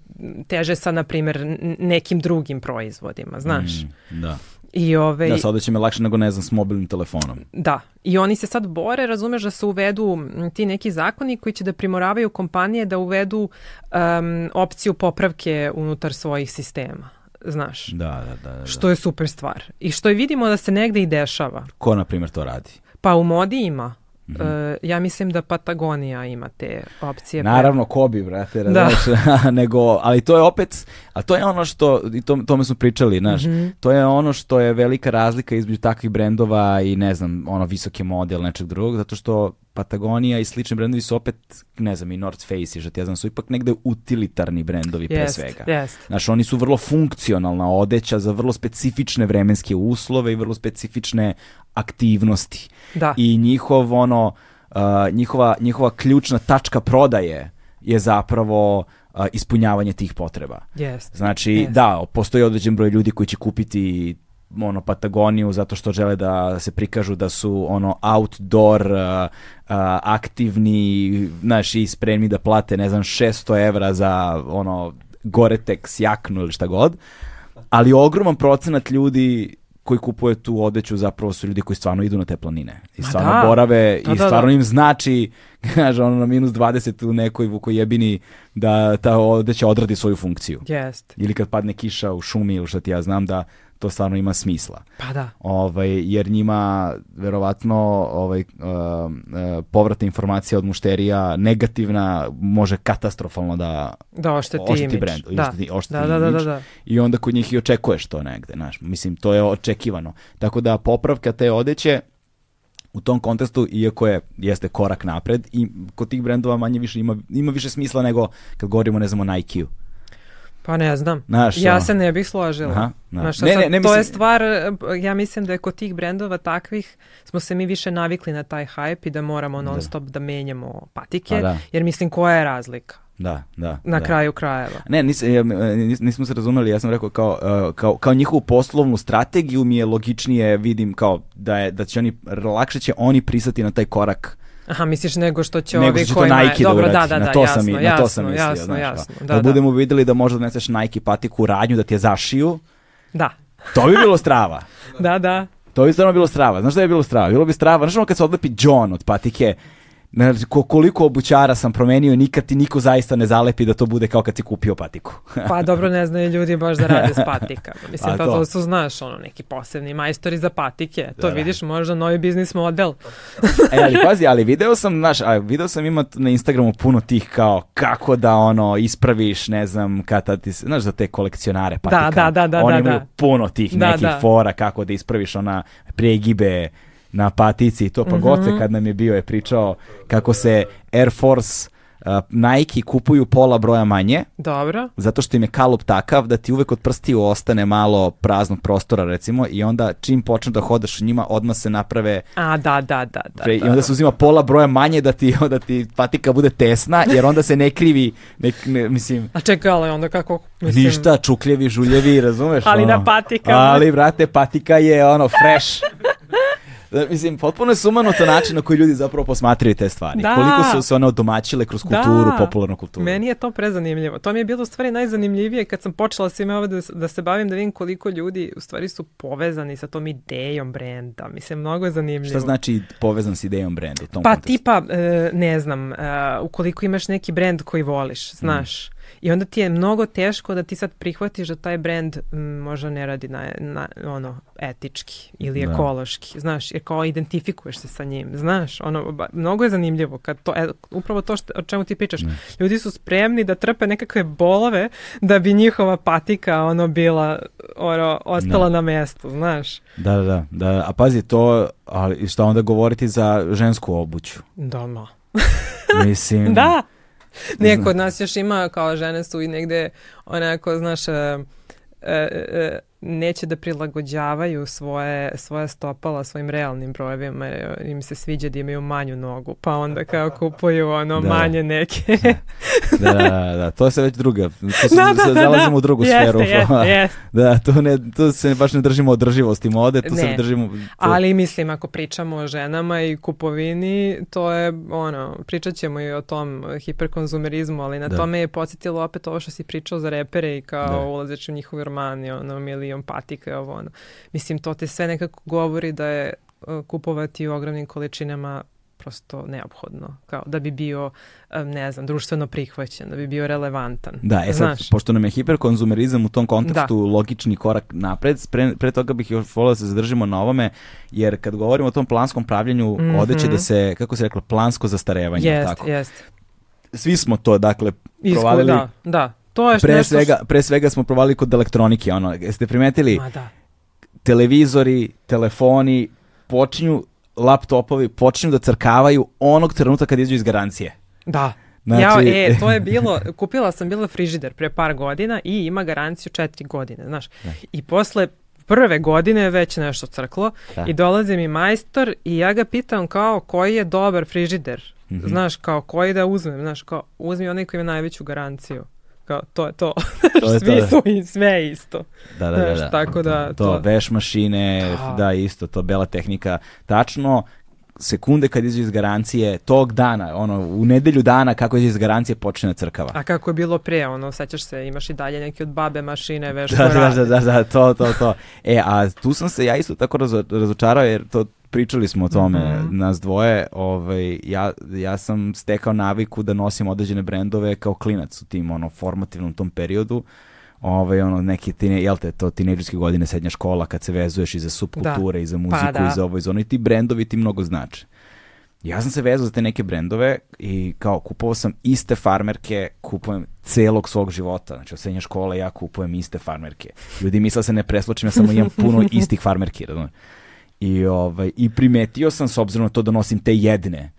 teže sa, na primjer, nekim drugim proizvodima, znaš. Mm, da. I ove, da, sad će me lakše nego ne znam s mobilnim telefonom. Da, i oni se sad bore, razumeš da se uvedu ti neki zakoni koji će da primoravaju kompanije da uvedu um, opciju popravke unutar svojih sistema znaš. Da, da, da, da. Što je super stvar. I što je vidimo da se negde i dešava. Ko, na primjer, to radi? Pa u modi ima. Mm -hmm. uh, ja mislim da Patagonija ima te opcije. Naravno, ko bi, brate, da. nego, ali to je opet, a to je ono što, i to, tome smo pričali, znaš, mm -hmm. to je ono što je velika razlika između takvih brendova i, ne znam, ono, visoki model nečeg drugog, zato što Patagonija i slični brendovi su opet, ne znam, i North Face i znam, su ipak negde utilitarni brendovi pre svega. Jest. Znaš, oni su vrlo funkcionalna odeća za vrlo specifične vremenske uslove i vrlo specifične aktivnosti. Da. I njihov, ono, uh, njihova, njihova ključna tačka prodaje je zapravo uh, ispunjavanje tih potreba. Yes. Znači, yes. da, postoji određen broj ljudi koji će kupiti ono Patagoniju zato što žele da se prikažu da su ono outdoor uh, uh, aktivni, znaš, i spremni da plate, ne znam, 600 evra za ono Gore-Tex jaknu ili šta god. Ali ogroman procenat ljudi koji kupuje tu odeću zapravo su ljudi koji stvarno idu na te planine. I stvarno da. borave da, i da, stvarno da, im znači, kaže ono na minus 20 u nekoj vukojebini da ta odeća odradi svoju funkciju. Jest. Ili kad padne kiša u šumi ili što ti ja znam da to stvarno ima smisla. Pa da. Ovaj, jer njima verovatno ovaj, uh, uh, povratna informacija od mušterija negativna može katastrofalno da, da ošteti, ošteti brend. Da. Ošteti, ošteti da, da, da, da, da. I onda kod njih i očekuješ to negde. Znaš. Mislim, to je očekivano. Tako da popravka te odeće u tom kontestu, iako je, jeste korak napred, i kod tih brendova manje više ima, ima više smisla nego kad govorimo, ne znamo, Nike-u. Pa ne znam. Naš, ja se ne bih složila. Aha, na. Znaš, ne, ne, ne, to mislim... je stvar, ja mislim da je kod tih brendova takvih smo se mi više navikli na taj hype i da moramo non stop da, da menjamo patike, pa da. jer mislim koja je razlika. Da, da. Na da. kraju krajeva. Ne, nis, nis, nismo se razumeli, ja sam rekao kao, uh, kao, kao njihovu poslovnu strategiju mi je logičnije, vidim kao da, je, da će oni, lakše će oni pristati na taj korak Aha, misliš nego što će nego ovi što će to Nike Dobro, da, da, da, na to jasno, sam, jasno, na to sam mislio, jasno, znaš, jasno, da, da, da, budemo videli da možda doneseš Nike patiku u radnju da ti je zašiju. Da. To bi bilo strava. da, da. To bi stvarno bilo strava. Znaš da je bilo strava? Bilo bi strava. Znaš ono kad se odlepi John od patike, Znači, koliko obućara sam promenio, nikad ti niko zaista ne zalepi da to bude kao kad si kupio patiku. pa dobro, ne znaju ljudi baš da rade s patikama. Mislim, pa, to, to su, znaš, ono, neki posebni majstori za patike. To da, da. vidiš možda novi biznis model. e, ali pazi, ali video sam, znaš, a video sam ima na Instagramu puno tih kao kako da, ono, ispraviš, ne znam, kada ti, znaš, za te kolekcionare patika. Da, da, da, da. Oni da, imaju da. puno tih da, nekih da. fora kako da ispraviš ona pregibe, na patici i to pa mm -hmm. kad nam je bio je pričao kako se Air Force uh, Nike kupuju pola broja manje. Dobro. Zato što im je kalup takav da ti uvek od prstiju ostane malo praznog prostora recimo i onda čim počne da hodaš u njima odmah se naprave A da da da da. Pre, I onda se uzima pola broja manje da ti da ti patika bude tesna jer onda se ne krivi ne, ne mislim. A čekaj, ali onda kako mislim Ništa, čukljevi, žuljevi, razumeš? ali ono. na patikama. Ali brate, patika je ono fresh. Da, mislim, potpuno je sumanuto način na koji ljudi zapravo posmatraju te stvari. Da. Koliko su se one odomaćile kroz kulturu, da. popularnu kulturu. Meni je to prezanimljivo. To mi je bilo u stvari najzanimljivije kad sam počela svime ovo da, da se bavim, da vidim koliko ljudi u stvari su povezani sa tom idejom brenda. Mislim, mnogo je zanimljivo. Šta znači povezan s idejom brenda u tom Pa kontekstu? tipa, e, ne znam, e, ukoliko imaš neki brend koji voliš, znaš, mm I onda ti je mnogo teško da ti sad prihvatiš da taj brend m, možda ne radi na, na ono etički ili da. ekološki, znaš, jer kao identifikuješ se sa njim, znaš, ono, ba, mnogo je zanimljivo kad to, e, upravo to što, o čemu ti pričaš, ne. ljudi su spremni da trpe nekakve bolove da bi njihova patika ono bila oro, ostala ne. na mestu, znaš. Da, da, da, da, a pazi to, ali šta onda govoriti za žensku obuću? Doma. Mislim... da, ne, kod nas još ima kao žene su i negde onako, znaš, e, e, e, neće da prilagođavaju svoje, svoje stopala svojim realnim brojevima jer im se sviđa da imaju manju nogu pa onda kao kupuju ono da. manje neke da, da, da, to se već druga to se da, da, da, zalazimo da. u drugu jeste, sferu jeste, jeste. da, to, ne, to se baš ne držimo održivosti mode to ne. se držimo to... ali mislim ako pričamo o ženama i kupovini to je ono, pričat ćemo i o tom hiperkonzumerizmu ali na da. tome je podsjetilo opet ovo što si pričao za repere i kao da. ulazeći u njihovi romani ono, ili milion patika i ovo ono. Mislim, to te sve nekako govori da je uh, kupovati u ogromnim količinama prosto neophodno, kao da bi bio, ne znam, društveno prihvaćen, da bi bio relevantan. Da, e sad, Znaš? pošto nam je hiperkonzumerizam u tom kontekstu da. logični korak napred, pre, pre toga bih još volio da se zadržimo na ovome, jer kad govorimo o tom planskom pravljenju, mm -hmm. odeće da se, kako se rekla, plansko zastarevanje. Jest, tako? jest. Svi smo to, dakle, Isku, provalili. Da, da. To je pre, nešto... svega, pre svega smo provalili kod elektronike, ono, jeste primetili? Ma da. Televizori, telefoni, počinju laptopovi počinju da crkavaju onog trenutka kad izađu iz garancije. Da. Znači... Ja, e, to je bilo, kupila sam bila frižider pre par godina i ima garanciju četiri godine, znaš. Da. I posle prve godine već nešto crklo da. i dolazi mi majstor i ja ga pitam kao koji je dobar frižider. Mm -hmm. Znaš, kao koji da uzmem, znaš, kao uzmi onaj koji ima najveću garanciju kao, to je to. to je Svi to, su i sve isto. Da, da, da, da. Tako da, to, to... veš mašine, da. da, isto, to bela tehnika. Tačno, sekunde kad izađe iz garancije, tog dana, ono, u nedelju dana kako izađe iz garancije počne crkava. A kako je bilo pre, ono, sećaš se, imaš i dalje neki od babe mašine, veš, da, da, da, da, da, to, to, to. E, a tu sam se ja isto tako razo, razočarao, jer to pričali smo o tome, mm -hmm. nas dvoje, ovaj, ja, ja sam stekao naviku da nosim određene brendove kao klinac u tim ono, formativnom tom periodu, ovaj, ono, neki tine, jel te, to tinejdžerske godine, srednja škola, kad se vezuješ i za subkulture, da. i za muziku, pa, da. i za ovo, i za ono, i ti brendovi ti mnogo znače. Ja sam se vezao za te neke brendove i kao kupovao sam iste farmerke, kupujem celog svog života. Znači od srednje škole ja kupujem iste farmerke. Ljudi misle da se ne presločim, ja samo imam puno istih farmerki. Razumem. I, ovaj, I primetio sam, s obzirom na to da nosim te jedne,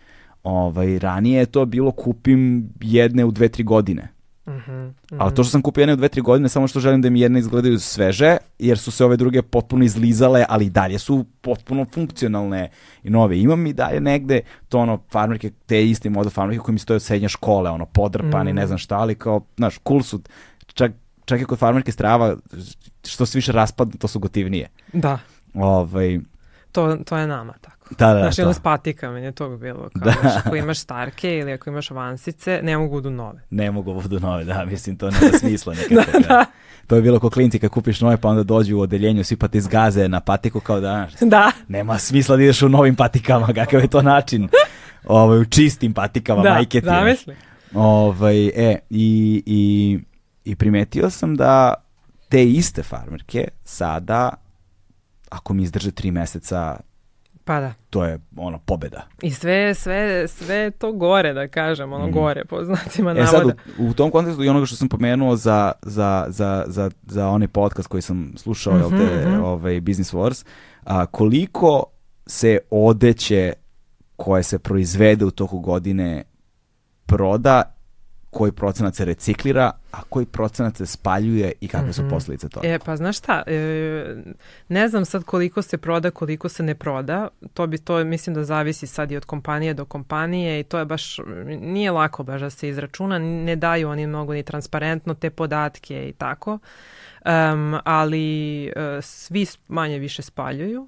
ovaj, ranije je to bilo kupim jedne u dve, tri godine. Mm -hmm, mm -hmm. Ali to što sam kupio jedne u dve, tri godine, samo što želim da mi jedne izgledaju sveže, jer su se ove druge potpuno izlizale, ali i dalje su potpuno funkcionalne i nove. Imam i dalje negde to ono farmerke, te iste moda farmerke koje mi stoje od srednje škole, ono podrpani, mm -hmm. ne znam šta, ali kao, znaš, cool su, čak, čak i kod farmerke strava, što se više raspadne, to su gotivnije. Da. Ovaj, to, to je nama tako. Da, da, znači, ono s patikama je to bilo. Kao, da. ako imaš starke ili ako imaš vansice, ne mogu budu nove. Ne mogu budu nove, da, mislim, to nema smisla nekako. da, da. To je bilo ko klinci kad kupiš nove, pa onda dođu u odeljenju, svi pa ti zgaze na patiku kao da, da. nema smisla da ideš u novim patikama, kakav je to način. Ovaj, u čistim patikama, da, majke ti. Da, mislim. Ovaj, e, i, i, i primetio sam da te iste farmerke sada ako mi izdrže tri meseca, pa da. to je ono pobeda. I sve, sve, sve to gore, da kažem, ono mm. gore, po znacima navoda. E sad, u, u tom kontekstu i onoga što sam pomenuo za, za, za, za, za onaj podcast koji sam slušao, mm -hmm, jel te, mm -hmm. ovaj, Business Wars, a, koliko se odeće koje se proizvede u toku godine proda koji procenat se reciklira, a koji procenat se spaljuje i kakve su mhm. posledice toga. E, pa znaš šta, e, ne znam sad koliko se proda, koliko se ne proda, to bi to, mislim da zavisi sad i od kompanije do kompanije i to je baš, nije lako baš da se izračuna, ne daju oni mnogo ni transparentno te podatke i tako, um, ali uh, svi manje više spaljuju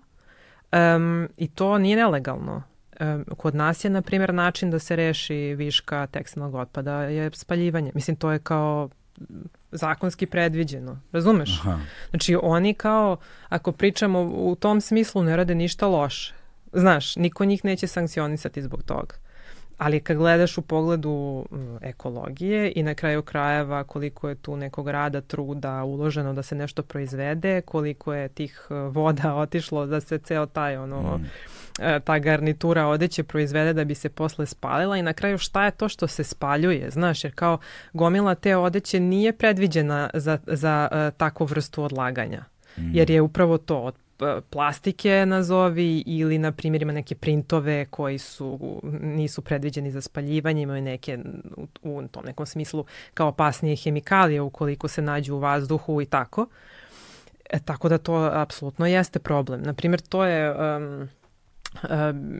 um, i to nije nelegalno kod nas je, na primjer, način da se reši viška tekstilnog otpada je spaljivanje. Mislim, to je kao zakonski predviđeno. Razumeš? Aha. Znači, oni kao, ako pričamo u tom smislu, ne rade ništa loše. Znaš, niko njih neće sankcionisati zbog toga. Ali kad gledaš u pogledu ekologije i na kraju krajeva koliko je tu nekog rada, truda uloženo da se nešto proizvede, koliko je tih e, voda otišlo da se ceo taj ono mm ta garnitura odeće proizvede da bi se posle spalila i na kraju šta je to što se spaljuje, znaš, jer kao gomila te odeće nije predviđena za, za uh, takvu vrstu odlaganja, mm. jer je upravo to od e, plastike nazovi ili na primjer ima neke printove koji su nisu predviđeni za spaljivanje, imaju neke u, u tom nekom smislu kao opasnije hemikalije ukoliko se nađu u vazduhu i tako. E, tako da to apsolutno jeste problem. Na primjer, to je um,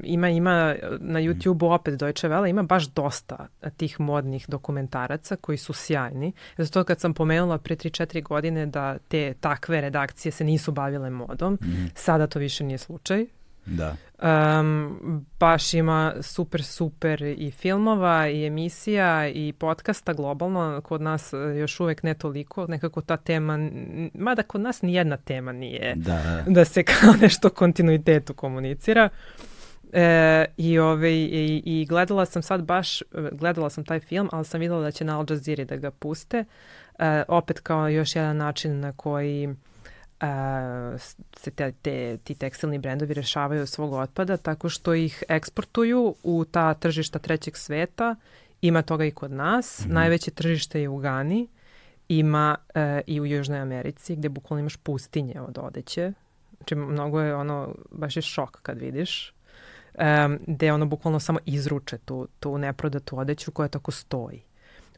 ima ima na mhm. YouTubeu opet Deutsche Welle ima baš dosta tih modnih dokumentaraca koji su sjajni. Zato kad sam pomenula pre 3-4 godine da te takve redakcije se nisu bavile modom, mm. sada to više nije slučaj. Da. Um, baš ima super, super i filmova i emisija i podcasta globalno, kod nas još uvek ne toliko, nekako ta tema, mada kod nas nijedna tema nije da, da se kao nešto kontinuitetu komunicira. E, i, ove, i, I gledala sam sad baš, gledala sam taj film, ali sam videla da će na Al Jazeera da ga puste. E, opet kao još jedan način na koji se te, te, ti tekstilni brendovi rešavaju svog otpada tako što ih eksportuju u ta tržišta trećeg sveta. Ima toga i kod nas. Mm -hmm. Najveće tržište je u Gani. Ima e, i u Južnoj Americi gde bukvalno imaš pustinje od odeće. Znači mnogo je ono, baš je šok kad vidiš um, gde ono bukvalno samo izruče tu, tu neprodatu odeću koja tako stoji.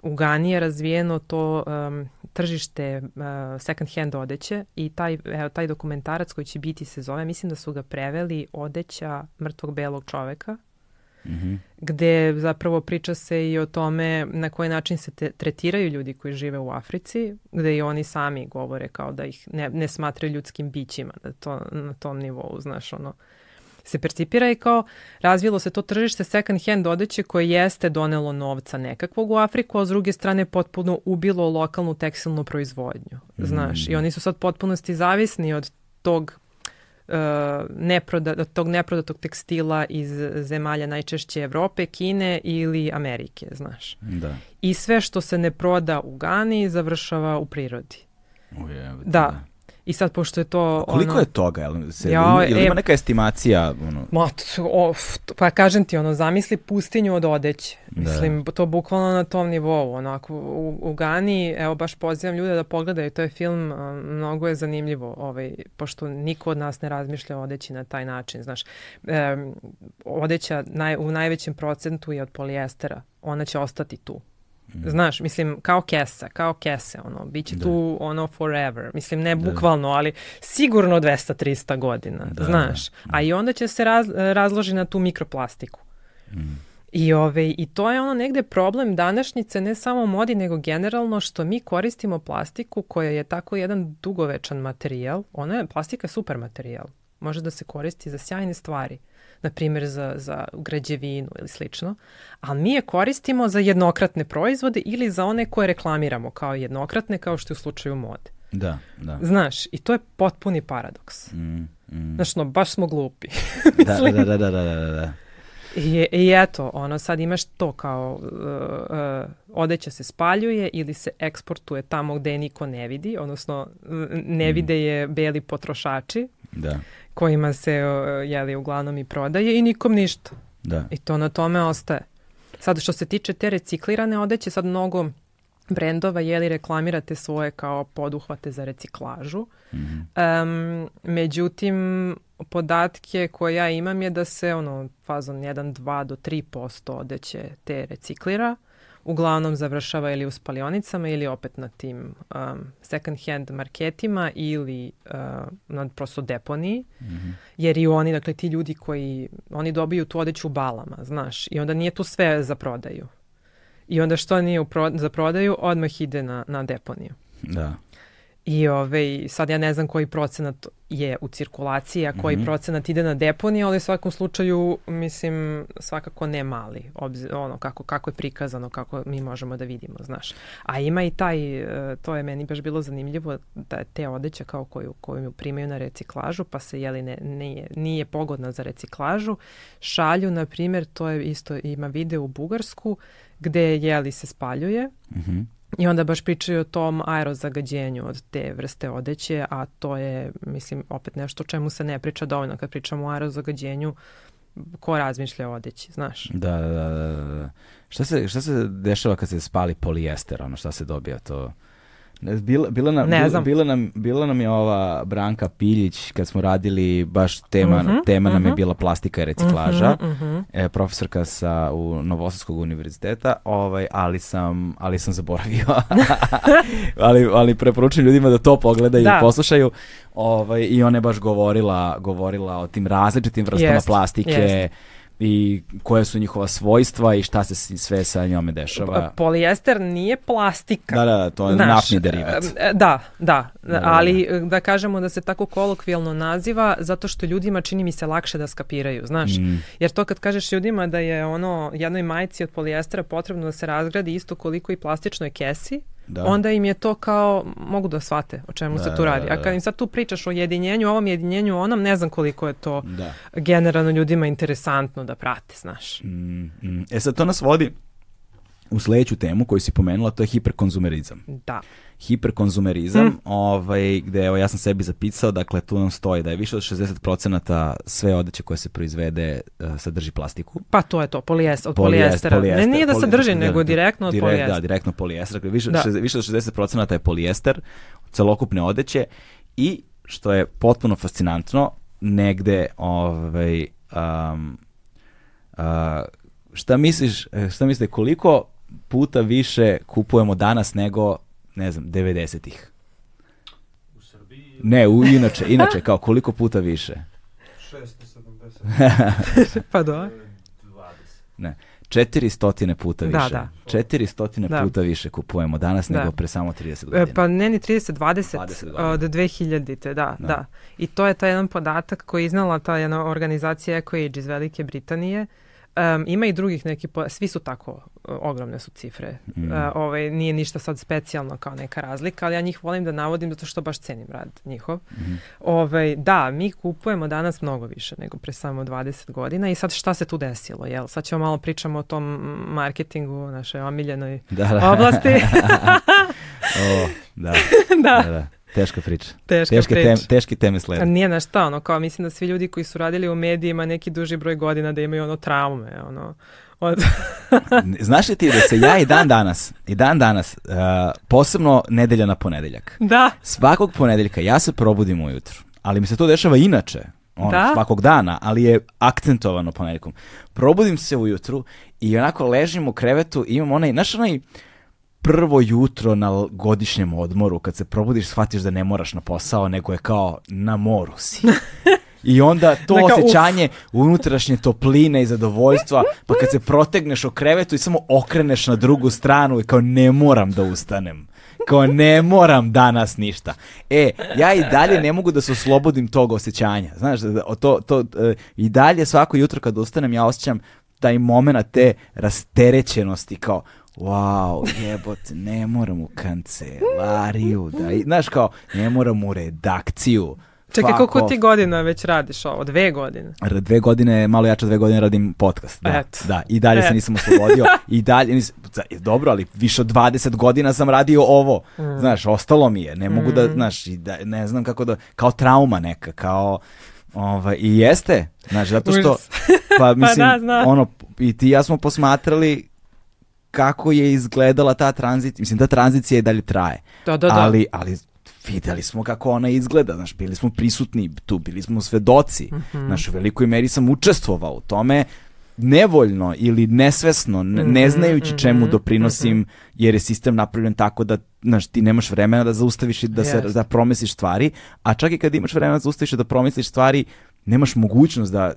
U Gani je razvijeno to um, tržište uh, second hand odeće i taj, evo, taj dokumentarac koji će biti se zove, mislim da su ga preveli odeća mrtvog belog čoveka, Mm -hmm. gde zapravo priča se i o tome na koji način se te, tretiraju ljudi koji žive u Africi, gde i oni sami govore kao da ih ne, ne smatraju ljudskim bićima, da to na tom nivou, znaš, ono, se percipira i kao razvilo se to tržište second hand odeće koje jeste donelo novca nekakvog u Afriku, a s druge strane potpuno ubilo lokalnu tekstilnu proizvodnju. Znaš, mm. i oni su sad potpunosti zavisni od tog uh, neproda, od tog neprodatog tekstila iz zemalja najčešće Evrope, Kine ili Amerike, znaš. Da. I sve što se ne proda u Gani završava u prirodi. Uje, da. I sad, pošto je to... A koliko ono, je toga? Jel, se, ja, ili, ima neka estimacija? Ono? Ma, of, pa kažem ti, ono, zamisli pustinju od odeće. Da. Mislim, to bukvalno na tom nivou. Onako, u, u Gani, evo, baš pozivam ljude da pogledaju, to je film, mnogo je zanimljivo, ovaj, pošto niko od nas ne razmišlja o odeći na taj način, znaš. E, odeća naj, u najvećem procentu je od polijestera. Ona će ostati tu. Znaš, mislim, kao kesa, kao kese, ono, bit će da. tu ono forever. Mislim, ne da. bukvalno, ali sigurno 200-300 godina, da. znaš. A i onda će se raz, razloži na tu mikroplastiku. Mm. I, ove, I to je ono negde problem današnjice, ne samo modi, nego generalno što mi koristimo plastiku koja je tako jedan dugovečan materijal. Ona je, plastika je super materijal. Može da se koristi za sjajne stvari na primjer za, za građevinu ili slično, a mi je koristimo za jednokratne proizvode ili za one koje reklamiramo kao jednokratne, kao što je u slučaju mode. Da, da. Znaš, i to je potpuni paradoks. Mm, mm. Znaš, no, baš smo glupi. da, da, da, da, da, da, da. I, I eto, ono, sad imaš to kao uh, uh, odeća se spaljuje ili se eksportuje tamo gde je niko ne vidi, odnosno ne mm. vide je beli potrošači. Da kojima se jeli, uglavnom i prodaje i nikom ništa. Da. I to na tome ostaje. Sad što se tiče te reciklirane odeće, sad mnogo brendova jeli reklamirate svoje kao poduhvate za reciklažu. Mm -hmm. um, međutim, podatke koje ja imam je da se ono fazon 1, 2 do 3% odeće te reciklira uglavnom završava ili u spalionicama ili opet na tim um, second hand marketima ili uh, na prosto deponiji. Mm -hmm. Jer i oni, dakle ti ljudi koji, oni dobiju tu odeću u balama, znaš, i onda nije tu sve za prodaju. I onda što nije u pro, za prodaju, odmah ide na, na deponiju. Da. I ove, sad ja ne znam koji procenat je u cirkulaciji, a koji mm -hmm. procenat ide na deponiju, ali u svakom slučaju, mislim, svakako ne mali, obzir, ono, kako, kako je prikazano, kako mi možemo da vidimo, znaš. A ima i taj, e, to je meni baš bilo zanimljivo, da te odeća kao koju, koju primaju na reciklažu, pa se, jeli, ne, nije, nije pogodna za reciklažu, šalju, na primjer, to je isto, ima video u Bugarsku, gde, jeli, se spaljuje, mm -hmm I onda baš pričaju o tom aerozagađenju od te vrste odeće, a to je, mislim, opet nešto o čemu se ne priča dovoljno. Kad pričamo o aerozagađenju, ko razmišlja o odeći, znaš? Da, da, da, da. da. Šta se, šta se dešava kad se spali polijester, ono, šta se dobija to? Bila, bila, nam, ne bila, bila, nam, bila nam je ova Branka Piljić kad smo radili baš tema, uh mhm, -huh, tema uh -huh. nam je mhm. bila plastika i reciklaža, uh -huh, uh e, profesorka sa u Novosadskog univerziteta, ovaj, ali sam ali sam zaboravio. ali, ali preporučujem ljudima da to pogledaju da. i poslušaju. Ovaj, I ona je baš govorila, govorila o tim različitim vrstama jest, plastike. Jest i koje su njihova svojstva i šta se sve sa njome dešava. Pa, polijester nije plastika. Da, da, to je Znaš, naftni derivat. E, da, da, da, ali da kažemo da se tako kolokvijalno naziva zato što ljudima čini mi se lakše da skapiraju, znaš. Mm. Jer to kad kažeš ljudima da je ono jednoj majici od polijestera potrebno da se razgradi isto koliko i plastičnoj kesi, da. onda im je to kao, mogu da shvate o čemu da, se tu radi. A kad im sad tu pričaš o jedinjenju, ovom jedinjenju, onom, ne znam koliko je to da. generalno ljudima interesantno da prate, znaš. Mm, mm. E sad to nas vodi u sledeću temu koju si pomenula, to je hiperkonzumerizam. Da. Hiperkonzumerizam, mm. ovaj, gde evo, ja sam sebi zapisao, dakle tu nam stoji da je više od 60% sve odeće koje se proizvede uh, sadrži plastiku. Pa to je to, polijest, od polijestera. polijester, ne, nije da sadrži, nego direktno od direkt, polijestera. Da, direktno polijester. Dakle, više, da. Više od 60% je polijester, celokupne odeće i što je potpuno fascinantno, negde ovaj, um, uh, šta misliš, e, šta mislite, koliko puta više kupujemo danas nego, ne znam, 90-ih. U Srbiji? Ne, u, inače, inače, kao koliko puta više? 670. pa do. 20. Ne. 400 puta više. Da, da. 400 da. puta više kupujemo danas da. nego pre samo 30 godina. Pa ne ni 30, 20, 20 od 2000-te, da, da, da. I to je taj jedan podatak koji je iznala ta jedna organizacija EcoAge iz Velike Britanije, Um, ima i drugih neki, svi su tako, ogromne su cifre. Mm. Uh, ovaj, nije ništa sad specijalno kao neka razlika, ali ja njih volim da navodim zato što baš cenim rad njihov. Mm. Ovaj, da, mi kupujemo danas mnogo više nego pre samo 20 godina i sad šta se tu desilo? Jel? Sad ćemo malo pričamo o tom marketingu, našoj omiljenoj da, da. oblasti. o, da. da. da, da. Teška priča. Teška teške, priča. Tem, teški teme slede. Nije na šta, ono, kao mislim da svi ljudi koji su radili u medijima neki duži broj godina da imaju ono traume, ono, od... Znaš li ti da se ja i dan danas, i dan danas, uh, posebno nedelja na ponedeljak, da. svakog ponedeljka ja se probudim ujutru, ali mi se to dešava inače, ono, da? svakog dana, ali je akcentovano ponedeljkom. Probudim se ujutru i onako ležim u krevetu i imam onaj, znaš onaj, prvo jutro na godišnjem odmoru, kad se probudiš, shvatiš da ne moraš na posao, nego je kao na moru si. I onda to Neka, osjećanje uf. unutrašnje topline i zadovoljstva, pa kad se protegneš o krevetu i samo okreneš na drugu stranu i kao ne moram da ustanem. Kao ne moram danas ništa. E, ja i dalje ne mogu da se oslobodim tog osjećanja. Znaš, to, to, e, i dalje svako jutro kad ustanem ja osjećam taj moment te rasterećenosti kao wow, jebote, ne moram u kancelariju, da, i, znaš kao, ne moram u redakciju. Čekaj, koliko ti godina već radiš ovo? Dve godine? Dve godine, malo jače dve godine radim podcast. Da, Eto. da. I dalje Eto. se nisam oslobodio. I dalje, nis, dobro, ali više od 20 godina sam radio ovo. Mm. Znaš, ostalo mi je. Ne mogu da, mm. da, znaš, da, ne znam kako da, kao trauma neka, kao, ovaj, i jeste, znaš, zato što, pa mislim, pa da, ono, i ti ja smo posmatrali kako je izgledala ta tranzicija, mislim ta tranzicija i dalje traje. Da, da, da. Ali, ali videli smo kako ona izgleda, znaš, bili smo prisutni tu, bili smo svedoci, mm -hmm. znaš, u velikoj meri sam učestvovao u tome, nevoljno ili nesvesno, ne, ne mhm, znajući čemu mhm, doprinosim, mm -hmm. jer je sistem napravljen tako da znaš, ti nemaš vremena da zaustaviš i da, se, da promisliš stvari, a čak i kad imaš vremena da zaustaviš i da promisliš stvari, nemaš mogućnost da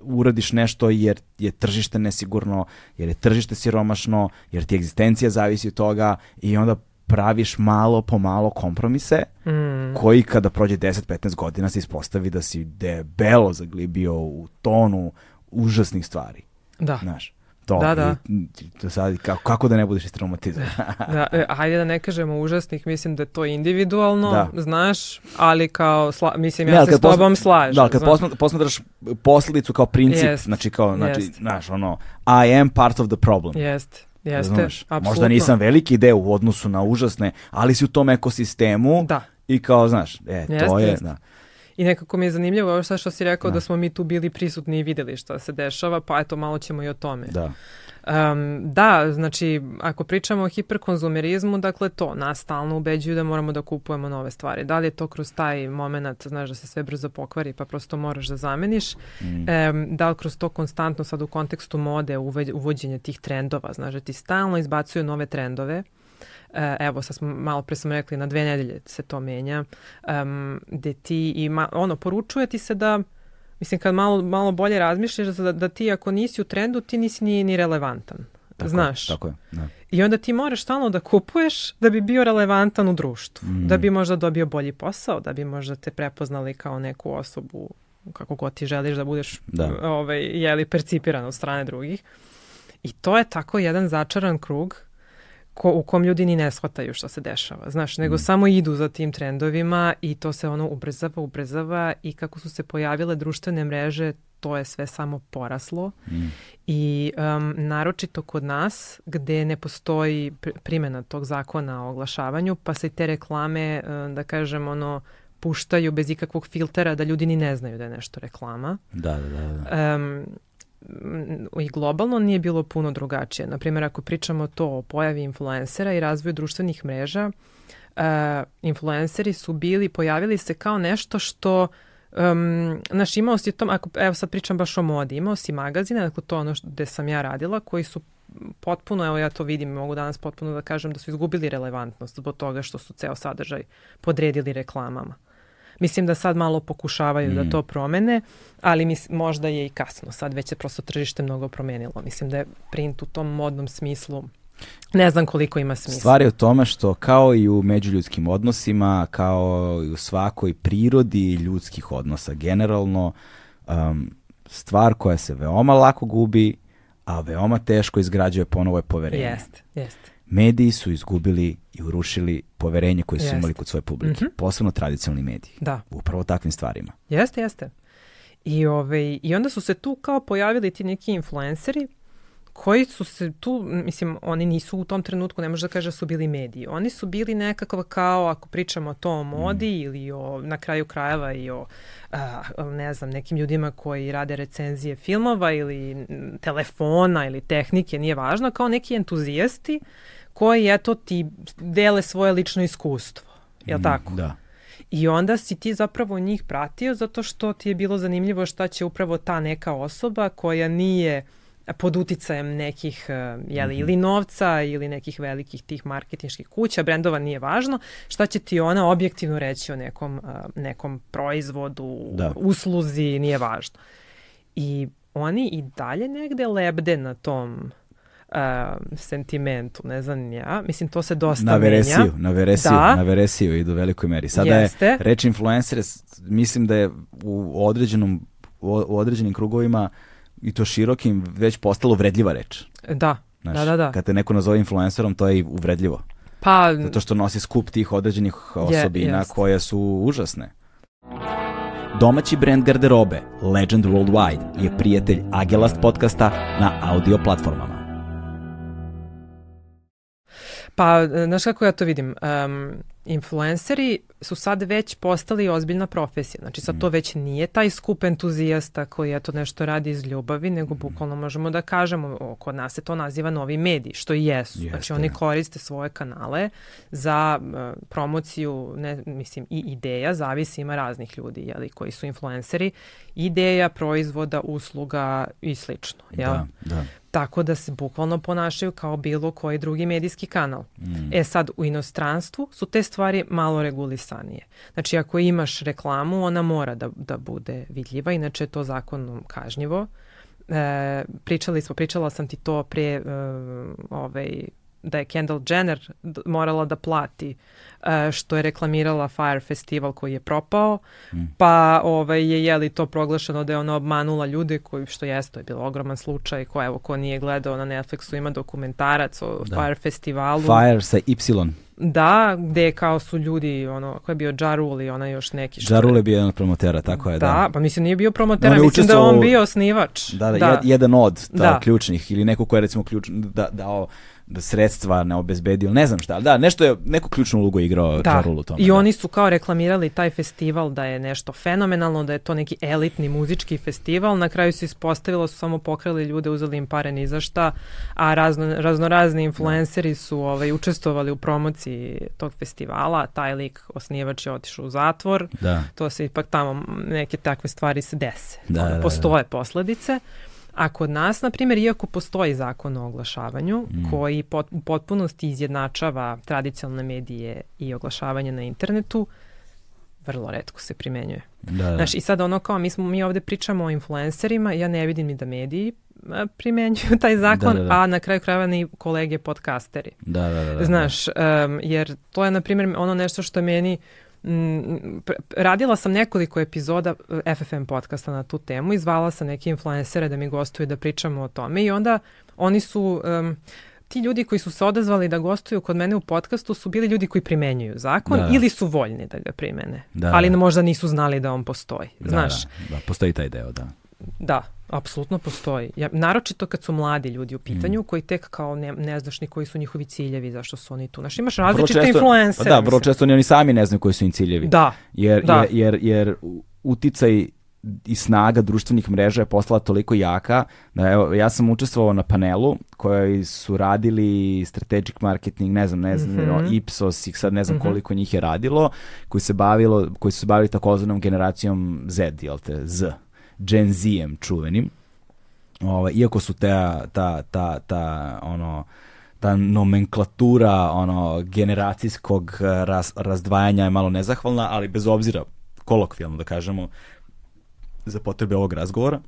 uradiš nešto jer je tržište nesigurno, jer je tržište siromašno, jer ti egzistencija zavisi od toga i onda praviš malo po malo kompromise mm. koji kada prođe 10-15 godina se ispostavi da si debelo zaglibio u tonu užasnih stvari. Da. Znaš to. Da, da. I, sad, kako, kako da ne budeš istraumatizovan? da, e, hajde da ne kažemo užasnih, mislim da je to individualno, da. znaš, ali kao, sla, mislim, ja ne, se s tobom posma, slažem. Da, kad posma, posmatraš posledicu kao princip, jest, znači kao, znači, jest. znaš, ono, I am part of the problem. Jeste. Jeste, Znaš, apsolutno. Možda nisam veliki deo u odnosu na užasne, ali si u tom ekosistemu da. i kao, znaš, e, jest, to je, jest. da. I nekako mi je zanimljivo ovo što si rekao da. da smo mi tu bili prisutni i videli šta se dešava, pa eto malo ćemo i o tome. Da. Um, da, znači, ako pričamo o hiperkonzumerizmu, dakle to, nas stalno ubeđuju da moramo da kupujemo nove stvari. Da li je to kroz taj moment, znaš da se sve brzo pokvari pa prosto moraš da zameniš, mm. um, da li kroz to konstantno sad u kontekstu mode, uvođenje tih trendova, znaš da ti stalno izbacuju nove trendove, evo sad smo malo pre smo rekli na dve nedelje se to menja, um, gde ti i ma, ono, poručuje ti se da Mislim, kad malo, malo bolje razmišljaš da, da ti ako nisi u trendu, ti nisi ni, ni relevantan. Tako Znaš. tako je. Da. I onda ti moraš stalno da kupuješ da bi bio relevantan u društvu. Mm. Da bi možda dobio bolji posao, da bi možda te prepoznali kao neku osobu kako god ti želiš da budeš da. Ovaj, jeli, percipiran od strane drugih. I to je tako jedan začaran krug ko, u kom ljudi ni ne shvataju što se dešava, znaš, nego mm. samo idu za tim trendovima i to se ono ubrzava, ubrzava i kako su se pojavile društvene mreže, to je sve samo poraslo mm. i um, naročito kod nas gde ne postoji primjena tog zakona o oglašavanju, pa se te reklame, um, da kažem, ono, puštaju bez ikakvog filtera da ljudi ni ne znaju da je nešto reklama. Da, da, da. da. Um, i globalno nije bilo puno drugačije. Naprimjer, ako pričamo to o pojavi influencera i razvoju društvenih mreža, uh, influenceri su bili, pojavili se kao nešto što Um, znaš, imao si tom, ako, evo sad pričam baš o modi, imao si magazine, dakle to ono što, gde sam ja radila, koji su potpuno, evo ja to vidim, mogu danas potpuno da kažem da su izgubili relevantnost zbog toga što su ceo sadržaj podredili reklamama. Mislim da sad malo pokušavaju da mm. da to promene, ali mis, možda je i kasno. Sad već je prosto tržište mnogo promenilo. Mislim da je print u tom modnom smislu Ne znam koliko ima smisla. Stvar je u tome što kao i u međuljudskim odnosima, kao i u svakoj prirodi ljudskih odnosa generalno, um, stvar koja se veoma lako gubi, a veoma teško izgrađuje ponovo je poverenje. Jeste, jeste mediji su izgubili i urušili poverenje koje su Jest. imali kod svoje publike, mm -hmm. posebno tradicionalni mediji. Da. Upravo takvim stvarima. Jeste, jeste. I, ove, ovaj, I onda su se tu kao pojavili ti neki influenceri koji su se tu, mislim, oni nisu u tom trenutku, ne može da kaže da su bili mediji. Oni su bili nekakav kao, ako pričamo o tom modi mm. ili o, na kraju krajeva i o, a, ne znam, nekim ljudima koji rade recenzije filmova ili telefona ili tehnike, nije važno, kao neki entuzijasti koji, eto, ti dele svoje lično iskustvo. Je li mm, tako? Da. I onda si ti zapravo njih pratio zato što ti je bilo zanimljivo šta će upravo ta neka osoba koja nije pod uticajem nekih jeli, mm -hmm. ili novca ili nekih velikih tih marketinških kuća, brendova nije važno, šta će ti ona objektivno reći o nekom, nekom proizvodu, da. usluzi, nije važno. I oni i dalje negde lebde na tom uh, sentimentu, ne znam ja. Mislim, to se dosta na veresiju, menja. Na veresiju, da. na veresiju idu u velikoj meri. Sada Jeste. je reč influencer, mislim da je u određenom u određenim krugovima i to širokim već postalo vredljiva reč. Da, Znaš, da, da, da. Kad te neko nazove influencerom, to je i uvredljivo. Pa, Zato što nosi skup tih određenih osobina je, koje su užasne. Domaći brand garderobe Legend Worldwide je prijatelj Agelast podcasta na audio platformama. Pa, znaš kako ja to vidim? Um, influenceri su sad već postali ozbiljna profesija. Znači sad to mm. već nije taj skup entuzijasta koji je to nešto radi iz ljubavi, nego mm. bukvalno možemo da kažemo, kod nas se to naziva novi mediji, što i jesu. Jeste. Znači oni koriste svoje kanale za uh, promociju, ne, mislim, i ideja, zavisi ima raznih ljudi, jeli, koji su influenceri, ideja, proizvoda, usluga i slično. Jel? Da, da tako da se bukvalno ponašaju kao bilo koji drugi medijski kanal. Mm. E sad, u inostranstvu su te stvari malo regulisanije. Znači, ako imaš reklamu, ona mora da, da bude vidljiva, inače je to zakonom kažnjivo. E, pričali smo, pričala sam ti to pre e, ovaj, da je Kendall Jenner morala da plati uh, što je reklamirala Fire Festival koji je propao, mm. pa ovaj, je jeli to proglašeno da je ona obmanula ljude koji, što jeste, to je bilo ogroman slučaj, ko, evo, ko nije gledao na Netflixu ima dokumentarac o da. Fire Festivalu. Fire sa Y. Da, gde kao su ljudi, ono, ko je bio Jarul i ona još neki što... Jarul je bio jedan od promotera, tako je, da. Da, pa mislim nije bio promotera, no, mislim da on bio osnivač. Da, da, da. jedan od ta, da. ključnih ili neko ko je recimo ključ, da, dao da sredstva ne obezbedio, ne znam šta, da, nešto je, neku ključnu ulogu igrao da. Čarul u tome. I da. oni su kao reklamirali taj festival da je nešto fenomenalno, da je to neki elitni muzički festival, na kraju se ispostavilo su samo pokrali ljude, uzeli im pare ni za šta, a razno, raznorazni influenceri su ovaj, učestvovali u promociji tog festivala, taj lik osnivač je otišao u zatvor, da. to se ipak tamo neke takve stvari se dese, da, da, da, postoje posledice. A kod nas, na primjer, iako postoji zakon o oglašavanju mm. koji pot, u potpunosti izjednačava tradicionalne medije i oglašavanje na internetu, vrlo redko se primenjuje. Da, da. Znaš, i sad ono kao, mi, smo, mi ovde pričamo o influencerima, ja ne vidim ni da mediji primenjuju taj zakon, da, da, da. a na kraju krajeva ni kolege podcasteri. Da, da, da, da. da. Znaš, um, jer to je, na primjer, ono nešto što meni Mm, radila sam nekoliko epizoda eh, FFM podcasta na tu temu i zvala sam neke influencere da mi gostuju da pričamo o tome i onda oni su um, ti ljudi koji su se odazvali da gostuju kod mene u podcastu su bili ljudi koji primenjuju zakon da. ili su voljni da ga primene. Da. Ali možda nisu znali da on postoji. Da, Znaš? Da, da, postoji taj deo, da. Da, apsolutno postoji. Ja, naročito kad su mladi ljudi u pitanju, mm. koji tek kao ne, ne znaš ni koji su njihovi ciljevi, zašto su oni tu. Znaš, imaš različite često, influence. Da, vrlo često ni oni sami ne znaju koji su im ciljevi. Da. Jer, da. jer, jer, jer uticaj i snaga društvenih mreža je postala toliko jaka da evo, ja sam učestvovao na panelu koji su radili strategic marketing, ne znam, ne znam, mm -hmm. Ipsos i sad ne znam mm -hmm. koliko njih je radilo, koji se bavilo, koji su se bavili takozvanom generacijom Z, jel te, Z, Gen Z-em čuvenim. Ovaj, iako su ta, ta, ta, ta, ono, ta nomenklatura ono generacijskog raz, razdvajanja je malo nezahvalna, ali bez obzira kolokvijalno da kažemo, za potrebe ovog razgovora.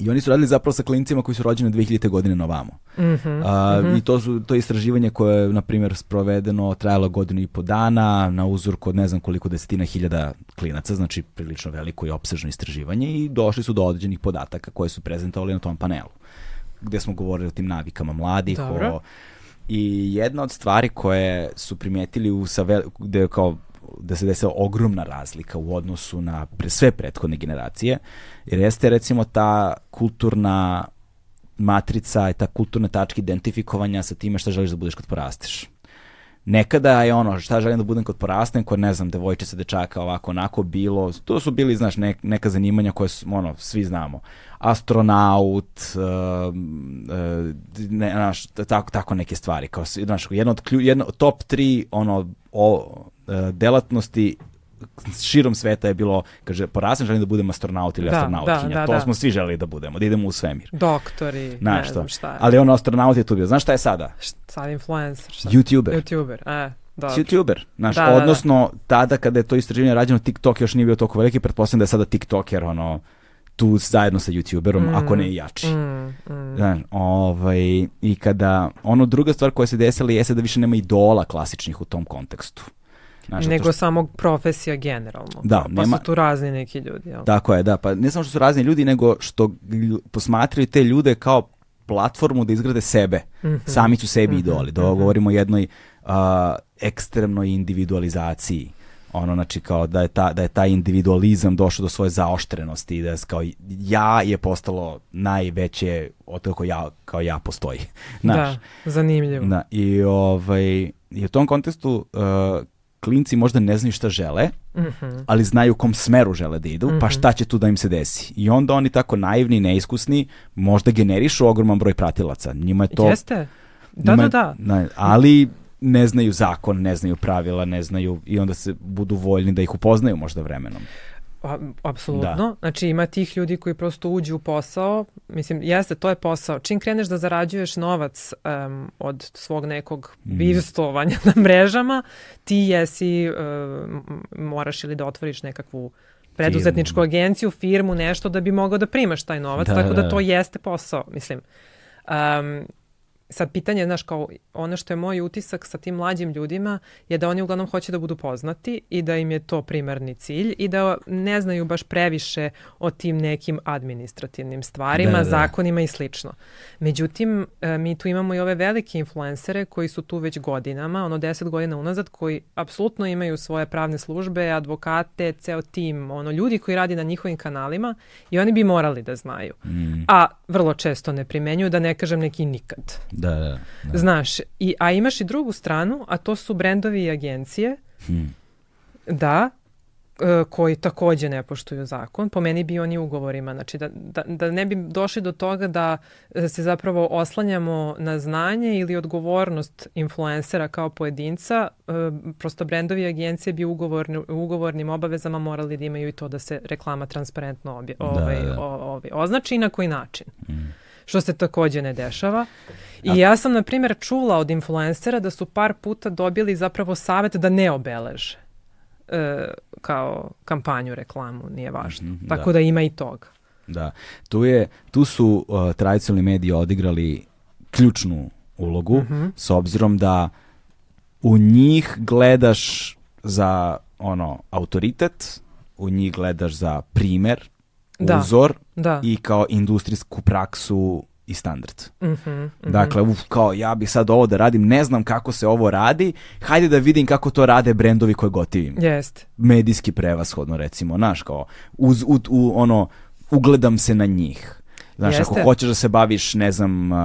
I oni su radili zapravo sa klinicima koji su rođeni 2000. godine na ovamo. Mm -hmm, A, mm -hmm. I to, su, to je istraživanje koje je, na primjer, sprovedeno, trajalo godinu i po dana, na uzorku od ne znam koliko desetina hiljada klinaca, znači prilično veliko i opsežno istraživanje i došli su do određenih podataka koje su prezentovali na tom panelu, gde smo govorili o tim navikama mladih, Dobro. o I jedna od stvari koje su primetili u sa vel, gde kao da se desila ogromna razlika u odnosu na pre, sve prethodne generacije, jer jeste recimo ta kulturna matrica i ta kulturna tačka identifikovanja sa time šta želiš da budeš kad porasteš. Nekada je ono šta želim da budem kod porastem, kod ne znam, devojčica, dečaka, ovako, onako bilo, to su bili, znaš, ne, neka zanimanja koje su, ono, svi znamo. Astronaut, uh, uh, ne, znaš, tako, tako neke stvari. Kao, znaš, jedno od, jedno, top 3, ono, o, delatnosti širom sveta je bilo, kaže, porasem želim da budem astronaut ili da, astronautkinja. Da, da, to da. smo svi želeli da budemo, da idemo u svemir. Doktori, Znaš ne znam šta je. Ali ono astronaut je tu bio. Znaš šta je sada? Sad influencer. Šta? YouTuber. YouTuber, e. Dobro. YouTuber, znaš, da, odnosno da, da. tada kada je to istraživanje rađeno, TikTok još nije bio toliko veliki, pretpostavljam da je sada TikToker, ono, tu zajedno sa YouTuberom, mm, ako ne i jači. Mm, mm. Znaš, ovaj, I kada, ono druga stvar koja se desila jeste da više nema idola klasičnih u tom kontekstu. Znaš, Nego što... samog profesija generalno. Da, pa nema... su tu razni neki ljudi. Jel? Tako je, da. Pa ne samo što su razni ljudi, nego što posmatraju te ljude kao platformu da izgrade sebe. Mm -hmm. Sami su sebi mm -hmm. idoli. Da mm -hmm. govorimo o jednoj uh, ekstremnoj individualizaciji ono znači kao da je ta da je taj individualizam došao do svoje zaoštrenosti i da je kao ja je postalo najveće od kako ja kao ja postoji. Znaš, da, zanimljivo. Da, i ovaj i u tom kontekstu uh, klinci možda ne znaju šta žele, mm -hmm. ali znaju u kom smeru žele da idu, mm -hmm. pa mhm. šta će tu da im se desi. I onda oni tako naivni neiskusni možda generišu ogroman broj pratilaca. Njima je to... Jeste. Da, njima, da, da. Na, ali ne znaju zakon, ne znaju pravila, ne znaju i onda se budu voljni da ih upoznaju možda vremenom. A, apsolutno. Da. Znači ima tih ljudi koji prosto uđu u posao. Mislim, jeste, to je posao. Čim kreneš da zarađuješ novac um, od svog nekog mm. bivstovanja na mrežama, ti jesi, um, moraš ili da otvoriš nekakvu preduzetničku firmu. agenciju, firmu, nešto da bi mogao da primaš taj novac. Da, tako da, da, da to jeste posao. Mislim, um, sad pitanje, znaš, kao ono što je moj utisak sa tim mlađim ljudima je da oni uglavnom hoće da budu poznati i da im je to primarni cilj i da ne znaju baš previše o tim nekim administrativnim stvarima, da, da. zakonima i slično. Međutim, e, mi tu imamo i ove velike influencere koji su tu već godinama, ono deset godina unazad, koji apsolutno imaju svoje pravne službe, advokate, ceo tim, ono ljudi koji radi na njihovim kanalima i oni bi morali da znaju. Mm. A vrlo često ne primenjuju, da ne kažem neki nikad. Da, da, da. Znaš, i, a imaš i drugu stranu, a to su brendovi i agencije. Hmm. Da, e, koji takođe ne poštuju zakon. Po meni bi oni ugovorima. Znači da, da, da ne bi došli do toga da se zapravo oslanjamo na znanje ili odgovornost influencera kao pojedinca. E, prosto brendovi i agencije bi ugovorni, ugovornim obavezama morali da imaju i to da se reklama transparentno obje, da, ovaj, da, da. O, ovaj, označi i na koji način. Hmm što se takođe ne dešava. I ja sam, na primjer, čula od influencera da su par puta dobili zapravo savet da ne obeleže e, kao kampanju, reklamu, nije važno. Mm -hmm, Tako da. da ima i toga. Da, tu, je, tu su uh, tradicionalni mediji odigrali ključnu ulogu, mm -hmm. s obzirom da u njih gledaš za ono autoritet, u njih gledaš za primer, da. uzor da. i kao industrijsku praksu i standard. Mm -hmm, mm -hmm. Dakle, uf, kao ja bih sad ovo da radim, ne znam kako se ovo radi, hajde da vidim kako to rade brendovi koje gotivim. Jest. Medijski prevashodno, recimo, znaš, kao, uz, u, u, ono, ugledam se na njih. Znaš, Jeste. ako hoćeš da se baviš, ne znam, uh,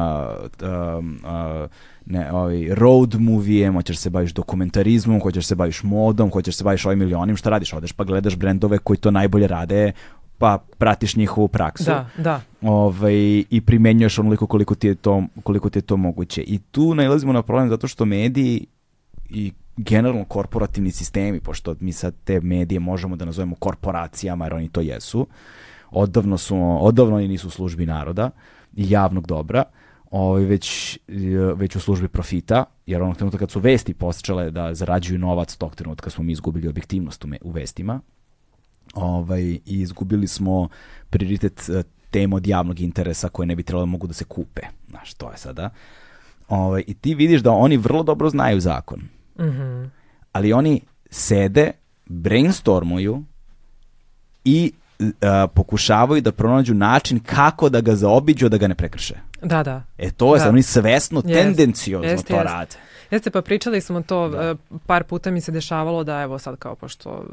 um, uh, ne, ovaj, road movijem, hoćeš da se baviš dokumentarizmom, hoćeš da se baviš modom, hoćeš da se baviš ovim ili onim, šta radiš? Odeš pa gledaš brendove koji to najbolje rade, pa pratiš njihovu praksu Da, da. ovaj, i primenjuješ onoliko koliko ti, je to, koliko ti je to moguće. I tu nailazimo na problem zato što mediji i generalno korporativni sistemi, pošto mi sad te medije možemo da nazovemo korporacijama, jer oni to jesu, odavno, su, odavno oni nisu u službi naroda i javnog dobra, ovaj, već, već u službi profita, jer onog trenutka kad su vesti počele da zarađuju novac, tog trenutka smo mi izgubili objektivnost u, me, u vestima ovaj, i izgubili smo prioritet eh, tema od javnog interesa koje ne bi trebalo da mogu da se kupe. Znaš, to je sada. Ovaj, I ti vidiš da oni vrlo dobro znaju zakon. Mhm. Ali oni sede, brainstormuju i uh, pokušavaju da pronađu način kako da ga zaobiđu, da ga ne prekrše. Da, da. E to je Da. oni svesno, Jest. tendenciozno Jest, to jest. rade. Jeste, pa pričali smo to, Da. e, par puta mi se dešavalo da evo sad kao pošto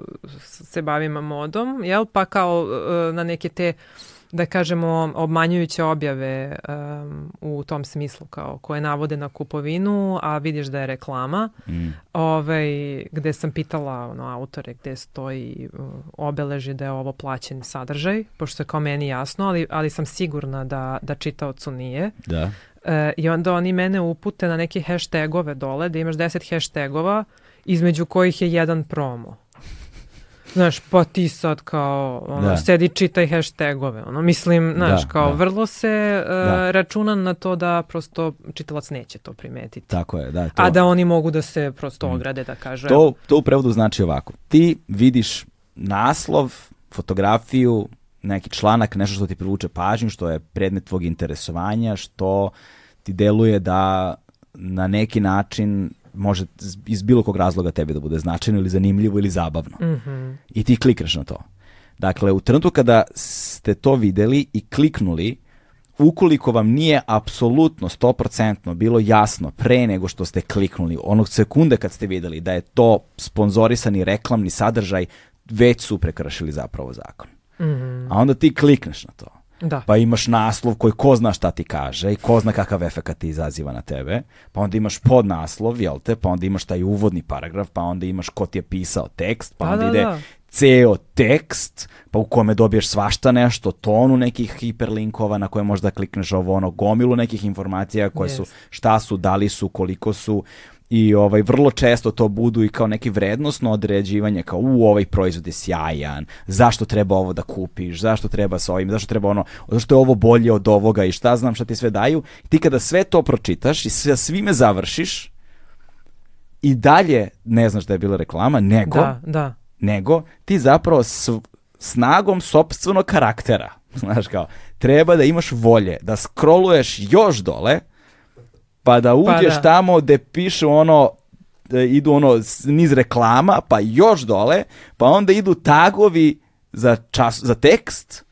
se bavim modom, jel, pa kao e, na neke te da kažemo obmanjujuće objave em, u tom smislu kao koje navode na kupovinu, a vidiš da je reklama, Mm. ovaj, gde sam pitala ono, autore gde stoji uh, obeleži da je ovo plaćen sadržaj, pošto je kao meni jasno, ali, ali sam sigurna da, da čitaocu nije. Da. E, I onda oni mene upute na neke hashtagove dole, da imaš 10 hashtagova, između kojih je jedan promo. Znaš, pa ti sad kao, ono, Da. sedi čitaj hashtagove, ono, mislim, znaš, Da, kao, da. vrlo se e, Da. računa na to da prosto čitalac neće to primetiti. Tako je, da. To, A da oni mogu da se prosto Mm. ograde, da kažu, to, to u prevodu znači ovako. Ti vidiš naslov, fotografiju, neki članak, nešto što ti privuče pažnju, što je predmet tvog interesovanja, što ti deluje da na neki način može iz bilo kog razloga tebi da bude značajno ili zanimljivo ili zabavno. Mhm. I ti klikneš na to. Dakle, u trenutku kada ste to videli i kliknuli, ukoliko vam nije apsolutno 100% bilo jasno pre nego što ste kliknuli, onog sekunde kad ste videli da je to sponzorisani reklamni sadržaj, već su prekršili zapravo zakon. Mhm. A onda ti klikneš na to. Da. Pa imaš naslov koji ko zna šta ti kaže i ko zna kakav efekat ti izaziva na tebe. Pa onda imaš podnaslov, jel te? Pa onda imaš taj uvodni paragraf, pa onda imaš ko ti je pisao tekst, pa Da, onda da, ide da. ceo tekst, pa u kome dobiješ svašta nešto, tonu nekih hiperlinkova na koje možda klikneš ovo ono, gomilu nekih informacija koje su, Jest. šta su, da li su, koliko su i ovaj vrlo često to budu i kao neki vrednosno određivanje kao u ovaj proizvod je sjajan, zašto treba ovo da kupiš, zašto treba sa ovim, zašto treba ono, zašto je ovo bolje od ovoga i šta znam šta ti sve daju. Ti kada sve to pročitaš i sve svime završiš i dalje ne znaš da je bila reklama, nego Da, da. nego ti zapravo s snagom sopstvenog karaktera, znaš kao, treba da imaš volje, da scrolluješ još dole, pa da uđeš da. tamo gde piše ono, da idu ono niz reklama, pa još dole, pa onda idu tagovi za, čas, za tekst,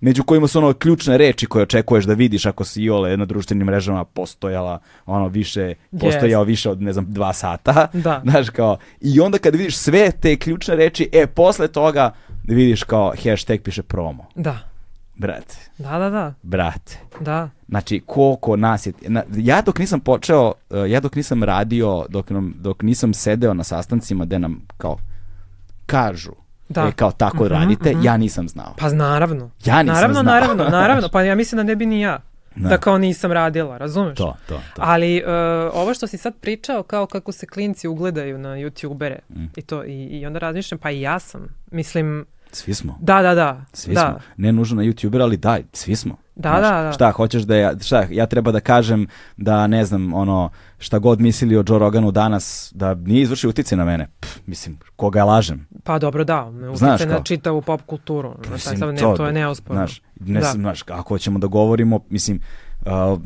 među kojima su ono ključne reči koje očekuješ da vidiš ako si iole na društvenim mrežama postojala ono više, postojao više od ne znam dva sata. Da. Znaš kao, i onda kad vidiš sve te ključne reči, e, posle toga vidiš kao hashtag piše promo. Da. Brate, Da, da, da. brate. Da. Znači, koliko nas je... Na, ja dok nisam počeo, uh, ja dok nisam radio, dok, nam, dok nisam sedeo na sastancima gde nam kao kažu, Da. e, kao tako Mhm, radite, mhm. ja nisam znao. Pa naravno. Ja nisam naravno, znao. naravno, naravno. Pa ja mislim da ne bi ni ja. Da. Da, kao nisam radila, razumeš? To, to, to. Ali uh, ovo što si sad pričao kao kako se klinci ugledaju na youtubere Mm. i to i, i onda razmišljam pa i ja sam. Mislim, Svi smo. da, da, da. Svi da. smo. Ne nužno na YouTuber, ali daj, svi smo. Da, Znaš, da, da. Šta, hoćeš da ja, šta, ja treba da kažem da, ne znam, ono, šta god mislili o Joe Roganu danas, da nije izvršio utjecaj na mene. Pff, mislim, koga ja lažem? Pa dobro, da. Kao- na čitavu pop kulturu. Mislim, Mislim, sad, ne, to, je neosporno. Znaš, ne, Da. znaš, ako ćemo da govorimo, mislim, uh, uh,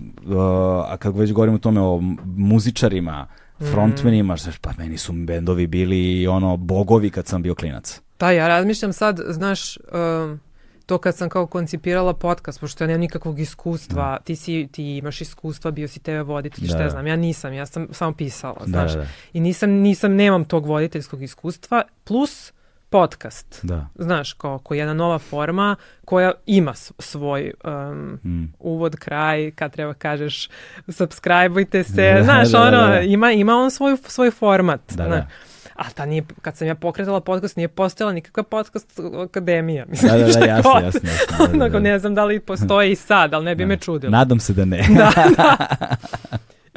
a kad već govorimo o tome, o muzičarima, Mhm. frontmenima, znaš, pa meni su bendovi bili ono bogovi kad sam bio klinac. Da, ja razmišljam sad, znaš, um, to kad sam kao koncipirala podcast, pošto ja nemam nikakvog iskustva, da. ti, si, ti imaš iskustva, bio si tebe voditelj, da, šta ja da. znam, ja nisam, ja sam samo pisala, da, znaš. Da, da. I nisam, nisam, nemam tog voditeljskog iskustva, plus podcast. Da. Znaš, kao, ko jedna nova forma koja ima svoj um, mm. uvod, kraj, kad treba kažeš subscribeujte se, da, znaš, da, da, ono, da, ima, ima on svoj, svoj format. Da, znaš. da. A ta nije, kad sam ja pokretala podcast, nije postojala nikakva podcast akademija. Mislim, da, da, da, jasno, jasno. jasno da, da, da. ne znam da li postoji i sad, ali ne bi da. me čudilo. Nadam se da ne. da, da.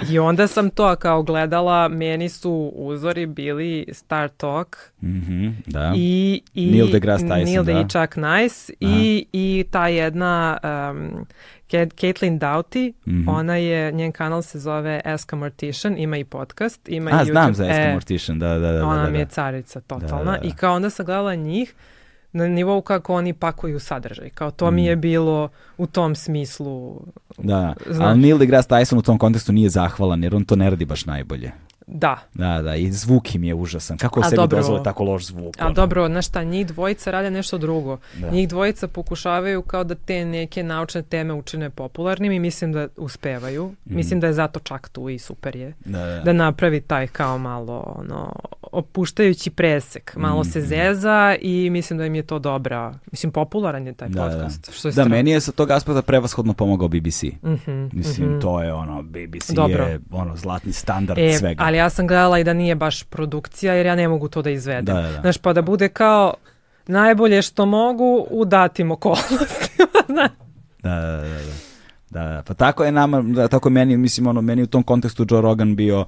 I onda sam to kao gledala, meni su uzori bili Star Talk mm -hmm, da. i, i Neil deGrasse Tyson, Neil da. i Chuck Nice i, i ta jedna um, Caitlin Doughty, mm -hmm. ona je, njen kanal se zove Ask a Mortician, ima i podcast, ima A, i YouTube. znam za Ask a e, Mortician, da, da, da. da ona da, da. mi je carica totalna da, da, da. i kao onda sam gledala njih na nivou kako oni pakuju sadržaj. Kao to mm. mi je bilo u tom smislu. Da, znaš. ali Neil deGrasse Tyson u tom kontekstu nije zahvalan jer on to ne radi baš najbolje. Da. Da, da, i zvuk im je užasan. Kako a sebi dobro, dozvole tako loš zvuk? A ono? dobro, znaš šta, njih dvojica rade nešto drugo. Da. Njih dvojica pokušavaju kao da te neke naučne teme učine popularnim i mislim da uspevaju. Mm. Mislim da je zato čak tu i super je. Da, da. da napravi taj kao malo ono, opuštajući presek. Malo mm. se zeza i mislim da im je to dobra. Mislim, popularan je taj da, da. podcast. Da, što je da meni je sa tog aspekta prevashodno pomogao BBC. Mm -hmm, mislim, mm -hmm. to je ono, BBC Dobro. je ono zlatni standard e, svega. Ali ja sam gledala i da nije baš produkcija, jer ja ne mogu to da izvedem. Da, da, da. Znaš, pa da bude kao najbolje što mogu u datim okolnostima. da, da, da, da. Da, pa tako je nama, da, tako je meni, mislim, ono, meni u tom kontekstu Joe Rogan bio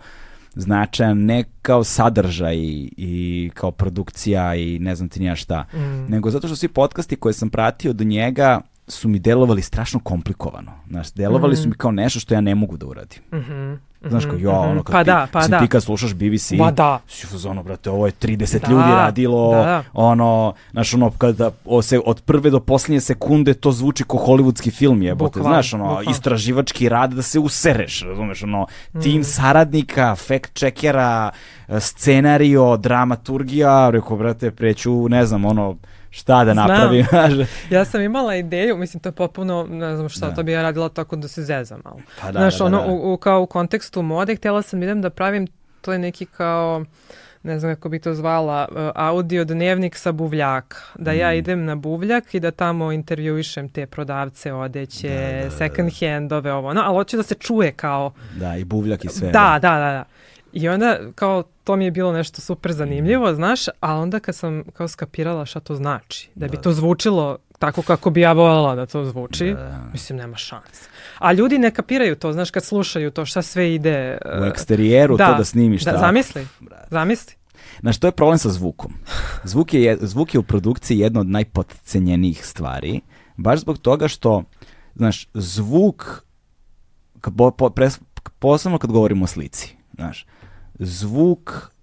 značajan ne kao sadržaj i kao produkcija i ne znam ti nija šta, mm. nego zato što svi podcasti koje sam pratio do njega su mi delovali strašno komplikovano. Znaš, delovali mm. su mi kao nešto što ja ne mogu da uradim. Mm -hmm. Znaš ko, ja, mhm, ono, kad pa ti, da, pa da. ti kad slušaš BBC, Ma da. si ono, brate, ovo je 30 da, ljudi radilo, da, da. ono, znaš, ono, kada se, od prve do posljednje sekunde to zvuči ko hollywoodski film, jebote, Bukval, znaš, ono, bukval. istraživački rad da se usereš, razumeš, ono, tim mm. saradnika, fact checkera, scenario, dramaturgija, rekao, brate, preću, ne znam, ono, šta da napravim. ja sam imala ideju, mislim to je popuno, ne znam šta, da. to bi ja radila tako da se zezam malo. Pa da, Znaš, da, da, ono, u, u, kao u kontekstu mode, htjela sam idem da pravim, to je neki kao, ne znam kako bi to zvala, uh, audio dnevnik sa buvljaka. Da mm. ja idem na buvljak i da tamo intervjuišem te prodavce odeće, da, da, da, second handove, ovo, no, ali hoće da se čuje kao... Da, i buvljak i sve. Da, da, da, da. I onda kao to mi je bilo nešto super zanimljivo, mm. znaš, a onda kad sam kao skapirala šta to znači, da bi da. to zvučilo tako kako bi ja voljela da to zvuči, da, da. mislim nema šans. A ljudi ne kapiraju to, znaš, kad slušaju to šta sve ide. U eksterijeru da, to da snimiš. Da, zamisli, zamisli. Znaš, to je problem sa zvukom. Zvuk je, zvuk je u produkciji jedna od najpodcenjenijih stvari, baš zbog toga što, znaš, zvuk, posebno kad govorimo o slici, znaš, zvuk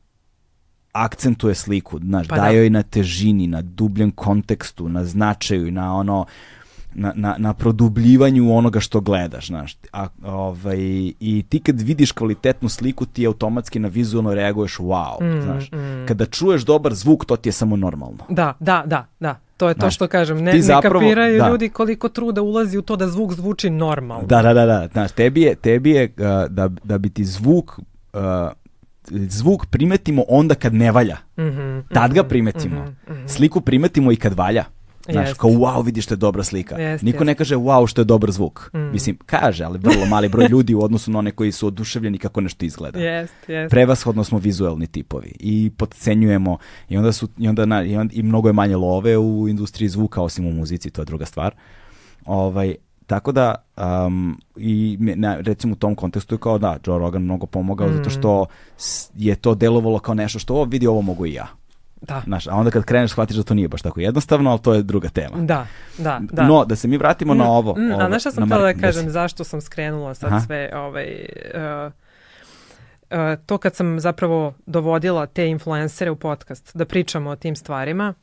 akcentuje sliku, znaš, pa daje da. joj na težini, na dubljem kontekstu, na značaju, na ono, na, na, na produbljivanju onoga što gledaš, znaš. A, ovaj, I ti kad vidiš kvalitetnu sliku, ti automatski na vizualno reaguješ wow, mm, znaš. Mm. Kada čuješ dobar zvuk, to ti je samo normalno. Da, da, da, da. To je to znaš, što kažem, ne, zapravo, ne kapiraju da. ljudi koliko truda ulazi u to da zvuk zvuči normalno. Da, da, da, da. Znaš, tebi je, tebi je uh, da, da bi ti zvuk uh, zvuk primetimo onda kad ne valja. Mm -hmm, Tad ga mhm, primetimo. Mm -hmm. Sliku primetimo i kad valja. Znaš, jest. kao wow, vidiš što je dobra slika. Jest, Niko jest. ne kaže wow što je dobar zvuk. Mm. Mislim, kaže, ali vrlo mali broj ljudi u odnosu na one koji su oduševljeni kako nešto izgleda. Jest, jest. Prevashodno smo vizuelni tipovi i podcenjujemo i onda su i onda, na, i, onda i mnogo je manje love u industriji zvuka osim u muzici, to je druga stvar. Ovaj, Tako da, um, i na, recimo u tom kontekstu je kao da, Joe Rogan mnogo pomogao mm. zato što je to delovalo kao nešto što ovo vidi, ovo mogu i ja. Da. Znaš, a onda kad kreneš shvatiš da to nije baš tako jednostavno, ali to je druga tema. Da, da, da. No, da se mi vratimo mm, na ovo. Mm, ovo a znaš šta sam htjela da kažem, zašto sam skrenula sad Aha. sve ovaj, uh, uh, to kad sam zapravo dovodila te influencere u podcast da pričamo o tim stvarima,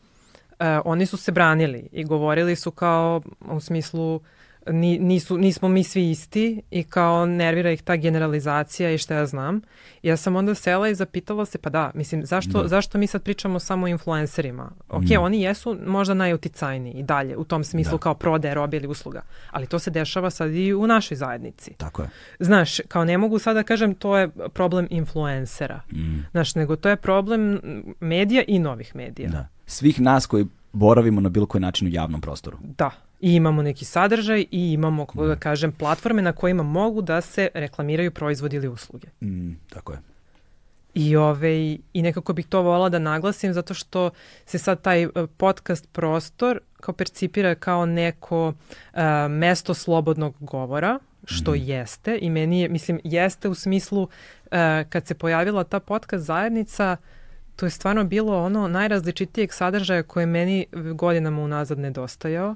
uh, oni su se branili i govorili su kao u smislu ni, nisu, nismo mi svi isti i kao nervira ih ta generalizacija i šta ja znam. Ja sam onda sela i zapitala se, pa da, mislim, zašto, da. zašto mi sad pričamo samo o influencerima? Ok, mm. oni jesu možda najuticajniji i dalje, u tom smislu da. kao prodaje robe ili usluga, ali to se dešava sad i u našoj zajednici. Tako je. Znaš, kao ne mogu sad da kažem to je problem influencera, mm. znaš, nego to je problem medija i novih medija. Da. Svih nas koji boravimo na bilo koji način u javnom prostoru. Da, i imamo neki sadržaj i imamo, kako da, da kažem, platforme na kojima mogu da se reklamiraju proizvodi ili usluge. Mm, tako je. I, ove, I nekako bih to volala da naglasim zato što se sad taj e, podcast prostor kao percipira kao neko uh, mesto slobodnog govora, što mm. jeste i meni je, mislim, jeste u smislu uh, kad se pojavila ta podcast zajednica, to je stvarno bilo ono najrazličitijeg sadržaja koje meni godinama unazad nedostajao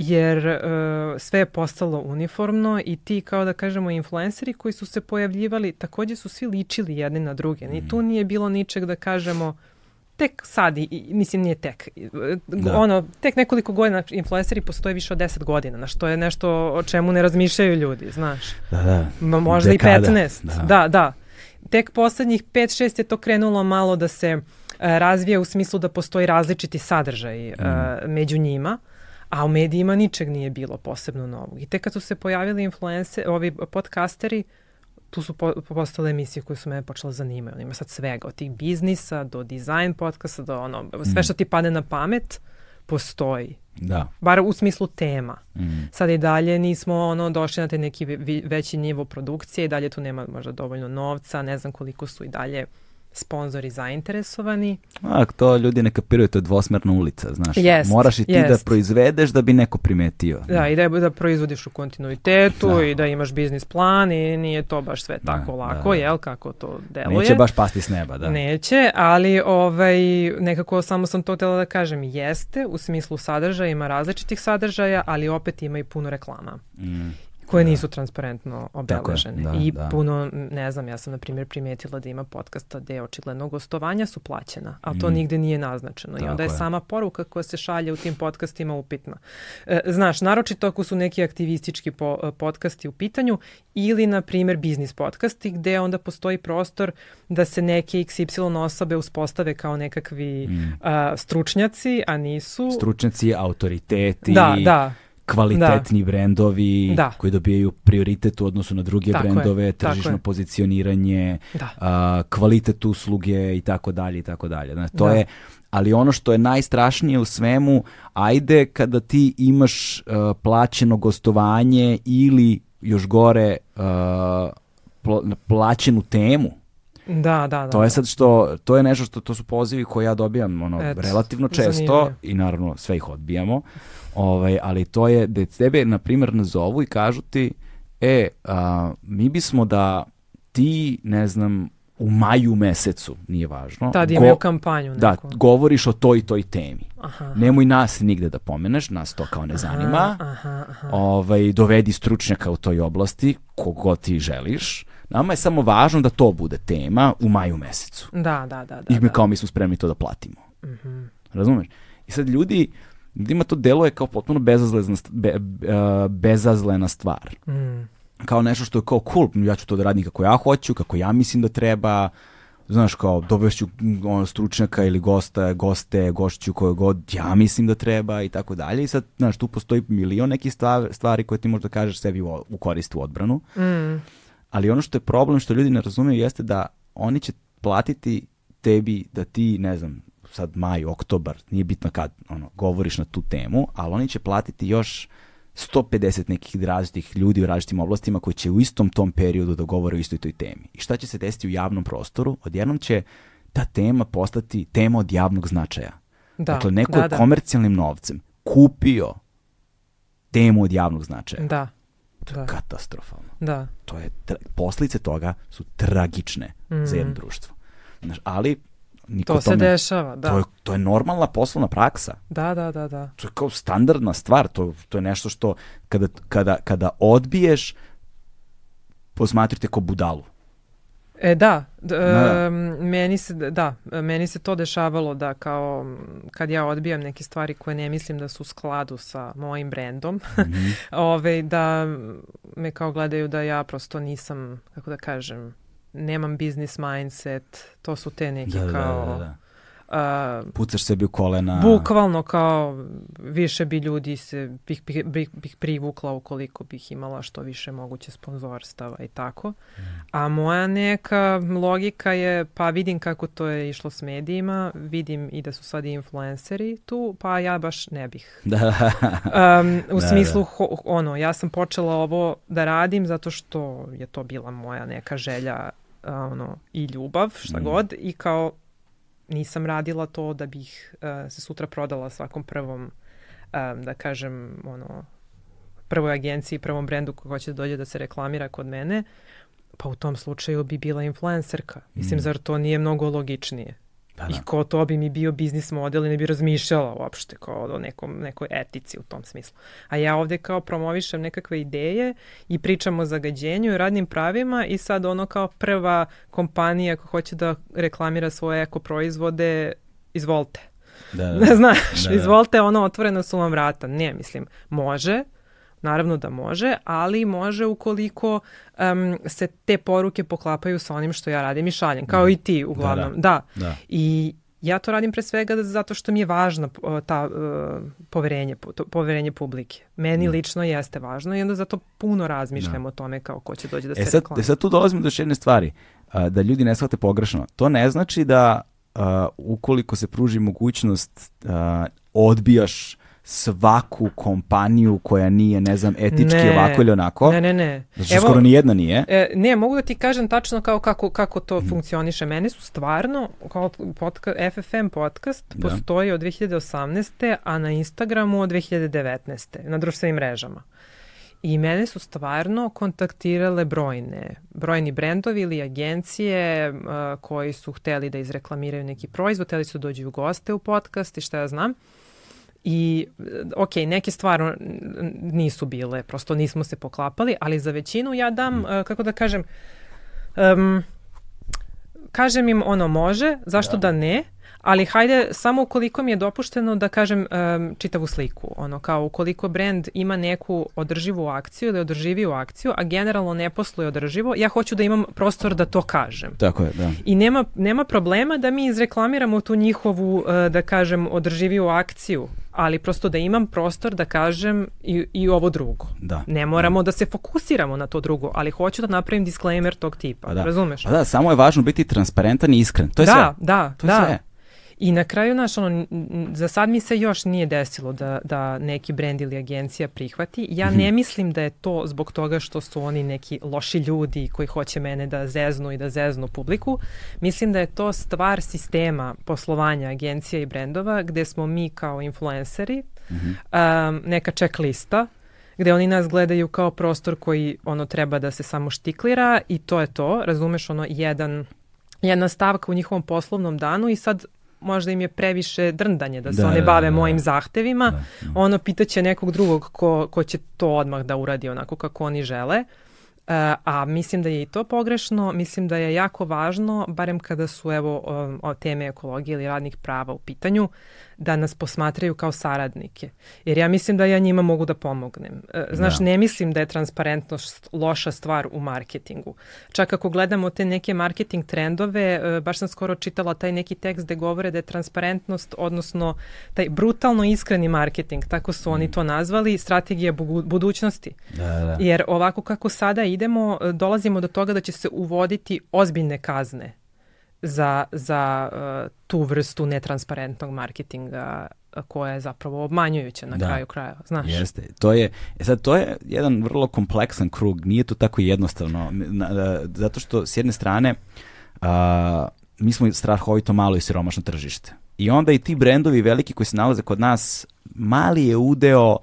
jer uh, sve je postalo uniformno i ti kao da kažemo influenceri koji su se pojavljivali takođe su svi ličili jedni na druge. Ni tu mm. nije bilo ničeg da kažemo tek sad, i, mislim nije tek, da. ono, tek nekoliko godina influenceri postoje više od 10 godina, na što je nešto o čemu ne razmišljaju ljudi, znaš. Da, da. Ma, možda Dekada. i 15. Da. da, da. Tek poslednjih 5-6 je to krenulo malo da se uh, razvija u smislu da postoji različiti sadržaj uh, među njima. Uh, a u medijima ničeg nije bilo posebno novog. I tek kad su se pojavili influence, ovi podcasteri, tu su po, postale emisije koje su mene počele zanimaju. On ima sad svega, od tih biznisa do dizajn podcasta, do ono, sve mm. što ti pade na pamet, postoji. Da. Bar u smislu tema. Mm. Sad i dalje nismo ono došli na taj neki veći nivo produkcije i dalje tu nema možda dovoljno novca, ne znam koliko su i dalje sponzori zainteresovani. A, to ljudi ne kapiraju, to je dvosmerna ulica, znaš. Jest, Moraš i ti da jest. da proizvedeš da bi neko primetio. Da, i da, da proizvodiš u kontinuitetu da. i da imaš biznis plan i nije to baš sve da, tako da, lako, da, da. jel, kako to deluje. Neće baš pasti s neba, da. Neće, ali ovaj, nekako samo sam to htjela da kažem, jeste, u smislu sadržaja, ima različitih sadržaja, ali opet ima i puno reklama. Mm koje da. nisu transparentno obeležene. Da, I da. puno, ne znam, ja sam na primjer primetila da ima podcasta gde očigledno gostovanja su plaćena, ali to mm. nigde nije naznačeno. Tako I onda je, je sama poruka koja se šalje u tim podcastima upitna. E, znaš, naročito ako su neki aktivistički po, e, podcasti u pitanju ili, na primjer, biznis podcasti gde onda postoji prostor da se neke XY osobe uspostave kao nekakvi mm. a, stručnjaci, a nisu... Stručnjaci, autoriteti. Da, da kvalitetni da. brendovi da. koji dobijaju prioritet u odnosu na druge tako brendove, je, tržišno je. pozicioniranje, da. a, kvalitet usluge i tako dalje i tako dalje. Znači, to da. je ali ono što je najstrašnije u svemu, ajde kada ti imaš uh, plaćeno gostovanje ili još gore uh, pl plaćenu temu. Da, da, da. To je sad što, to je nešto što, to su pozivi koje ja dobijam ono, Et, relativno često zanimljiv. i naravno sve ih odbijamo. Ovaj, ali to je da tebe, na primjer, nazovu i kažu ti, e, a, mi bismo da ti, ne znam, u maju mesecu, nije važno. Tad imaju kampanju. Da, neku. Da, govoriš o toj i toj temi. Aha. Nemoj nas nigde da pomeneš, nas to kao ne zanima. Aha, aha, aha. Ovaj, dovedi stručnjaka u toj oblasti, kogod ti želiš. Nama je samo važno da to bude tema u maju mesecu. Da, da, da. da I mi da. kao mi smo spremni to da platimo. Mm -hmm. Razumeš? I sad ljudi, ljudima to deluje kao potpuno bezazlena, be, uh, bezazlena stvar. Mm. Kao nešto što je kao cool, ja ću to da radim kako ja hoću, kako ja mislim da treba, znaš, kao dovešću ono, stručnjaka ili gosta, goste, gošću koje god ja mislim da treba i tako dalje. I sad, znaš, tu postoji milion nekih stvari, stvari koje ti možda kažeš sebi u, u korist u odbranu. Mm. Ali ono što je problem, što ljudi ne razumeju, jeste da oni će platiti tebi da ti, ne znam, sad maj, oktobar, nije bitno kad ono, govoriš na tu temu, ali oni će platiti još 150 nekih različitih ljudi u različitim oblastima koji će u istom tom periodu da govore o istoj toj temi. I šta će se desiti u javnom prostoru? Odjednom će ta tema postati tema od javnog značaja. Da, dakle, neko da, je da. komercijalnim novcem kupio temu od javnog značaja. Da. To je da. katastrofalno. Da. To je, poslice toga su tragične mm. za jedno društvo. Znaš, ali Niko to se tome, dešava, da. To je, to je normalna poslovna praksa. Da, da, da, da. To je kao standardna stvar, to, to je nešto što kada, kada, kada odbiješ, posmatrite kao budalu. E da, d, da. meni se da, meni se to dešavalo da kao kad ja odbijam neke stvari koje ne mislim da su u skladu sa mojim brendom, mm -hmm. ove, da me kao gledaju da ja prosto nisam, kako da kažem, nemam business mindset, to su te neke da, da kao... Da, da, da. Uh, Pucaš sebi u kolena. Bukvalno kao više bi ljudi se bih, bih, bih, bih privukla ukoliko bih imala što više moguće sponzorstava i tako. Mm. A moja neka logika je pa vidim kako to je išlo s medijima, vidim i da su sad influenceri tu, pa ja baš ne bih. Da. um, u da, smislu da. Ho, ono, ja sam počela ovo da radim zato što je to bila moja neka želja ono, i ljubav, šta mm. god, i kao nisam radila to da bih uh, se sutra prodala svakom prvom, um, da kažem, ono, prvoj agenciji, prvom brendu koji hoće da dođe da se reklamira kod mene, pa u tom slučaju bi bila influencerka. Mislim, mm. zar to nije mnogo logičnije? Da, da. I ko to bi mi bio biznis model i ne bi razmišljala uopšte kao o nekom, nekoj etici u tom smislu. A ja ovde kao promovišem nekakve ideje i pričam o zagađenju i radnim pravima i sad ono kao prva kompanija ko hoće da reklamira svoje eko proizvode, izvolite. Da, da. Ne znaš, da, da. izvolite, ono otvoreno su vam vrata. Ne, mislim, može, Naravno da može, ali može ukoliko um, se te poruke poklapaju sa onim što ja radim i šaljem, kao mm. i ti uglavnom. Da, da. da. I ja to radim pre svega zato što mi je važno ta uh, poverenje, to, poverenje publike. Meni da. lično jeste važno i onda zato puno razmišljam da. o tome kao ko će doći da e se sad, reklami. E sad tu dolazimo do jedne stvari, uh, da ljudi ne shvate pogrešno. To ne znači da uh, ukoliko se pruži mogućnost uh, odbijaš svaku kompaniju koja nije, ne znam, etički ne, ovako ili onako. Ne, ne, ne. Zato što skoro ni jedna nije. E, ne, mogu da ti kažem tačno kao kako, kako to hmm. funkcioniše. Meni su stvarno, kao podka, FFM podcast da. postoji od 2018. a na Instagramu od 2019. na društvenim mrežama. I mene su stvarno kontaktirale brojne, brojni brendovi ili agencije uh, koji su hteli da izreklamiraju neki proizvod, hteli su da dođu u goste u podcast i šta ja znam. I, ok, neke stvari nisu bile, prosto nismo se poklapali, ali za većinu ja dam, uh, kako da kažem, um, kažem im ono može, zašto da, da ne, ali hajde samo ukoliko mi je dopušteno da kažem um, čitavu sliku. Ono kao ukoliko brand ima neku održivu akciju ili održiviju akciju, a generalno ne posluje održivo, ja hoću da imam prostor da to kažem. Tako je, da. I nema, nema problema da mi izreklamiramo tu njihovu, uh, da kažem, održiviju akciju, ali prosto da imam prostor da kažem i, i ovo drugo. Da. Ne moramo da. da se fokusiramo na to drugo, ali hoću da napravim disclaimer tog tipa, da. razumeš? Pa da, samo je važno biti transparentan i iskren. To je da, sve. Da, to je da. Sve. I na kraju, naš, ono, za sad mi se još nije desilo da, da neki brend ili agencija prihvati. Ja ne mhm. mislim da je to zbog toga što su oni neki loši ljudi koji hoće mene da zeznu i da zeznu publiku. Mislim da je to stvar sistema poslovanja agencija i brendova gde smo mi kao influenceri, mm -hmm. um, neka checklista gde oni nas gledaju kao prostor koji ono treba da se samo štiklira i to je to, razumeš ono jedan jedna stavka u njihovom poslovnom danu i sad možda im je previše drndanje da se da, one bave da, da, mojim zahtevima, da, da. ono pitaće nekog drugog ko, ko će to odmah da uradi onako kako oni žele. Uh, a mislim da je i to pogrešno, mislim da je jako važno, barem kada su evo o, o teme ekologije ili radnih prava u pitanju, da nas posmatraju kao saradnike. Jer ja mislim da ja njima mogu da pomognem. E, znaš, da. ne mislim da je transparentnost loša stvar u marketingu. Čak ako gledamo te neke marketing trendove, e, baš sam skoro čitala taj neki tekst gde govore da je transparentnost, odnosno taj brutalno iskreni marketing, tako su oni mm. to nazvali, strategija budućnosti. Da, da. Jer ovako kako sada idemo, e, dolazimo do toga da će se uvoditi ozbiljne kazne za, za uh, tu vrstu netransparentnog marketinga uh, koja je zapravo obmanjujuća na da. kraju kraja, znaš. Jeste. To je, e sad, to je jedan vrlo kompleksan krug, nije to tako jednostavno, zato što s jedne strane uh, mi smo strahovito malo i siromašno tržište. I onda i ti brendovi veliki koji se nalaze kod nas, mali je udeo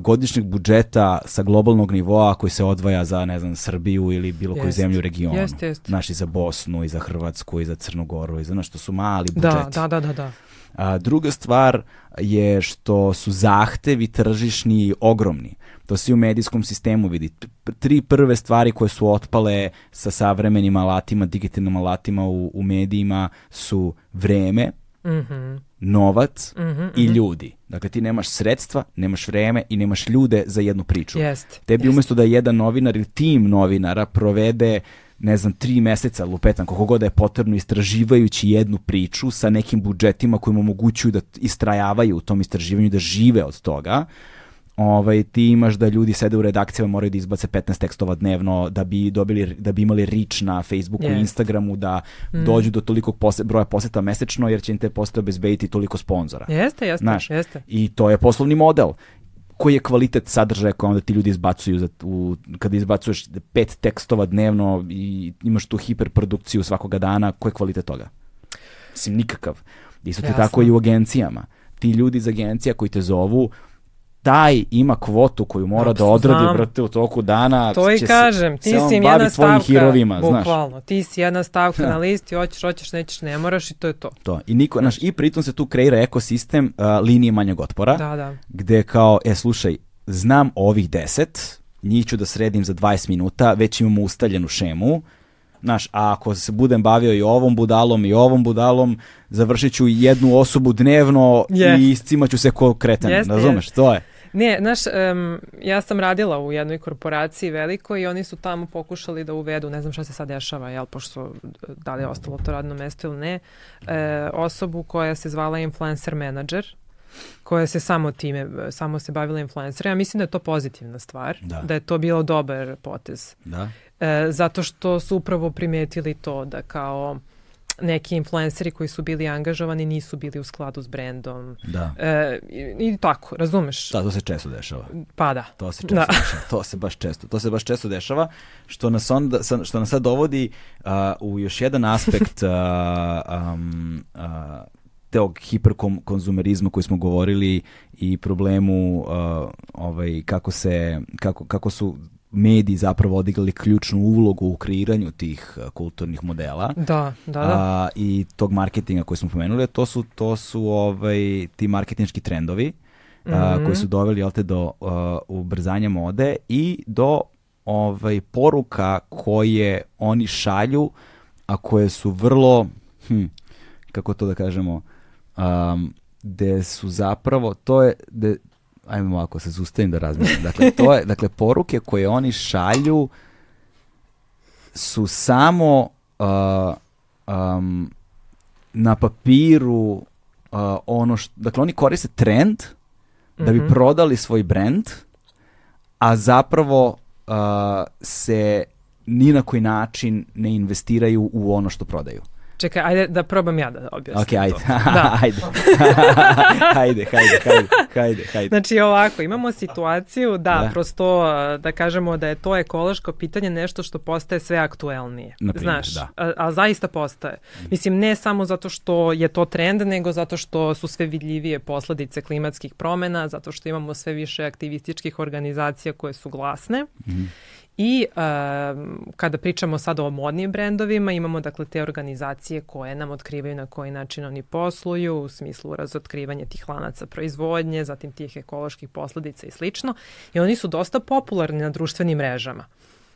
godišnjeg budžeta sa globalnog nivoa koji se odvaja za, ne znam, Srbiju ili bilo koju zemlju u regionu. Jest, jest. Znaš, i za Bosnu, i za Hrvatsku, i za Crnogoru, i za, znaš, što su mali budžeti. Da, da, da, da. da. A, druga stvar je što su zahtevi tržišni ogromni. To se u medijskom sistemu vidi. Tri prve stvari koje su otpale sa savremenim alatima, digitalnim alatima u, u medijima su vreme, mm -hmm. Novac mm -hmm, i mhm. ljudi. Dakle, ti nemaš sredstva, nemaš vreme i nemaš ljude za jednu priču. Jest, Tebi jest. umjesto da jedan novinar ili tim novinara provede ne znam, tri meseca lupetan, koliko god da je potrebno istraživajući jednu priču sa nekim budžetima koji mu omogućuju da istrajavaju u tom istraživanju, da žive od toga, ovaj, ti imaš da ljudi sede u redakcijama moraju da izbace 15 tekstova dnevno da bi dobili da bi imali rič na Facebooku i Instagramu da mm. dođu do toliko pose, broja poseta mesečno jer će im te posete obezbediti toliko sponzora. Jeste, jeste, Znaš, jeste. I to je poslovni model koji je kvalitet sadržaja koji onda ti ljudi izbacuju za, u, kada izbacuješ pet tekstova dnevno i imaš tu hiperprodukciju svakoga dana, koji je kvalitet toga? Mislim, nikakav. Isto ti tako i u agencijama. Ti ljudi iz agencija koji te zovu, taj ima kvotu koju mora da odradi znam. brate u toku dana. To i kažem, ti si im jedna stavka, hirovima, bukvalno, znaš. ti si jedna stavka na listi, hoćeš, hoćeš, nećeš, ne moraš i to je to. To. I niko, naš, i pritom se tu kreira ekosistem uh, linije manjeg otpora, da, da. gde kao, e, slušaj, znam ovih deset, njih ću da sredim za 20 minuta, već imamo ustaljenu šemu, Znaš, a ako se budem bavio i ovom budalom i ovom budalom, završit ću jednu osobu dnevno yes. i iscimaću se ko kreten, yes, razumeš, yes. to je. Ne, znaš, um, ja sam radila u jednoj korporaciji velikoj i oni su tamo pokušali da uvedu, ne znam šta se sad dešava, jel, pošto da li je ostalo to radno mesto ili ne, e, osobu koja se zvala influencer manager, koja se samo time, samo se bavila influencerima. Ja mislim da je to pozitivna stvar, da, da je to bilo dobar potez. Da. E, zato što su upravo primetili to da kao neki influenceri koji su bili angažovani nisu bili u skladu s brendom. Da. E, i, I tako, razumeš? Da, to se često dešava. Pa da. To se često da. dešava. To se baš često. To se baš često dešava, što nas, onda, što nas sad dovodi uh, u još jedan aspekt uh, um, uh, tog hiperkonzumerizma koji smo govorili i problemu uh, ovaj, kako, se, kako, kako su mediji zapravo odigrali ključnu ulogu u kreiranju tih uh, kulturnih modela. Da, da, da. A, I tog marketinga koji smo pomenuli, to su, to su ovaj, ti marketinški trendovi mm -hmm. a, koji su doveli te, do uh, ubrzanja mode i do ovaj, poruka koje oni šalju, a koje su vrlo, hm, kako to da kažemo, um, gde su zapravo, to je, de, ajmo ovako se zustavim da razmišljam. Dakle, to je, dakle, poruke koje oni šalju su samo uh, um, na papiru uh, ono što, dakle, oni koriste trend da bi mm -hmm. prodali svoj brand, a zapravo uh, se ni na koji način ne investiraju u ono što prodaju. Čekaj, ajde da probam ja da objasnim. Ok, ajde. Da. ajde. hajde, hajde, hajde, hajde, hajde. Znači ovako, imamo situaciju da, da prosto da kažemo da je to ekološko pitanje nešto što postaje sve aktuelnije. Naprimjer, Znaš, da. a, a zaista postaje. Mislim, ne samo zato što je to trend, nego zato što su sve vidljivije posledice klimatskih promena, zato što imamo sve više aktivističkih organizacija koje su glasne. Mm -hmm I um, kada pričamo sad o modnim brendovima, imamo dakle te organizacije koje nam otkrivaju na koji način oni posluju, u smislu razotkrivanja tih lanaca proizvodnje, zatim tih ekoloških posledica i slično. I oni su dosta popularni na društvenim mrežama,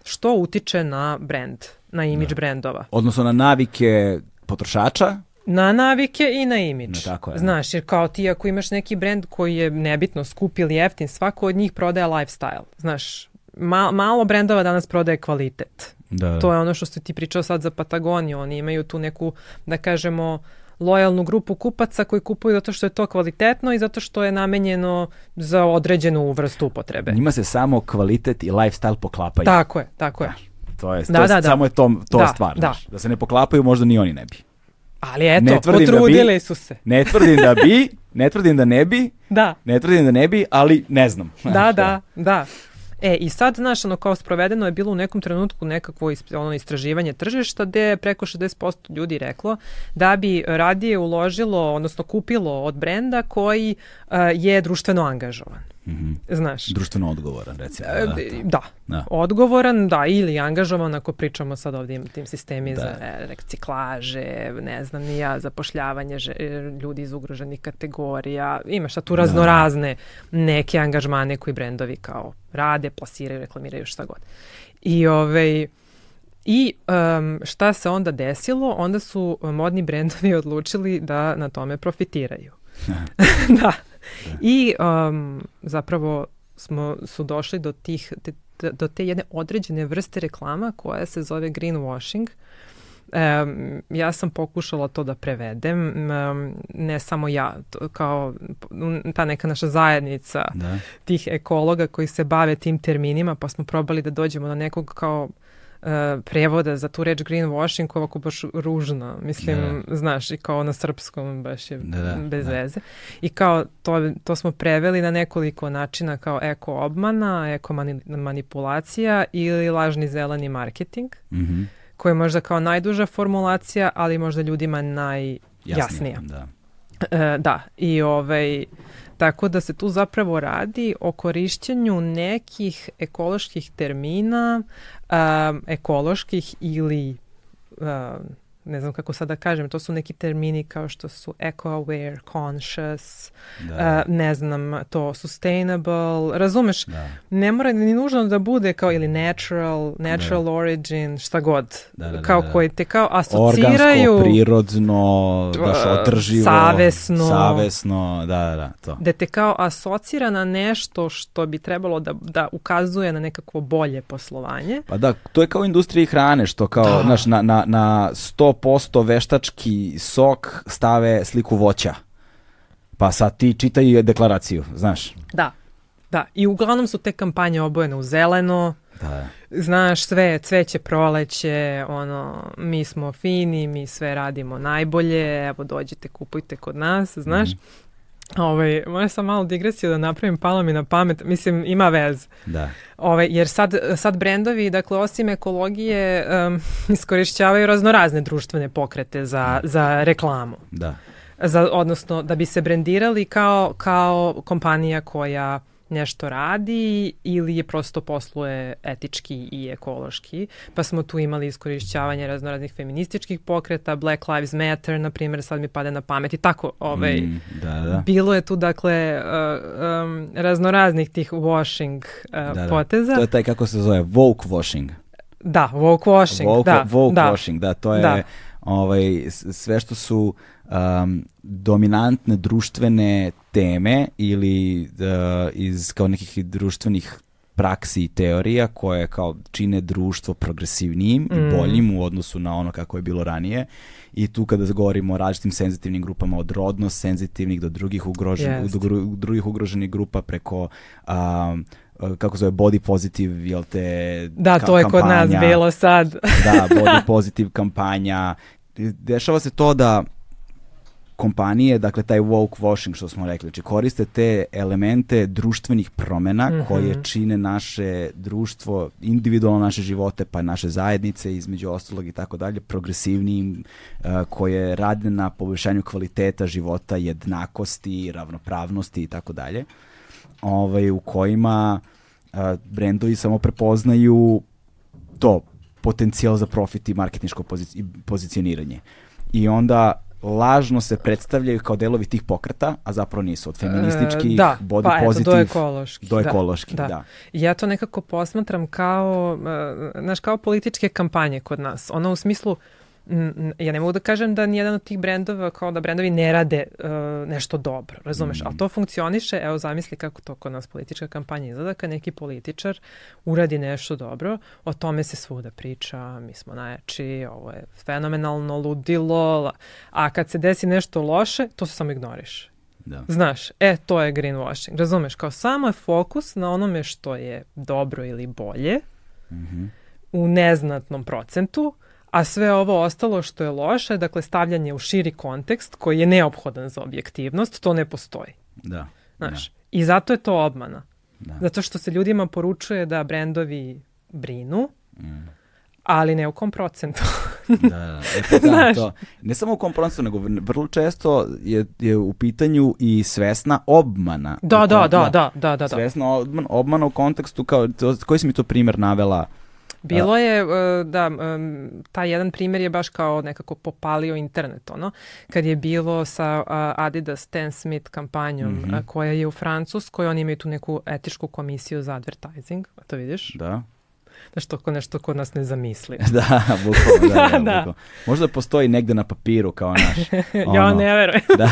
što utiče na brend, na imidž da. brendova. Odnosno na navike potrošača, Na navike i na imidž. No, tako je. Znaš, jer kao ti ako imaš neki brend koji je nebitno skup ili jeftin, svako od njih prodaje lifestyle. Znaš, ma, malo brendova danas prodaje kvalitet. Da, da. To je ono što ste ti pričao sad za Patagoniju. Oni imaju tu neku, da kažemo, lojalnu grupu kupaca koji kupuju zato što je to kvalitetno i zato što je namenjeno za određenu vrstu upotrebe. Njima se samo kvalitet i lifestyle poklapaju. Tako je, tako je. Da, to je, da, to, da, da. samo je to, to da, stvar. Da. da se ne poklapaju, možda ni oni ne bi. Ali eto, ne potrudili da bi, su se. Ne tvrdim da bi, ne tvrdim da ne bi, da. ne tvrdim da ne bi, ali ne znam. Da, da, da. E, i sad, znaš, ono, kao sprovedeno je bilo u nekom trenutku nekakvo ono, istraživanje tržišta gde je preko 60% ljudi reklo da bi radije uložilo, odnosno kupilo od brenda koji uh, je društveno angažovan. Mm -hmm. Znaš. Društveno odgovoran, recimo. E, da, da. da. odgovoran, da, ili angažovan ako pričamo sad ovdje im tim sistemi da. za reciklaže, ne znam, ni ja, zapošljavanje ljudi iz ugroženih kategorija. Ima šta tu raznorazne neke angažmane koji brendovi kao rade, plasiraju, reklamiraju šta god. I ovaj, I um, šta se onda desilo? Onda su modni brendovi odlučili da na tome profitiraju. da. I um, zapravo smo, su došli do, tih, te, do te jedne određene vrste reklama koja se zove greenwashing. Um, ja sam pokušala to da prevedem, um, ne samo ja, to, kao ta neka naša zajednica da. tih ekologa koji se bave tim terminima, pa smo probali da dođemo do nekog kao prevoda za tu reč greenwashing koja ovako baš ružna. Mislim, da. znaš, i kao na srpskom baš je da, da, bez da. veze. I kao to, to smo preveli na nekoliko načina kao eko obmana, eko mani, manipulacija ili lažni zeleni marketing. Mm -hmm. koji je možda kao najduža formulacija, ali možda ljudima najjasnija. Da. E, da, i ovaj, Tako da se tu zapravo radi o korišćenju nekih ekoloških termina, um, ekoloških ili um, ne znam kako sad da kažem, to su neki termini kao što su eco-aware, conscious, da. uh, ne znam, to sustainable, razumeš, da. ne mora ni nužno da bude kao ili natural, natural da. origin, šta god, da, da, da kao da, koji te kao asociraju... Organsko, prirodno, baš održivo, savesno, savesno, da, da, da, to. Da te kao asocira na nešto što bi trebalo da, da ukazuje na nekakvo bolje poslovanje. Pa da, to je kao industrija hrane, što kao, da. znaš, na, na, na 100 100% veštački sok stave sliku voća. Pa sad ti čitaj deklaraciju, znaš. Da, da. I uglavnom su te kampanje obojene u zeleno. Da. Znaš, sve, cveće proleće, ono, mi smo fini, mi sve radimo najbolje, evo dođite, kupujte kod nas, znaš. Mm. Ovaj, možda sam malo digresiju da napravim, palo mi na pamet, mislim ima vez. Da. Ovaj, jer sad, sad brendovi, dakle osim ekologije, um, iskorišćavaju raznorazne društvene pokrete za, da. za reklamu. Da. Za, odnosno da bi se brendirali kao, kao kompanija koja nešto radi ili je prosto posluje etički i ekološki. Pa smo tu imali iskorišćavanje raznoraznih feminističkih pokreta, Black Lives Matter, na primjer, sad mi pade na pamet i tako. Ovaj, mm, da, da. Bilo je tu, dakle, uh, um, raznoraznih tih washing uh, da, da. poteza. To je taj, kako se zove, woke washing. Da, woke washing, woke, da. Woke da. washing, da, to je da. ovaj, sve što su um, dominantne društvene teme ili uh, iz kao nekih društvenih praksi i teorija koje kao čine društvo progresivnijim mm. i boljim u odnosu na ono kako je bilo ranije. I tu kada govorimo o različitim senzitivnim grupama od rodno senzitivnih do drugih ugroženih do gru, drugih ugroženih grupa preko um, kako zove body positive jel te da to je kampanja, kod nas bilo sad. Da body positive kampanja. Dešava se to da kompanije, dakle taj woke washing što smo rekli, znači koriste te elemente društvenih promena mm -hmm. koje čine naše društvo, individualno naše živote, pa naše zajednice između ostalog i tako dalje, progresivnijim, uh, koje rade na poboljšanju kvaliteta života, jednakosti, ravnopravnosti i tako dalje, ovaj, u kojima uh, brendovi samo prepoznaju to, potencijal za profit i marketinško pozici pozicioniranje. I onda lažno se predstavljaju kao delovi tih pokreta, a zapravo nisu od feminističkih, e, da, body pa, positive, eto, do ekoloških. Do ekoloških, da, da. da. Ja to nekako posmatram kao, uh, znaš, kao političke kampanje kod nas. Ono u smislu, uh, ja ne mogu da kažem da nijedan od tih brendova, kao da brendovi ne rade uh, nešto dobro, razumeš? Mm. Ali to funkcioniše, evo zamisli kako to kod nas politička kampanja izgleda, kad neki političar uradi nešto dobro, o tome se svuda priča, mi smo najjači, ovo je fenomenalno ludilo, a kad se desi nešto loše, to se samo ignoriš. Da. Znaš, e, to je greenwashing, razumeš? Kao samo je fokus na onome što je dobro ili bolje, mm -hmm. u neznatnom procentu, a sve ovo ostalo što je loše, dakle stavljanje u širi kontekst koji je neophodan za objektivnost, to ne postoji. Da. Znaš, da. i zato je to obmana. Da. Zato što se ljudima poručuje da brendovi brinu, mm. ali ne u kom procentu. da, da. E, pa da, to, ne samo u komponentu, nego vrlo često je, je u pitanju i svesna obmana. Da, da, da, da, da, da. Svesna obmana, obmana u kontekstu, kao, to, koji si mi to primer navela Bilo je, e, da, taj jedan primjer je baš kao nekako popalio internet, ono, kad je bilo sa Adidas Stan Smith kampanjom mm -hmm. koja je u Francuskoj, oni imaju tu neku etičku komisiju za advertising, to vidiš? Da. Znaš, to nešto kod nas ne zamisli. da, bukvalno, da, da, da. Bukvalno. Možda postoji negde na papiru kao naš. Ono, ja ne verujem. da,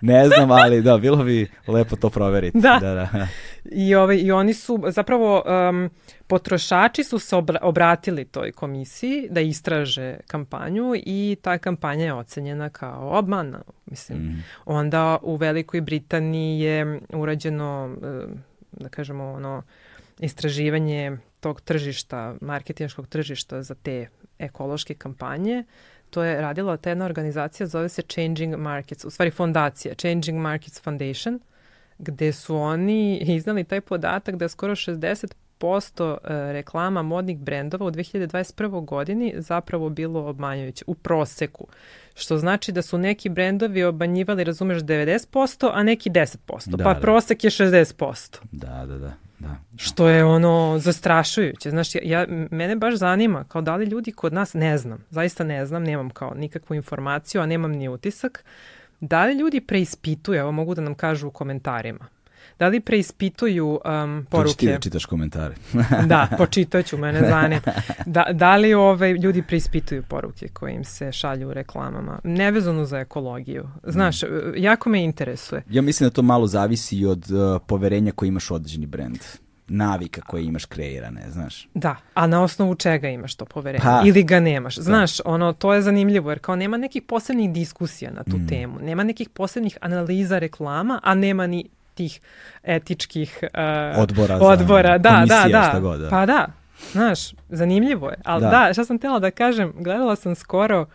ne znam, ali da, bilo bi lepo to proveriti. Da. da, da. I, ovaj, I oni su, zapravo, um, potrošači su se obratili toj komisiji da istraže kampanju i ta kampanja je ocenjena kao obmana. Mislim, mm. onda u Velikoj Britaniji je urađeno, da kažemo, ono, istraživanje tog tržišta, marketinškog tržišta za te ekološke kampanje. To je radila ta jedna organizacija, zove se Changing Markets, u stvari fondacija, Changing Markets Foundation, gde su oni iznali taj podatak da je skoro 60% e, reklama modnih brendova u 2021. godini zapravo bilo obmanjujuće u proseku. Što znači da su neki brendovi obmanjivali, razumeš, 90%, a neki 10%. Da, pa da. prosek je 60%. Da, da, da. Da. Što je ono zastrašujuće. Znaš, ja, ja, mene baš zanima kao da li ljudi kod nas, ne znam, zaista ne znam, nemam kao nikakvu informaciju, a nemam ni utisak, da li ljudi preispituju, evo mogu da nam kažu u komentarima, da li preispituju um, poruke? To ti da čitaš komentare. da, počitaću, mene zanima. Da, da li ove, ovaj, ljudi preispituju poruke koje im se šalju u reklamama, nevezano za ekologiju? Znaš, mm. jako me interesuje. Ja mislim da to malo zavisi od uh, poverenja koje imaš u određeni brend navika koje imaš kreirane, znaš. Da, a na osnovu čega imaš to poverenje? Pa, Ili ga nemaš? Da. Znaš, da. ono, to je zanimljivo, jer kao nema nekih posebnih diskusija na tu mm. temu, nema nekih posebnih analiza reklama, a nema ni tih etičkih uh, odbora, odbora. da, da, da. God, da. Pa da, znaš, zanimljivo je. Ali da. da, šta sam tela da kažem, gledala sam skoro,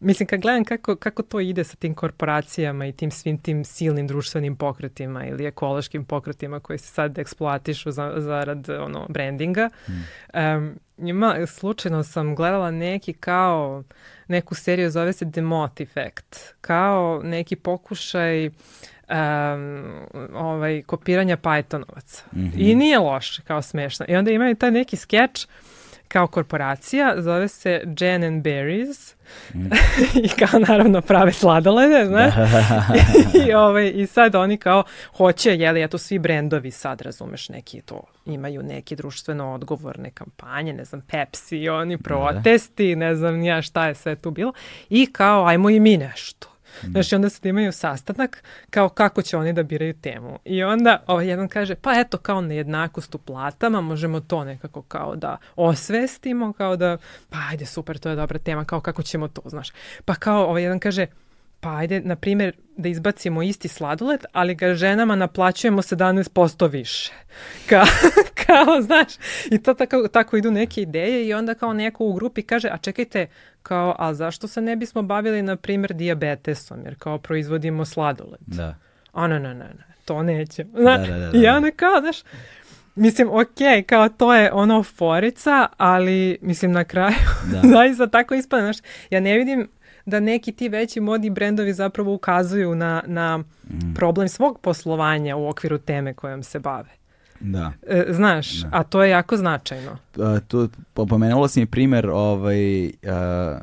mislim kad gledam kako, kako to ide sa tim korporacijama i tim svim tim silnim društvenim pokretima ili ekološkim pokretima koji se sad eksploatišu za, zarad ono, brandinga, hmm. um, ima, slučajno sam gledala neki kao neku seriju zove se The Moth Effect, kao neki pokušaj um, ovaj, kopiranja Pythonovaca. Mm -hmm. I nije loše, kao smešno. I onda imaju taj neki skeč kao korporacija, zove se Jen and Berries mm. i kao naravno prave sladolede, znaš. I, ovaj, I sad oni kao hoće, jeli, eto svi brendovi sad, razumeš, neki to imaju neki društveno odgovorne kampanje, ne znam, Pepsi, oni protesti, ne znam ja šta je sve tu bilo. I kao, ajmo i mi nešto. Mm. Znaš, i onda se imaju sastanak kao kako će oni da biraju temu. I onda ovaj jedan kaže, pa eto, kao nejednakost u platama, možemo to nekako kao da osvestimo, kao da, pa ajde, super, to je dobra tema, kao kako ćemo to, znaš. Pa kao ovaj jedan kaže, pa ajde, na primjer, da izbacimo isti sladoled, ali ga ženama naplaćujemo 17% više. Ka, kao, znaš, i to tako, tako idu neke ideje i onda kao neko u grupi kaže, a čekajte, kao, a zašto se ne bismo bavili, na primjer, diabetesom, jer kao proizvodimo sladoled. Da. A ne, ne, ne, ne, to neće. Da, da, da, da. I onda kao, znaš, Mislim, ok, kao to je ono forica, ali mislim na kraju da. zaista tako ispada. Znaš, ja ne vidim da neki ti veći modni brendovi zapravo ukazuju na, na mm. problem svog poslovanja u okviru teme kojom se bave. Da. E, znaš, da. a to je jako značajno. A, to, pomenula si mi primer, ovaj, a,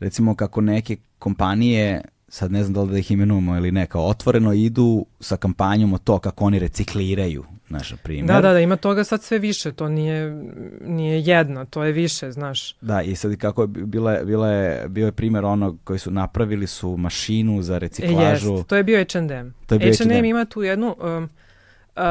recimo kako neke kompanije sad ne znam da li da ih imenujemo ili ne, kao otvoreno idu sa kampanjom o to kako oni recikliraju naša primjer. Da, da, da, ima toga sad sve više, to nije, nije jedno, to je više, znaš. Da, i sad kako je bila, bila je, bio je primjer onog koji su napravili su mašinu za reciklažu. E, jest, to je bio H&M. To je bio H&M ima tu jednu um, uh,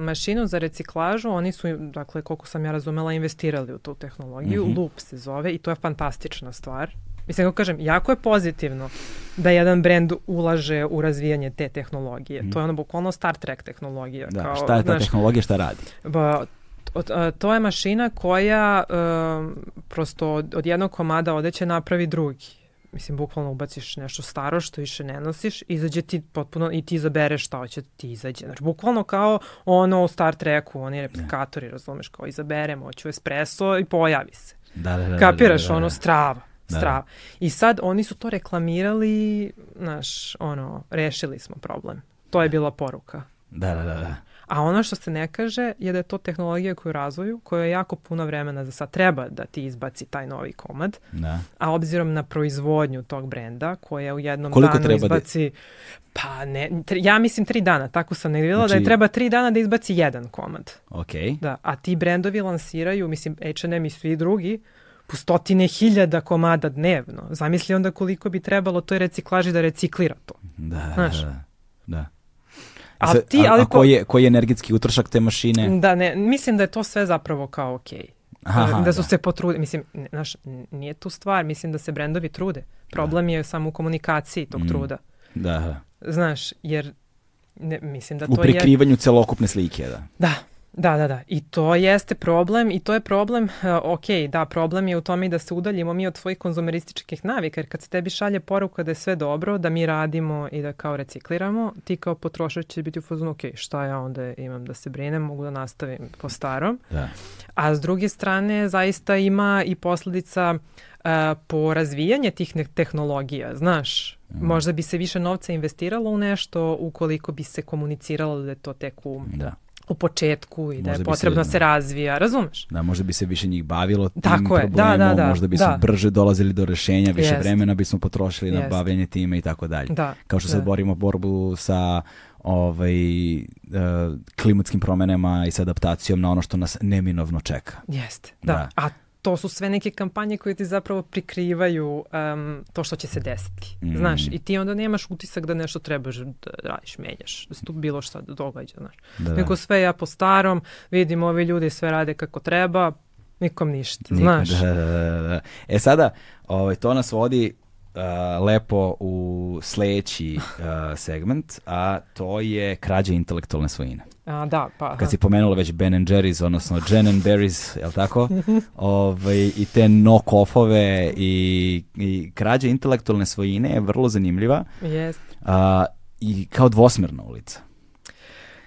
mašinu za reciklažu, oni su, dakle, koliko sam ja razumela, investirali u tu tehnologiju, mm -hmm. Loop se zove i to je fantastična stvar Mislim, kako kažem, jako je pozitivno da jedan brend ulaže u razvijanje te tehnologije. Mm. To je ono bukvalno Star Trek tehnologija. Da, kao, šta je ta znaš, tehnologija, šta radi? Ba, to je mašina koja um, prosto od, od jednog komada odeće napravi drugi. Mislim, bukvalno ubaciš nešto staro što više ne nosiš, izađe ti potpuno i ti izabereš šta hoće da ti izađe. Znači, bukvalno kao ono u Star Treku, oni replikatori, razumeš, kao izaberemo, hoću espresso i pojavi se. Da, da, da, Kapiraš da, da, da. ono strava. Da. Strava. I sad oni su to reklamirali, znaš, ono, rešili smo problem. To je bila poruka. Da, da, da. da. A ono što se ne kaže je da je to tehnologija koju razvoju, koja je jako puno vremena za sad treba da ti izbaci taj novi komad. Da. A obzirom na proizvodnju tog brenda, koja u jednom Koliko danu treba izbaci... Da... Pa ne, tri, ja mislim tri dana, tako sam ne videla znači... da je znači- treba tri dana da izbaci jedan komad. Ok. Da, a ti brendovi lansiraju, mislim H&M i svi drugi, po stotine hiljada komada dnevno. Zamisli onda koliko bi trebalo toj reciklaži da reciklira to. Da, Znaš? da, da. A, ti, ali a, a koji, je, koji je energetski utrošak te mašine? Da, ne, mislim da je to sve zapravo kao okej. Okay. Aha, da su da. se potrudili, mislim, znaš, nije tu stvar, mislim da se brendovi trude. Problem da. je samo u komunikaciji tog mm. truda. Da. Znaš, jer ne, mislim da to je... U prikrivanju celokupne slike, da. Da, Da, da, da. I to jeste problem i to je problem, uh, ok, da, problem je u tome i da se udaljimo mi od svojih konzumerističkih navika, jer kad se tebi šalje poruka da je sve dobro, da mi radimo i da kao recikliramo, ti kao potrošač će biti u fazonu, ok, šta ja onda imam da se brinem, mogu da nastavim po starom. Da. A s druge strane, zaista ima i posledica uh, po razvijanje tih tehnologija, znaš, mm. možda bi se više novca investiralo u nešto ukoliko bi se komuniciralo da je to tek u da u početku i da je potrebno se, se razvija, razumeš? Da, možda bi se više njih bavilo tim Tako je, problemom, da, da, da, možda bi da. su brže dolazili do rešenja, više Jest. vremena bismo potrošili Jest. na bavljanje time i tako dalje. Da, Kao što da. sad borimo borbu sa ovaj, uh, klimatskim promenama i sa adaptacijom na ono što nas neminovno čeka. Jeste, da. da. A to su sve neke kampanje koje ti zapravo prikrivaju um, to što će se desiti. Mm. Znaš, i ti onda nemaš utisak da nešto trebaš da radiš, menjaš, da se tu bilo šta da događa, znaš. Da, da. Nego sve ja po starom, vidim ovi ljudi sve rade kako treba, nikom ništa, Nikom, znaš. Da, da, da, da. E sada, ovaj, to nas vodi uh, lepo u sledeći uh, segment, a to je krađa intelektualne svojine. A, da, pa. Kad si pomenula već Ben and Jerry's, odnosno Jen and Berries, je li tako? Ove, ovaj, I te knock-offove i, i krađa intelektualne svojine je vrlo zanimljiva. Yes. A, I kao dvosmerna ulica.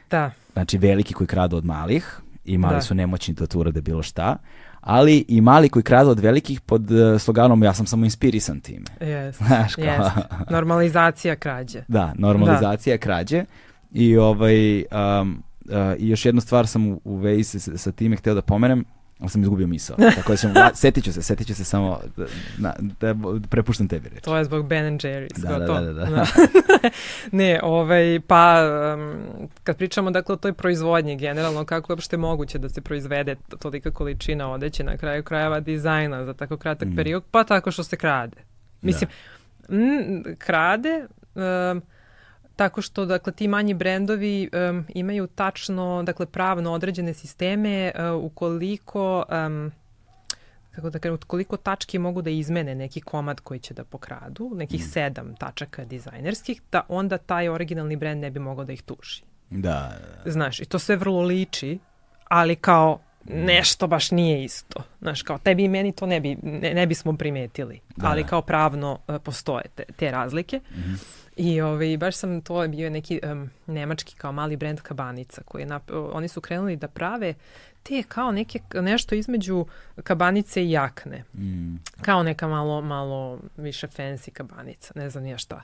Da. Znači veliki koji kradu od malih i mali da. su nemoćni da to urade bilo šta ali i mali koji kradu od velikih pod uh, sloganom ja sam samo inspirisan time. Yes, Znaš, kao... yes. Normalizacija krađe. Da, normalizacija da. krađe. I ovaj, um, i još jednu stvar sam u, u vezi sa, sa time hteo da pomenem, ali sam izgubio misao. Tako da ćemo, setit ću se, setit ću se samo, na, da, prepuštam tebi reći. To je zbog Ben and Jerry's. Da, da, to. da, da, da. ne, ovaj, pa um, kad pričamo dakle o toj proizvodnji generalno, kako je uopšte moguće da se proizvede tolika količina odeće na kraju krajeva dizajna za tako kratak mm. period, pa tako što se krade. Mislim, da. m, krade, um, tako što dakle ti manji brendovi um, imaju tačno dakle pravno određene sisteme uh, ukoliko um, kako da kažem, koliko tački mogu da izmene neki komad koji će da pokradu, nekih mm. sedam tačaka dizajnerskih, da onda taj originalni brend ne bi mogao da ih tuži. Da, da. Znaš, i to sve vrlo liči, ali kao nešto baš nije isto. Znaš, kao tebi i meni to ne, bi, ne, ne bismo primetili, da, ali da. kao pravno uh, postoje te, te razlike. Mm -hmm. I ovaj, baš sam, to je bio neki um, nemački kao mali brend kabanica koji je, nap, oni su krenuli da prave te kao neke, nešto između kabanice i jakne. Mm. Kao neka malo, malo više fancy kabanica, ne znam nija šta.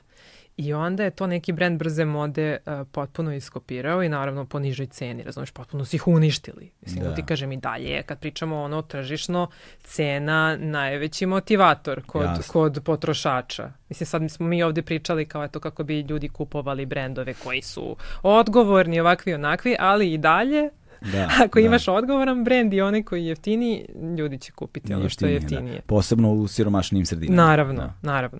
I onda je to neki brend brze mode uh, potpuno iskopirao i naravno po nižoj ceni, razumeš, potpuno su ih uništili. Mislim, da. ti kažem i dalje, kad pričamo ono tržišno, cena najveći motivator kod, Jasne. kod potrošača. Mislim, sad smo mi ovde pričali kao eto kako bi ljudi kupovali brendove koji su odgovorni, ovakvi, onakvi, ali i dalje Da, Ako da. imaš odgovoran brend i onaj koji je jeftini, ljudi će kupiti ono što je jeftinije. Da. Posebno u siromašnim sredinama. Naravno, da. naravno.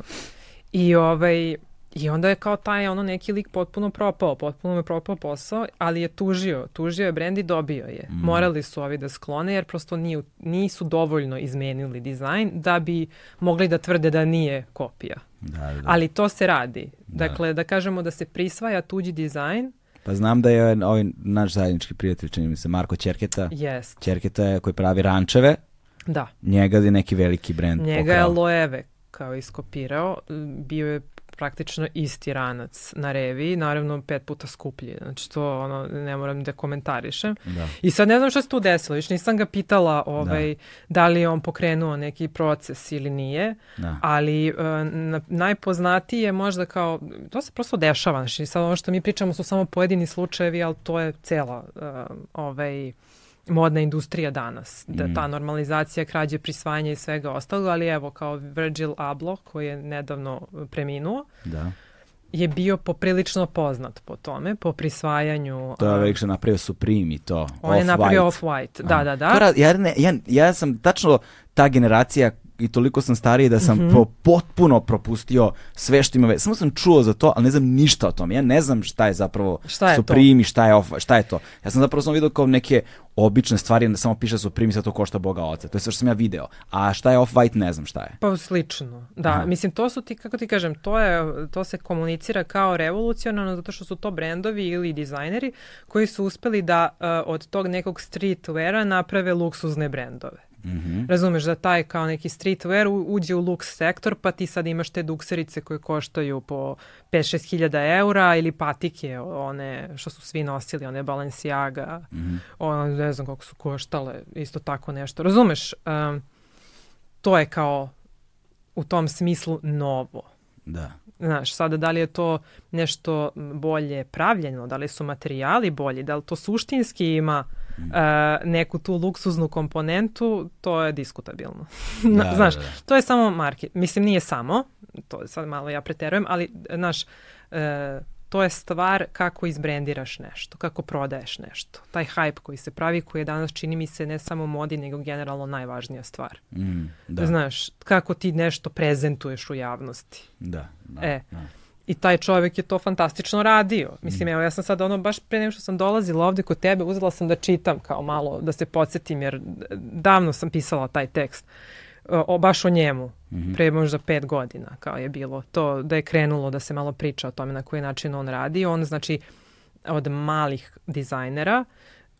I ovaj, I onda je kao taj ono neki lik potpuno propao, potpuno me propao posao, ali je tužio, tužio je brend i dobio je. Mm. Morali su ovi da sklone jer prosto nije, nisu dovoljno izmenili dizajn da bi mogli da tvrde da nije kopija. Da, da. Ali to se radi. Da. Dakle, da kažemo da se prisvaja tuđi dizajn, Pa znam da je ovaj naš zajednički prijatelj, čini mi se, Marko Čerketa. Jest. Čerketa je koji pravi rančeve. Da. Njega je neki veliki brend Njega pokrao. je Loeve kao iskopirao. Bio je praktično isti ranac na revi, naravno pet puta skuplji. Znači to ono, ne moram da komentarišem. Da. I sad ne znam šta se tu desilo, još nisam ga pitala ovaj, da. da li je on pokrenuo neki proces ili nije, da. ali uh, na, najpoznatiji je možda kao, to se prosto dešava, znači sad ono što mi pričamo su samo pojedini slučajevi, ali to je cela uh, ovaj, modna industrija danas. Da, mm. Ta normalizacija krađe, prisvajanja i svega ostalog, ali evo kao Virgil Abloh koji je nedavno preminuo. Da je bio poprilično poznat po tome, po prisvajanju... To je ovaj što napravio Supreme i to. On je napravio Off-White, da, da, da. Ja, ne, ja, ja sam tačno ta generacija i toliko sam stariji da sam mm -hmm. potpuno propustio sve što ima veze. Samo sam čuo za to, ali ne znam ništa o tome. Ja ne znam šta je zapravo šta je Supreme šta je, off, šta je to. Ja sam zapravo samo vidio kao neke obične stvari da samo piše Supreme i sad to košta Boga oca. To je sve što sam ja video. A šta je Off-White ne znam šta je. Pa slično. Da, Aha. mislim to su ti, kako ti kažem, to, je, to se komunicira kao revolucionarno zato što su to brendovi ili dizajneri koji su uspeli da uh, od tog nekog streetweara naprave luksuzne brendove. Mm -hmm. Razumeš da taj kao neki streetwear uđe u luks sektor, pa ti sad imaš te dukserice koje koštaju po 5-6 hiljada eura ili patike, one što su svi nosili, one Balenciaga, mm -hmm. ne znam koliko su koštale, isto tako nešto. Razumeš, um, to je kao u tom smislu novo. Da. Znaš, sada da li je to nešto bolje pravljeno, da li su materijali bolji, da li to suštinski ima uh, neku tu luksuznu komponentu, to je diskutabilno. Da, znaš, da, da. to je samo market. Mislim, nije samo, to sad malo ja preterujem, ali, znaš, uh, to je stvar kako izbrendiraš nešto, kako prodaješ nešto. Taj hype koji se pravi, koji je danas, čini mi se, ne samo modi, nego generalno najvažnija stvar. Mm, da. Znaš, kako ti nešto prezentuješ u javnosti. Da, da. E, da. I taj čovjek je to fantastično radio. Mislim, evo, ja sam sad ono, baš pre nego što sam dolazila ovde kod tebe, uzela sam da čitam kao malo, da se podsjetim, jer davno sam pisala taj tekst. O, baš o njemu, mm -hmm. pre možda pet godina, kao je bilo. To da je krenulo da se malo priča o tome na koji način on radi. On, znači, od malih dizajnera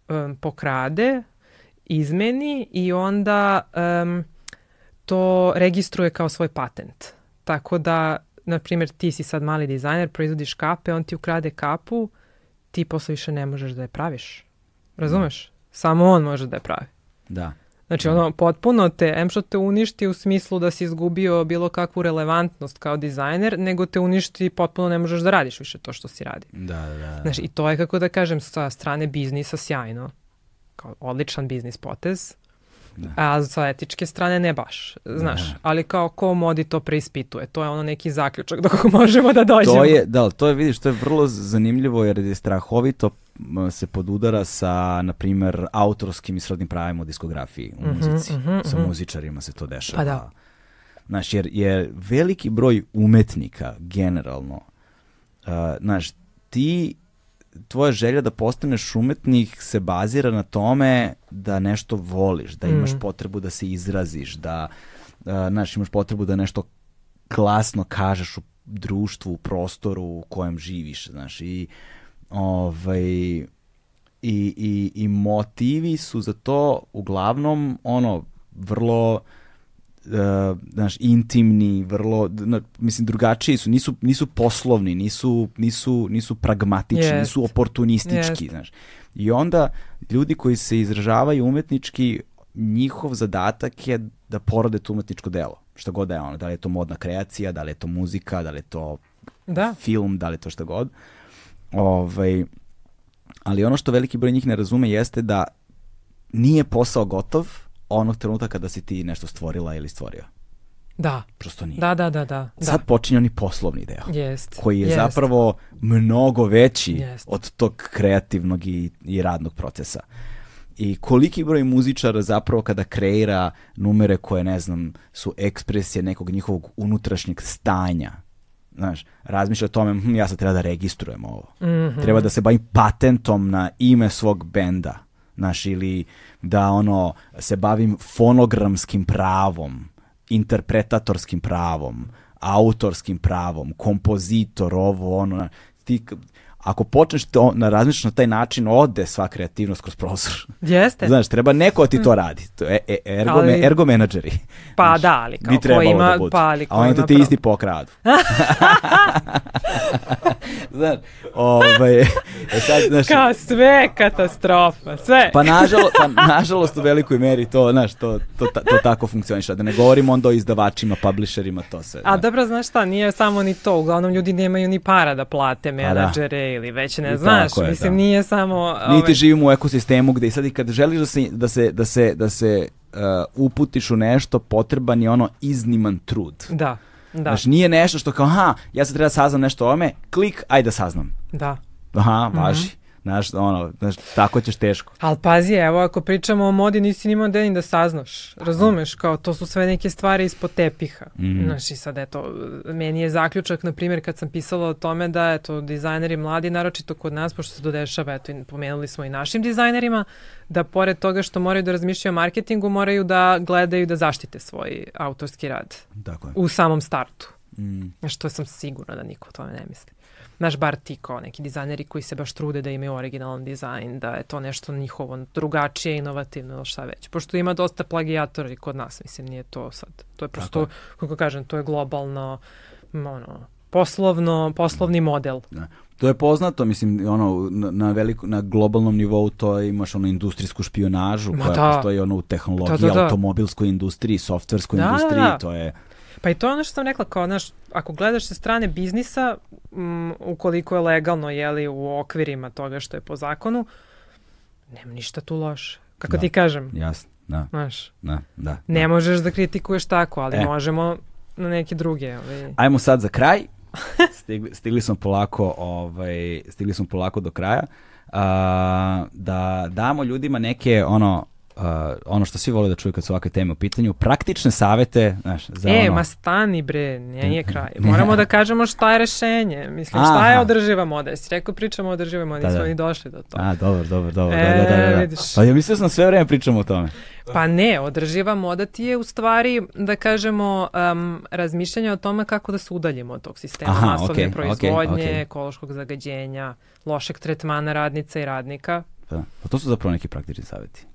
um, pokrade, izmeni i onda um, to registruje kao svoj patent. Tako da na primjer, ti si sad mali dizajner, proizvodiš kape, on ti ukrade kapu, ti posle više ne možeš da je praviš. Razumeš? Da. Samo on može da je pravi. Da. Znači, ono, potpuno te, em što te uništi u smislu da si izgubio bilo kakvu relevantnost kao dizajner, nego te uništi potpuno ne možeš da radiš više to što si radi. Da, da, da. Znači, i to je, kako da kažem, sa strane biznisa sjajno. Kao odličan biznis potez. Da. A sa etičke strane ne baš, znaš. Da. Ali kao ko modi to preispituje. To je ono neki zaključak do kog možemo da dođemo. To je, da, to je, vidiš, to je vrlo zanimljivo jer je strahovito se podudara sa, na primer, autorskim i srodnim pravima u diskografiji, u mm -hmm, muzici. Mm -hmm, sa mhm. muzičarima se to dešava. Pa da. Znaš, jer je veliki broj umetnika generalno, uh, znaš, ti tvoja želja da postaneš umetnik se bazira na tome da nešto voliš, da imaš mm. potrebu da se izraziš, da uh, znaš, imaš potrebu da nešto klasno kažeš u društvu, u prostoru u kojem živiš, znaš, i ovaj, i, i, i motivi su za to uglavnom ono vrlo uh, znaš, intimni, vrlo, na, mislim, drugačiji su, nisu, nisu poslovni, nisu, nisu, nisu pragmatični, yes. nisu oportunistički, yes. znaš. I onda ljudi koji se izražavaju umetnički, njihov zadatak je da porode to umetničko delo, šta god da je ono, da li je to modna kreacija, da li je to muzika, da li je to da. film, da li je to šta god. Ovaj, ali ono što veliki broj njih ne razume jeste da nije posao gotov, onog trenutka kada si ti nešto stvorila ili stvorio. Da. Prosto nije. Da, da, da, da. Sad da. počinje oni poslovni deo. Jest. Koji je jest. zapravo mnogo veći jest. od tog kreativnog i, i radnog procesa. I koliki broj muzičara zapravo kada kreira numere koje, ne znam, su ekspresije nekog njihovog unutrašnjeg stanja, znaš, razmišlja o tome, hm, ja sad treba da registrujem ovo. Mm -hmm. Treba da se bavim patentom na ime svog benda znaš, ili da ono se bavim fonogramskim pravom, interpretatorskim pravom, autorskim pravom, kompozitor, ovo, ono, ti, ako počneš to na razmišljaš na taj način, ode sva kreativnost kroz prozor. Jeste. Znaš, treba neko ti to radi. To je e, ergo, ali, ergo menadžeri. Pa Znaš, da, ali kao ko ima, da budu. pa ali ko A onda ti isti pokradu. znaš, ovaj, e sad, znaš, Kao sve katastrofa, sve. Pa nažalost, pa nažalost u velikoj meri to, znaš, to, to, to, to tako funkcioniše. Da ne govorimo onda o izdavačima, publisherima, to sve. A dobro, znaš šta, nije samo ni to. Uglavnom ljudi nemaju ni para da plate pa da. menadžere ili već ne I znaš. Je, Mislim, da. nije samo... Ovaj... Niti živimo u ekosistemu gde i sad i kad želiš da se, da se, da se, da se uh, uputiš u nešto, potreban je ono izniman trud. Da. Da. Znaš, nije nešto što kao, aha, ja sad treba da saznam nešto o ome, klik, ajde da saznam. Da. Aha, važi. Mm -hmm. Znaš, ono, znaš, tako ćeš teško. Ali pazi, evo, ako pričamo o modi, nisi nimao den da saznaš. Razumeš, kao to su sve neke stvari ispod tepiha. Mm. Znaš, i sad, eto, meni je zaključak, na primjer, kad sam pisala o tome da, eto, dizajneri mladi, naročito kod nas, pošto se to dešava, eto, pomenuli smo i našim dizajnerima, da pored toga što moraju da razmišljaju o marketingu, moraju da gledaju da zaštite svoj autorski rad. Tako je. U samom startu. Mm. Što sam sigurna da niko o tome ne misli znaš, bar ti kao neki dizajneri koji se baš trude da imaju originalan dizajn, da je to nešto njihovo drugačije, inovativno ili šta već. Pošto ima dosta plagijatora i kod nas, mislim, nije to sad. To je prosto, kako kažem, to je globalno, ono, poslovno, poslovni model. Da. To je poznato, mislim, ono, na, na, veliko, na globalnom nivou to je, imaš ono industrijsku špionažu Ma koja da. postoji ono u tehnologiji, da, da, da. automobilskoj industriji, softverskoj da, industriji, da, da. to je Pa i to je ono što sam rekla, kao, znaš, ako gledaš sa strane biznisa, m, ukoliko je legalno, jeli, u okvirima toga što je po zakonu, nema ništa tu loše. Kako da, ti kažem? Jasno, da. Znaš, da, da, ne da. možeš da kritikuješ tako, ali e. možemo na neke druge. Ali... Ajmo sad za kraj. Stigli, stigli smo polako, ovaj, stigli smo polako do kraja. Uh, da damo ljudima neke ono uh, ono što svi vole da čuju kad su ovakve teme u pitanju, praktične savete, znaš, za e, ono... ma stani bre, nije kraj. Moramo da kažemo šta je rešenje. Mislim, šta je održiva moda? Jesi rekao pričamo o održivoj modi, da, da. smo i došli do toga. A, dobro, dobro, dobro. E, da, da, da, da. Pa ja mislio sam sve vreme pričamo o tome. Pa ne, održiva moda ti je u stvari, da kažemo, um, razmišljanje o tome kako da se udaljimo od tog sistema Aha, masovne okay, proizvodnje, okay, okay. ekološkog zagađenja, lošeg tretmana radnica i radnika. Da. Pa to su zapravo neki praktični saveti.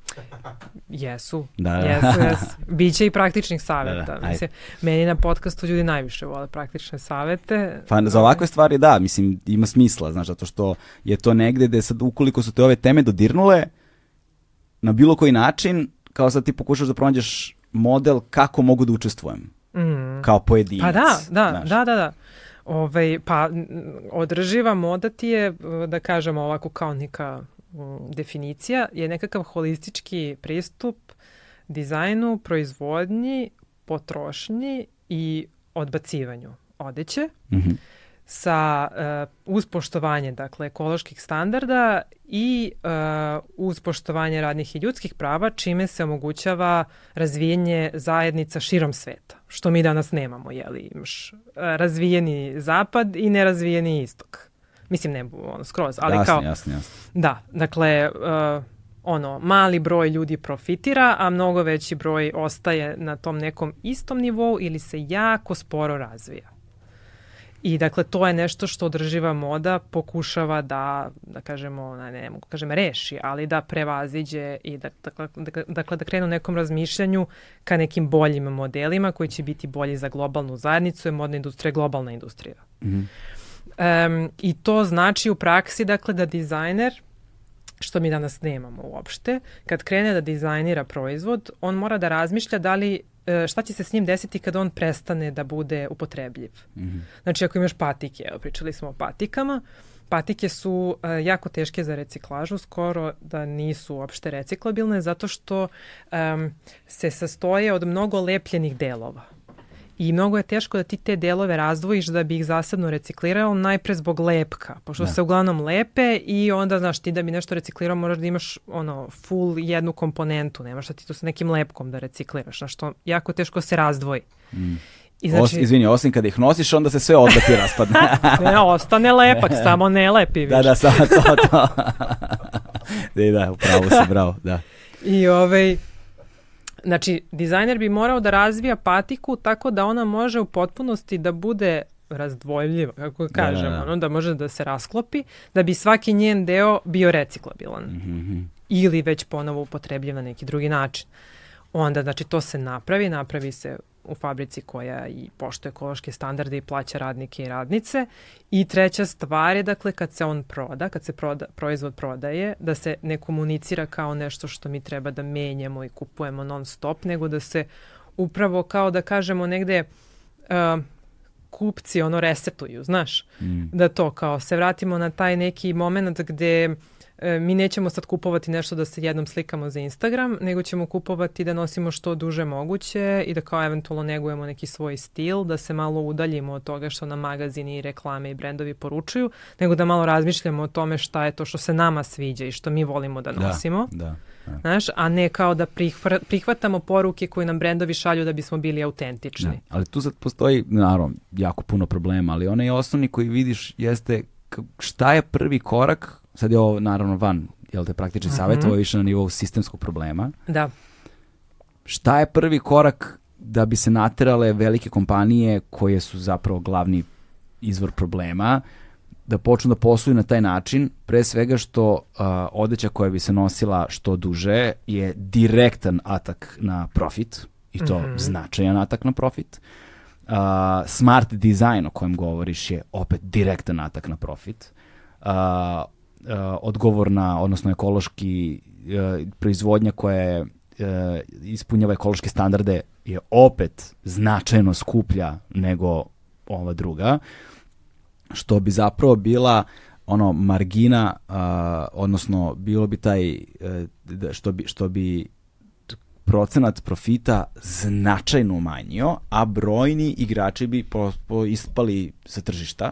Jesu. Da, da. Jesu, jesu. Biće i praktičnih saveta. Da, da. Mislim, meni na podcastu ljudi najviše vole praktične savete. Pa za ovakve stvari da, mislim, ima smisla, znaš, zato što je to negde gde sad, ukoliko su te ove teme dodirnule, na bilo koji način, kao sad ti pokušaš da pronađeš model kako mogu da učestvujem. Mm. Kao pojedinac. Pa da, da, znaš. da, da, da. Ove, ovaj, pa održiva moda ti je, da kažemo ovako kao neka definicija je nekakav holistički pristup dizajnu, proizvodnji, potrošnji i odbacivanju odeće mm -hmm. sa uh, uz poštovanje dakle ekoloških standarda i uh, uz poštovanje radnih i ljudskih prava čime se omogućava razvijenje zajednica širom sveta što mi danas nemamo je li imaš uh, razvijeni zapad i nerazvijeni istok Mislim, ne ono, skroz, ali jasne, kao... Jasno, jasno. Da, dakle, uh, ono, mali broj ljudi profitira, a mnogo veći broj ostaje na tom nekom istom nivou ili se jako sporo razvija. I dakle, to je nešto što održiva moda pokušava da, da kažemo, ne, ne mogu kažem reši, ali da prevaziđe i da, dakle, da, dakle, da krenu nekom razmišljanju ka nekim boljim modelima koji će biti bolji za globalnu zajednicu, je modna industrija globalna industrija. Mm -hmm. Um, I to znači u praksi dakle da dizajner što mi danas nemamo uopšte, kad krene da dizajnira proizvod, on mora da razmišlja da li e, šta će se s njim desiti kad on prestane da bude upotrebljiv. Mm -hmm. Znači ako imaš patike, evo pričali smo o patikama, patike su uh, jako teške za reciklažu, skoro da nisu uopšte reciklabilne zato što um, se sastoje od mnogo lepljenih delova i mnogo je teško da ti te delove razdvojiš da bi ih zasebno reciklirao, najpre zbog lepka, pošto da. se uglavnom lepe i onda, znaš, ti da bi nešto reciklirao moraš da imaš ono, full jednu komponentu, nemaš da ti to sa nekim lepkom da recikliraš, znaš, to jako teško se razdvoji. Mm. I znači... Os, izvini, osim kad ih nosiš, onda se sve odlepi raspadne. ne, ostane lepak, samo ne lepi. Da, da, samo to, to. da, da, upravo si, bravo, da. I ovaj, Znači, dizajner bi morao da razvija patiku tako da ona može u potpunosti da bude razdvojljiva, kako kažem, da, da, da. ono da može da se rasklopi, da bi svaki njen deo bio reciklabilan. Mm -hmm. Ili već ponovo upotrebljiv na neki drugi način. Onda, znači, to se napravi, napravi se u fabrici koja i poštuje ekološke standarde i plaća radnike i radnice. I treća stvar je, dakle, kad se on proda, kad se proda, proizvod prodaje, da se ne komunicira kao nešto što mi treba da menjamo i kupujemo non stop, nego da se upravo kao da kažemo negde uh, kupci ono resetuju, znaš, mm. da to kao se vratimo na taj neki moment gde e, mi nećemo sad kupovati nešto da se jednom slikamo za Instagram, nego ćemo kupovati da nosimo što duže moguće i da kao eventualno negujemo neki svoj stil, da se malo udaljimo od toga što nam magazini i reklame i brendovi poručuju, nego da malo razmišljamo o tome šta je to što se nama sviđa i što mi volimo da, da nosimo. Da, da. Da. Znaš, a ne kao da prihvatamo poruke koje nam brendovi šalju da bismo bili autentični. Da, ali tu sad postoji, naravno, jako puno problema, ali onaj osnovni koji vidiš jeste šta je prvi korak, sad je ovo naravno van, jel te praktični savjet, ovo je više na nivou sistemskog problema. Da. Šta je prvi korak da bi se naterale velike kompanije koje su zapravo glavni izvor problema, da počnu da posluju na taj način, pre svega što uh, odeća koja bi se nosila što duže je direktan atak na profit i to mm -hmm. značajan atak na profit. Uh, smart design o kojem govoriš je opet direktan atak na profit. Uh, odgovorna, odnosno ekološki uh, proizvodnja koja je uh, ispunjava ekološke standarde je opet značajno skuplja nego ova druga. Što bi zapravo bila ono margina, odnosno bilo bi taj, uh, što bi, što bi procenat profita značajno umanjio, a brojni igrači bi po, po ispali sa tržišta.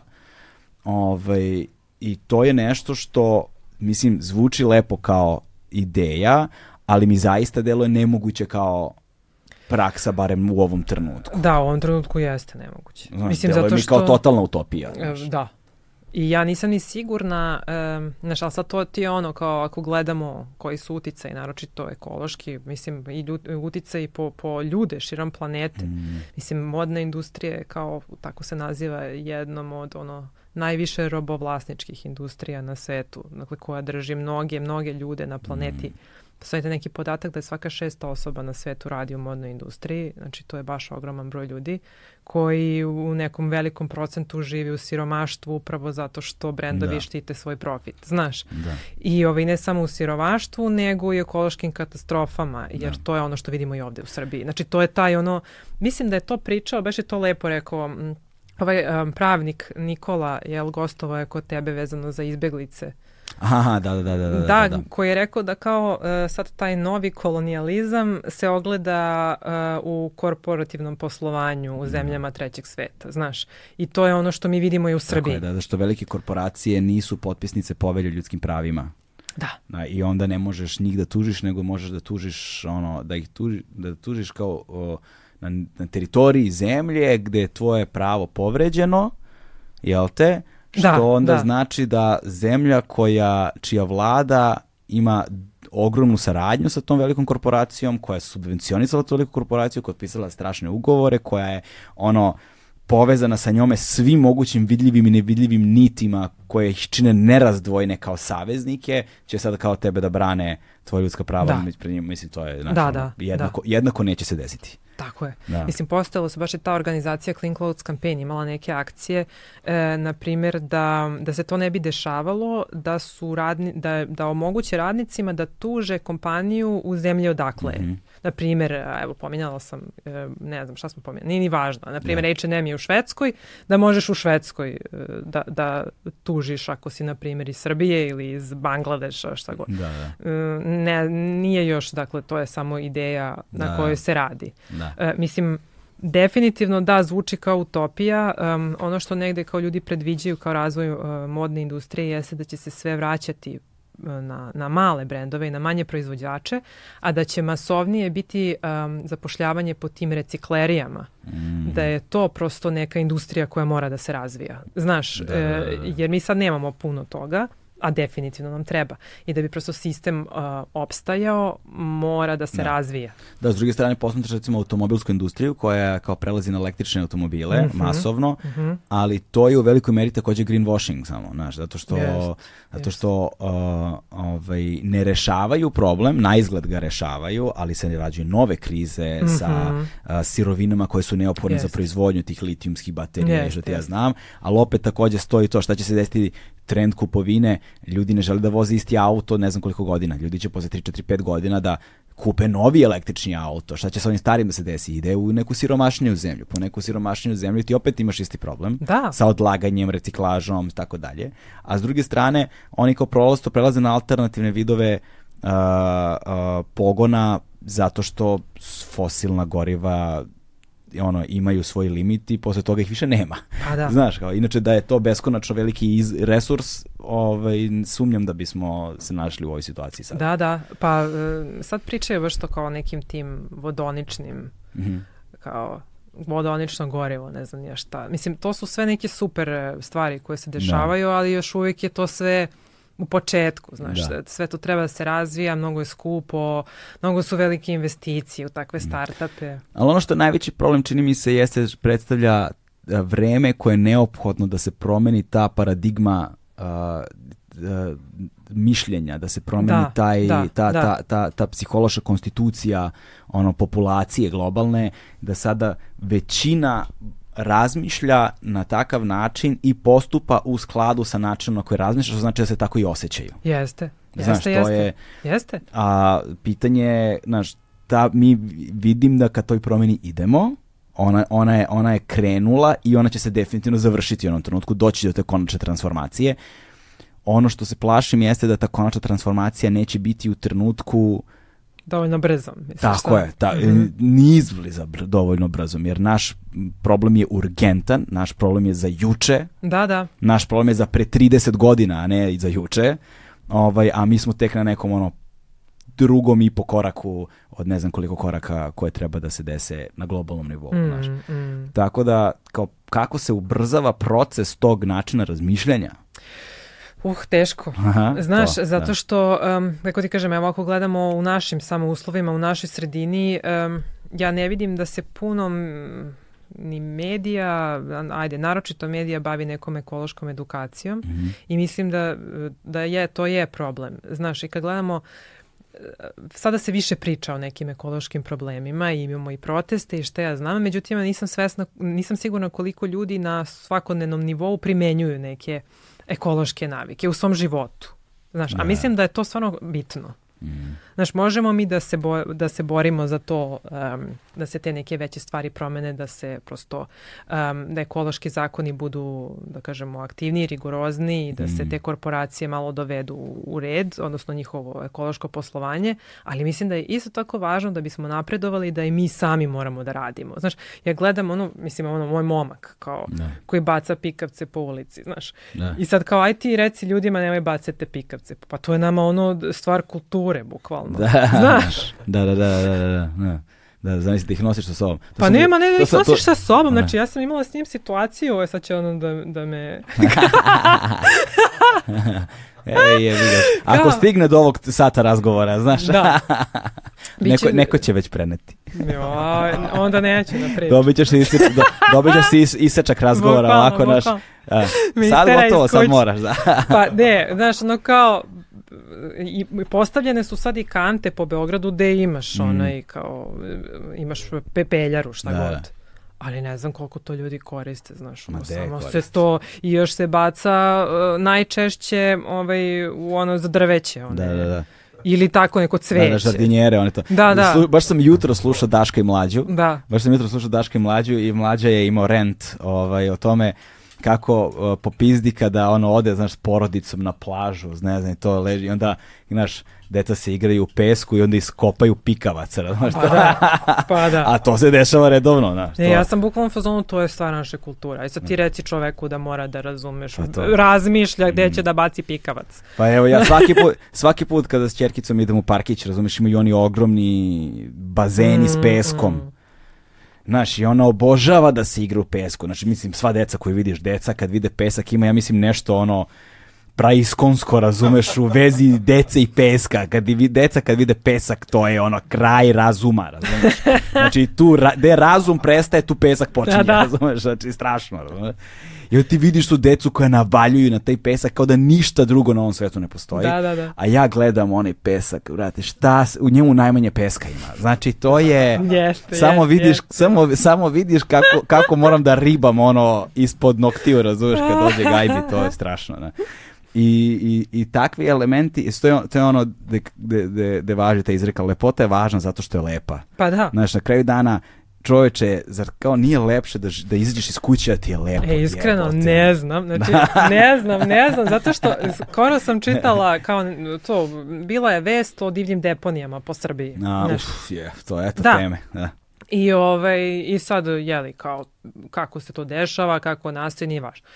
Ovaj, I to je nešto što, mislim, zvuči lepo kao ideja, ali mi zaista deluje nemoguće kao praksa, barem u ovom trenutku. Da, u ovom trenutku jeste nemoguće. Znaš, Mislim, zato mi što... kao totalna utopija. Znaš. Da. I ja nisam ni sigurna, um, znaš, ali sad to ti je ono kao ako gledamo koji su uticaj, naročito ekološki, mislim i uticaj po, po ljude širom planete. Mm. Mislim, modna industrija je kao, tako se naziva, jednom od ono najviše robovlasničkih industrija na svetu, dakle koja drži mnoge, mnoge ljude na planeti. Mm Postavite neki podatak da je svaka šesta osoba na svetu radi u modnoj industriji, znači to je baš ogroman broj ljudi koji u nekom velikom procentu živi u siromaštvu upravo zato što brendovi da. štite svoj profit, znaš. Da. I ovaj, ne samo u siromaštvu, nego i ekološkim katastrofama, jer da. to je ono što vidimo i ovde u Srbiji. Znači to je taj ono, mislim da je to pričao, baš je to lepo rekao, ovaj um, pravnik Nikola, jel, gostovao je kod tebe vezano za izbeglice Aha, da, da, da, da, da, da, da. koji je rekao da kao uh, sad taj novi kolonijalizam se ogleda uh, u korporativnom poslovanju u zemljama trećeg sveta, znaš. I to je ono što mi vidimo i u Srbiji. Tako je, da, da što velike korporacije nisu potpisnice povelje ljudskim pravima. Da. da. I onda ne možeš njih da tužiš, nego možeš da tužiš ono, da ih tuži, da tužiš kao o, na, na teritoriji zemlje gde je tvoje pravo povređeno, jel te? Što da, onda da. znači da zemlja koja, čija vlada ima ogromnu saradnju sa tom velikom korporacijom, koja je subvencionisala tu veliku korporaciju, koja je pisala strašne ugovore, koja je ono povezana sa njome svim mogućim vidljivim i nevidljivim nitima koje ih čine nerazdvojne kao saveznike, će sada kao tebe da brane tvoje ljudska prava da. pred njima. Mislim, to je znači, da, da, jednako, da. jednako neće se desiti. Tako je. Da. Mislim, postojalo se baš i ta organizacija Clean Clothes Campaign imala neke akcije, e, na primjer, da, da se to ne bi dešavalo, da, su radni, da, da omoguće radnicima da tuže kompaniju u zemlji odakle mm -hmm. Na primjer, evo, pominjala sam, e, ne znam šta smo pominjali, nije ni važno. Na primjer, yeah. H&M je u Švedskoj, da možeš u Švedskoj e, da, da tužiš ako si, na primjer, iz Srbije ili iz Bangladeša, šta god. Da, da. E, ne, nije još, dakle, to je samo ideja na da. kojoj se radi. Da. E, mislim, Definitivno da, zvuči kao utopija. Um, ono što negde kao ljudi predviđaju kao razvoj uh, modne industrije jeste da će se sve vraćati na, na male brendove i na manje proizvođače, a da će masovnije biti um, zapošljavanje po tim reciklerijama. Mm. Da je to prosto neka industrija koja mora da se razvija. Znaš, da, da, da. E, jer mi sad nemamo puno toga, a definitivno nam treba. I da bi prosto sistem uh, opstajao, mora da se da. razvija. Da, s druge strane posmatraš recimo automobilsku industriju koja kao prelazi na električne automobile mm -hmm. masovno, mm -hmm. ali to je u velikoj meri takođe greenwashing samo, znaš, zato što, yes. zato što uh, ovaj, ne rešavaju problem, na izgled ga rešavaju, ali se ne rađaju nove krize mm -hmm. sa uh, sirovinama koje su neophodne yes. za proizvodnju tih litijumskih baterija, yes, što ti ja znam, ali opet takođe stoji to šta će se desiti trend kupovine, ljudi ne žele da voze isti auto ne znam koliko godina. Ljudi će posle 3, 4, 5 godina da kupe novi električni auto. Šta će sa ovim starim da se desi? Ide u neku siromašniju zemlju. Po neku siromašniju zemlju ti opet imaš isti problem. Da. Sa odlaganjem, reciklažom, tako dalje. A s druge strane, oni kao prolosto prelaze na alternativne vidove uh, uh, pogona zato što fosilna goriva ono imaju svoj limit i posle toga ih više nema. Pa da. Znaš, kao inače da je to beskonačno veliki iz, resurs, ovaj sumnjam da bismo se našli u ovoj situaciji sad. Da, da. Pa e, sad pričaju baš to kao nekim tim vodoničnim mm -hmm. kao vodonično gorivo, ne znam ja šta. Mislim, to su sve neke super e, stvari koje se dešavaju, da. ali još uvijek je to sve u početku, znaš, da. sve to treba da se razvija, mnogo je skupo, mnogo su velike investicije u takve da. startupe. Ali ono što je najveći problem čini mi se jeste predstavlja vreme koje je neophodno da se promeni ta paradigma uh, uh, mišljenja, da se promeni da, taj, da, ta, da. Ta, ta, ta psihološka konstitucija ono, populacije globalne, da sada većina razmišlja na takav način i postupa u skladu sa načinom na koji razmišlja, što znači da se tako i osjećaju. Jeste. Znaš, jeste, to jeste. je... Jeste. A pitanje je, znaš, ta, mi vidim da ka toj promeni idemo, ona, ona, je, ona je krenula i ona će se definitivno završiti u onom trenutku, doći do te konačne transformacije. Ono što se plašim jeste da ta konačna transformacija neće biti u trenutku dovoljno brzo. Misliš Tako šta? je, ta, mm -hmm. ni izbliza dovoljno brzo, jer naš problem je urgentan, naš problem je za juče, da, da. naš problem je za pre 30 godina, a ne i za juče, ovaj, a mi smo tek na nekom ono drugom i po koraku od ne znam koliko koraka koje treba da se dese na globalnom nivou. Mm, znaš. Mm. Tako da, kao, kako se ubrzava proces tog načina razmišljanja, Uh, teško. Aha, Znaš, to, zato da. što, um, kako ti kažem, evo ako gledamo u našim samo uslovima, u našoj sredini, um, ja ne vidim da se puno ni medija, ajde, naročito medija bavi nekom ekološkom edukacijom mm -hmm. i mislim da, da je, to je problem. Znaš, i kad gledamo sada se više priča o nekim ekološkim problemima i imamo i proteste i šta ja znam, međutim nisam svesna, nisam sigurna koliko ljudi na svakodnevnom nivou primenjuju neke ekološke navike u svom životu. Znaš, da. a mislim da je to stvarno bitno. Mm. Znaš, možemo mi da se, bo, da se borimo za to, um, da se te neke veće stvari promene, da se prosto, um, da ekološki zakoni budu, da kažemo, aktivniji, rigorozni, da mm. se te korporacije malo dovedu u red, odnosno njihovo ekološko poslovanje, ali mislim da je isto tako važno da bismo napredovali da i mi sami moramo da radimo. Znaš, ja gledam ono, mislim, ono, moj momak, kao, da. koji baca pikavce po ulici, znaš. Da. I sad kao, aj ti reci ljudima nemoj bacate pikavce. Pa to je nama ono stvar kulture, bukvalno bukvalno. Da, Znaš? Da, da, da, da, da, da. da. Da, zamisli da ih nosiš sa sobom. To pa nema, ne da ih nosiš to... sa sobom. Znači, ja sam imala s njim situaciju, ovo sad će ono da, da me... Ej, je, Ako stigne do ovog sata razgovora, znaš. Da. neko, neko će već preneti. Jo, onda neću da pričam. Dobit ćeš, isi, do, dobit ćeš is, isečak razgovora, bukvalno, ovako naš. A, sad gotovo, sad moraš, da. pa ne, znaš, ono kao, i postavljene su sad i kante po Beogradu gde imaš mm. onaj kao imaš pepeljaru šta da. god ali ne znam koliko to ljudi koriste, znaš, ono, samo se to i još se baca uh, najčešće ovaj, u ono za drveće. One, da, da, da. Ili tako neko cveće. Da, da, žardinjere, one to. Da, da. Slu, baš sam jutro slušao Daška i Mlađu. Da. Baš sam jutro slušao Daška i Mlađu i Mlađa je imao rent ovaj, o tome kako uh, popizdi kada ono ode, znaš, s porodicom na plažu, ne znam, to leži i onda, znaš, deca se igraju u pesku i onda iskopaju pikavaca, znaš, pa da, pa da. A to se dešava redovno, znaš. Ne, ja sam bukvalno fazonu, to je stvar naše kultura. I sad ti reci čoveku da mora da razumeš, pa to. razmišlja gde će mm. da baci pikavac. Pa evo, ja svaki put, svaki put kada s čerkicom idem u parkić, razumeš, imaju oni ogromni bazeni mm, s peskom. Mm Znaš, i ona obožava da se igra u pesku. Znači, mislim, sva deca koju vidiš, deca kad vide pesak ima, ja mislim, nešto ono praiskonsko, razumeš, u vezi dece i peska. Kad vi, deca kad vide pesak, to je ono kraj razuma, razumeš. Znači, tu, gde razum prestaje, tu pesak počinje, da, da. razumeš, znači, strašno, razumeš. I ti vidiš tu decu koja navaljuju na taj pesak kao da ništa drugo na ovom svetu ne postoji. Da, da, da. A ja gledam onaj pesak, brate, šta, u njemu najmanje peska ima. Znači, to je... Jeste, samo jeste, vidiš, jeste. Samo, samo vidiš kako, kako moram da ribam ono ispod noktiju, razumeš, kad dođe gajbi, to je strašno. Ne? I, i, i takvi elementi, to je, to je ono gde važi ta izreka, lepota je važna zato što je lepa. Pa da. Znaš, na kraju dana čoveče, zar kao nije lepše da, da izađeš iz kuće, a ti je lepo? E, iskreno, jebote. ne znam. Znači, ne znam, ne znam, zato što skoro sam čitala kao to, bila je vest o divljim deponijama po Srbiji. A, uf, je, to je to da. teme. Da. I, ovaj, I sad, jeli, kao, kako se to dešava, kako nastaje, nije važno.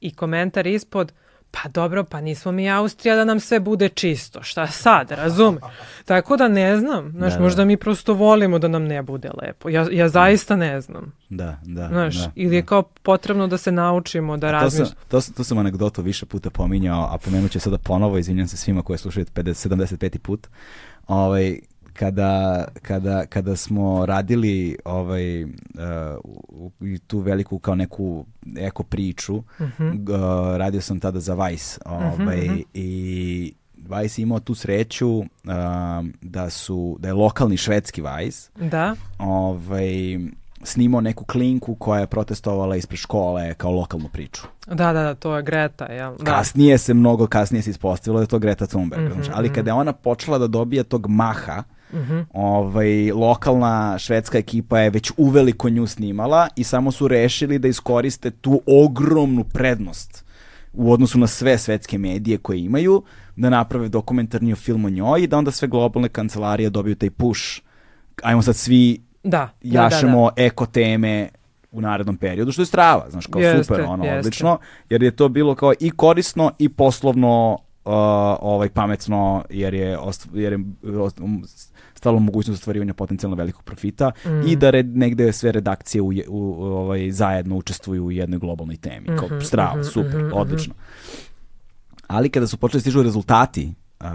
I komentar ispod, pa dobro, pa nismo mi Austrija da nam sve bude čisto. Šta sad, razum? Tako da ne znam. Znaš, da, da. možda mi prosto volimo da nam ne bude lepo. Ja, ja zaista ne znam. Da, da. Znaš, da, ili je kao potrebno da se naučimo da razmišljamo. To, sam, to, to sam anegdotu više puta pominjao, a pomenut ću sada ponovo, izvinjam se svima koji slušaju 50, 75. put. Ovaj, kada, kada, kada smo radili ovaj, uh, tu veliku kao neku eko priču, uh -huh. uh, radio sam tada za Vice ovaj, uh -huh. i Vice imao tu sreću uh, da su da je lokalni švedski Vice da. ovaj, snimao neku klinku koja je protestovala ispred škole kao lokalnu priču. Da, da, da, to je Greta, jel? Da. Kasnije se, mnogo kasnije se ispostavilo da je to Greta Thunberg. Mm -hmm, ali kada je ona počela da dobija tog maha, Mm -hmm. ovaj, lokalna švedska ekipa je već uveliko nju snimala i samo su rešili da iskoriste tu ogromnu prednost u odnosu na sve svetske medije koje imaju, da naprave dokumentarni film o njoj i da onda sve globalne kancelarije dobiju taj push. Ajmo sad svi da, jašemo da, da, da. eko teme u narednom periodu, što je strava, znaš, kao jeste, super, ono, jeste. odlično, jer je to bilo kao i korisno i poslovno uh, ovaj pametno jer je jer je stalo mogućnost ostvarivanja potencijalno velikog profita mm. i da red, negde sve redakcije u, u, ovaj zajedno učestvuju u jednoj globalnoj temi. Mm -hmm, kao strava, mm -hmm, super, mm -hmm. odlično. Ali kada su počeli da stižu rezultati uh,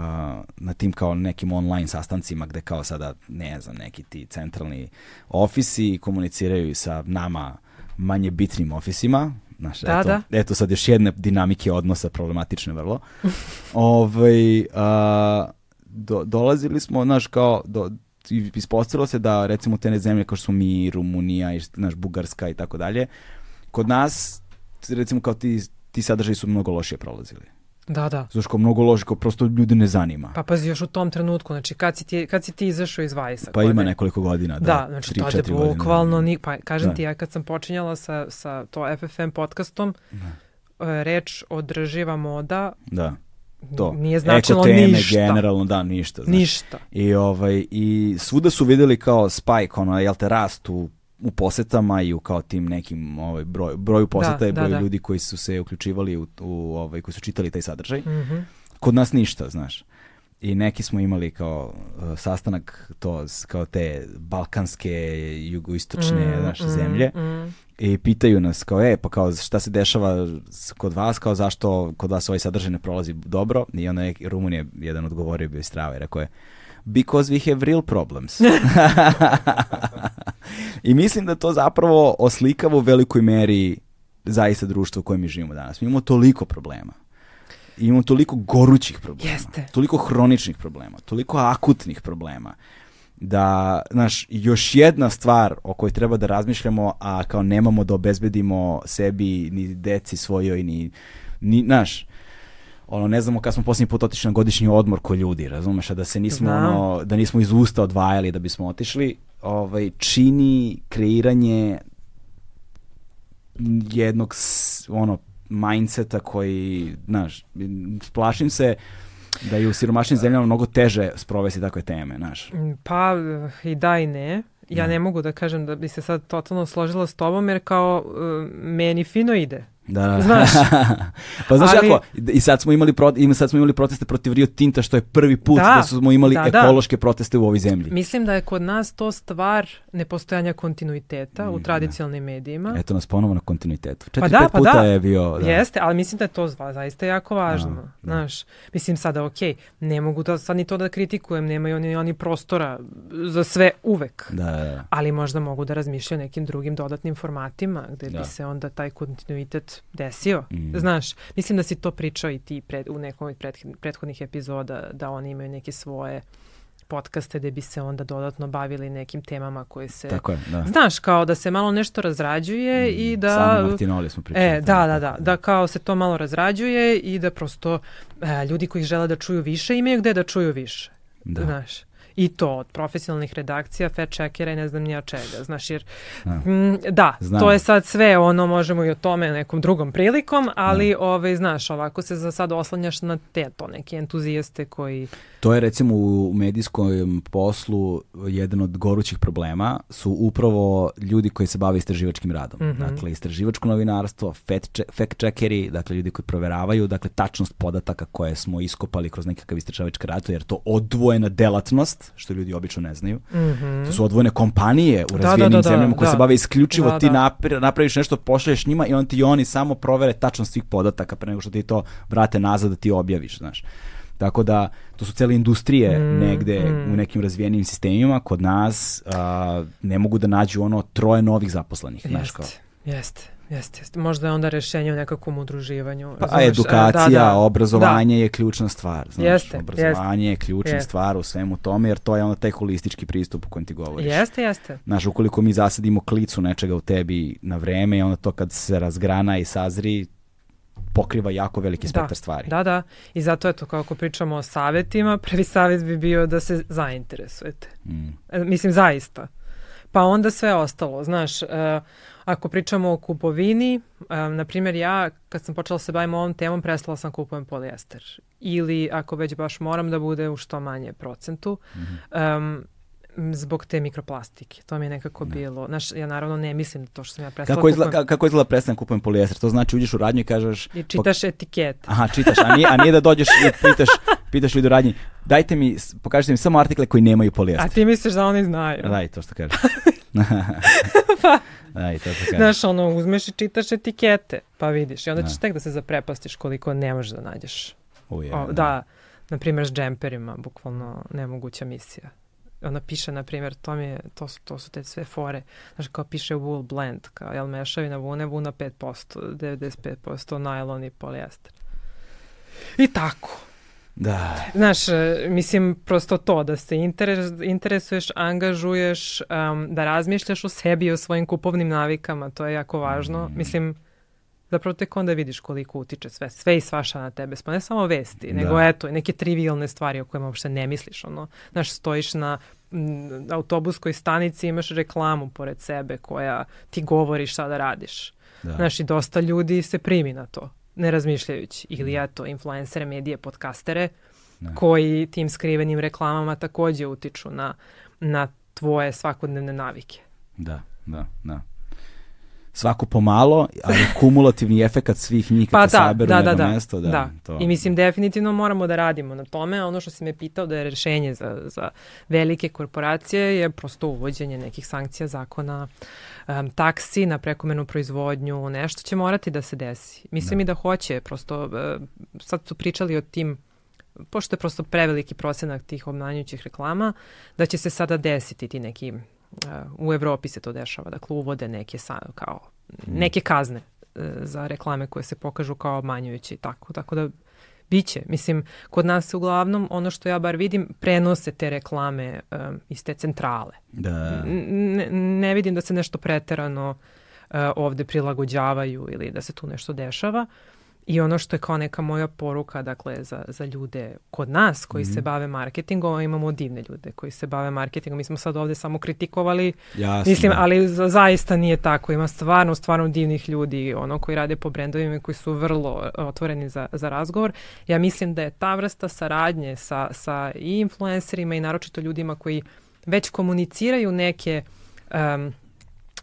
na tim kao nekim online sastancima gde kao sada, ne znam, neki ti centralni ofisi komuniciraju i sa nama manje bitnim ofisima, Znaš, da, eto, da. eto sad još jedne dinamike odnosa problematične vrlo. ovaj, a, do, dolazili smo, znaš, kao, do, ispostavilo se da recimo te zemlje kao što su mi, Rumunija, i, znaš, Bugarska i tako dalje, kod nas, recimo kao ti, ti sadržaji su mnogo lošije prolazili. Da, da. Zato što mnogo loži, kao prosto ljudi ne zanima. Pa pazi, još u tom trenutku, znači kad si ti, kad si ti izašao iz Vajsa? Pa ima nekoliko godina, da. Da, znači to je bukvalno, ni, pa kažem da. ti, ja kad sam počinjala sa, sa to FFM podcastom, da. E, reč održiva moda, da to. Nije značilo teme, ništa. generalno, da, ništa. Znaš. Ništa. I, ovaj, I svuda su videli kao spike, ono, jel te rast u, u posetama i u kao tim nekim ovaj, broj, broju poseta da, i broj da, da. ljudi koji su se uključivali u, u ovaj, koji su čitali taj sadržaj. Mm -hmm. Kod nas ništa, znaš. I neki smo imali kao uh, sastanak to kao te balkanske jugoistočne mm, naše mm, zemlje mm i pitaju nas kao, e, pa kao šta se dešava kod vas, kao zašto kod vas ovaj sadržaj ne prolazi dobro i onda je Rumun je jedan odgovorio bio strava i rekao je, because we have real problems. I mislim da to zapravo oslikava u velikoj meri zaista društvo u kojem mi živimo danas. Mi imamo toliko problema. Imamo toliko gorućih problema. Jeste. Toliko hroničnih problema. Toliko akutnih problema da, znaš, još jedna stvar o kojoj treba da razmišljamo, a kao nemamo da obezbedimo sebi, ni deci svojoj, ni, ni znaš, ono, ne znamo kad smo posljednji put otišli na godišnji odmor ko ljudi, razumeš, a da se nismo, Znam. ono, da nismo iz usta odvajali da bismo otišli, ovaj, čini kreiranje jednog, ono, mindseta koji, znaš, plašim se, da je u siromašnim zemljama mnogo teže sprovesti takve teme, znaš. Mm, pa i da i ne. Ja da. ne mogu da kažem da bi se sad totalno složila s tobom, jer kao uh, meni fino ide. Da, da. Znaš. pa znaš Ali- kako, i sad smo imali pro, i sad smo imali proteste protiv Rio Tinta što je prvi put da, Da, smo imali da, da. ekološke proteste u ovoj zemlji. Mislim da je kod nas to stvar nepostojanja kontinuiteta u tradicionalnim medijima. Eto nas ponovo na kontinuitetu. Četiri, Pa da, pet pa puta da. je bio... Da. Jeste, ali mislim da je to zva- zaista jako važno. Da, da. Znaš, mislim sada, ok, ne mogu da sad ni to da kritikujem, nemaju oni, oni prostora za sve uvek. Da, da, da. Ali možda mogu da razmišljaju nekim drugim dodatnim formatima gde Da. bi se onda taj kontinuitet desio. Mm. Znaš, mislim da si to pričao i ti pred, u nekom od prethodnih, epizoda, da oni imaju neke svoje podcaste gde bi se onda dodatno bavili nekim temama koje se... Tako je, da. Znaš, kao da se malo nešto razrađuje i da... Sami Martinoli smo pričali. E, da, da, da, da kao se to malo razrađuje i da prosto e, ljudi koji žele da čuju više imaju gde da čuju više. Da. Znaš. I to od profesionalnih redakcija, fact checkera i ne znam nija čega. Znaš, jer Da. mm, da, Znam. to je sad sve, ono možemo i o tome nekom drugom prilikom, ali ovaj, znaš, ovako se za sad oslanjaš na te to neke entuzijaste koji... To je recimo u medijskom poslu jedan od gorućih problema su upravo ljudi koji se bave istraživačkim radom. Mhm. Dakle, istraživačko novinarstvo, fact, che- fact checkeri, dakle ljudi koji proveravaju dakle, tačnost podataka koje smo iskopali kroz nekakav istraživački rad, jer je to odvojena delatnost, što ljudi obično ne znaju. To su odvojene kompanije u Mhm. Da, razvijenim da, da, da, zemljama koje se da. bave isključivo Da, ti napri- napraviš nešto, pošalješ njima i on ti oni samo provere tačnost svih podataka pre nego što ti to vrate nazad da ti objaviš, znaš. Tako da, to su cele industrije Mm, negde mm. u nekim razvijenim sistemima. Kod nas a, ne mogu da nađu ono troje novih zaposlenih, znaš kao. Jeste, jeste, jeste, jeste. Možda je onda rešenje u nekakvom udruživanju. Pa, razumeš? E, edukacija, da, da, obrazovanje je ključna stvar. Znaš, Jeste, obrazovanje je ključna Jeste. stvar u svemu tome, jer to je onda taj holistički pristup o kojem ti Da. govoriš. Jeste, jeste. Znaš, ukoliko mi zasadimo klicu nečega u tebi na vreme onda to kad se razgrana i sazri, pokriva jako veliki spektar stvari. Da, da. I zato eto, kako pričamo o savjetima, prvi savjet bi bio da se zainteresujete. Mm. E, Mislim, zaista. Pa onda sve ostalo. Znaš, e, ako pričamo o kupovini, e, na primjer ja, kad sam počela da se bavim ovom temom, prestala sam kupujem polijester. Ili, ako već baš moram da bude u što manje procentu, em, m, zbog te mikroplastike. To mi je nekako bilo. Znaš, ja naravno ne mislim da to što sam ja prestala Kako izgleda, kupujem. ka- kako izgleda prestanem kupujem polijester? To znači uđeš u radnju i kažeš... I čitaš etikete. Aha, čitaš, a nije, a nije da dođeš i pitaš, pitaš ljudi u radnji, dajte mi, pokažite mi samo artikle koji nemaju A polijester. ti misliš da oni znaju? Daj, to što kažeš. Daj, to što kažeš. Znaš, ono, uzmeš i čitaš etikete, pa vidiš. I onda Da. ćeš tek da se zaprepastiš koliko ne možeš da nađeš. Uje, O, da, na primjer s džemperima, bukvalno nemoguća misija. Ona piše, na primjer, to, mi je, to, su, to su te sve fore. Znaš, kao piše wool blend, kao, jel mešavina vune, vuna 5%, 95% najlon i polijester. I tako. Da. Znaš, e, mislim, prosto to, da se interes, interesuješ, angažuješ, um, da razmišljaš o sebi i o svojim kupovnim navikama, to je jako važno. Mm. Mislim, zapravo tek onda vidiš koliko utiče sve, sve i svaša na tebe, pa ne samo vesti, Da. nego eto, neke trivialne stvari o kojima uopšte ne misliš, ono, znaš, stojiš na autobuskoj stanici, imaš reklamu pored sebe koja ti govori šta da radiš. Da. Znaš, i dosta ljudi se primi na to, ne razmišljajući. Ili eto, influencere, medije, podcastere, Da. koji tim skrivenim reklamama takođe utiču na, na tvoje svakodnevne navike. Da, da, da. Svako pomalo, ali kumulativni efekat svih njih kad Pa se da, saberu da, da, da, mesto. Da, da. To, I mislim, definitivno moramo da radimo na tome. Ono što si me pitao da je rešenje za, za velike korporacije je prosto uvođenje nekih sankcija zakona, um, taksi na prekomenu proizvodnju, nešto će morati da se desi. Mislim i da hoće, prosto uh, sad su pričali o tim pošto je prosto preveliki procenak tih obmanjujućih reklama, da će se sada desiti ti neki, u Evropi se to dešava, dakle uvode neke sa, kao, neke kazne uh, za reklame koje se pokažu kao obmanjujuće i tako, tako da biće. Mislim, kod nas se uglavnom, ono što ja bar vidim, prenose te reklame um, iz te centrale. da, Ne, ne vidim da se nešto preterano uh, ovde prilagođavaju ili da se tu nešto dešava. I ono što je kao neka moja poruka, dakle, za, za ljude kod nas koji Mhm. se bave marketingom, imamo divne ljude koji se bave marketingom. Mi smo sad ovde samo kritikovali, jasno. mislim, ali za, zaista nije tako. Ima stvarno, stvarno divnih ljudi, ono, koji rade po brendovima i koji su vrlo e, otvoreni za, za razgovor. Ja mislim da je ta vrsta saradnje sa, sa i influencerima i naročito ljudima koji već komuniciraju neke um,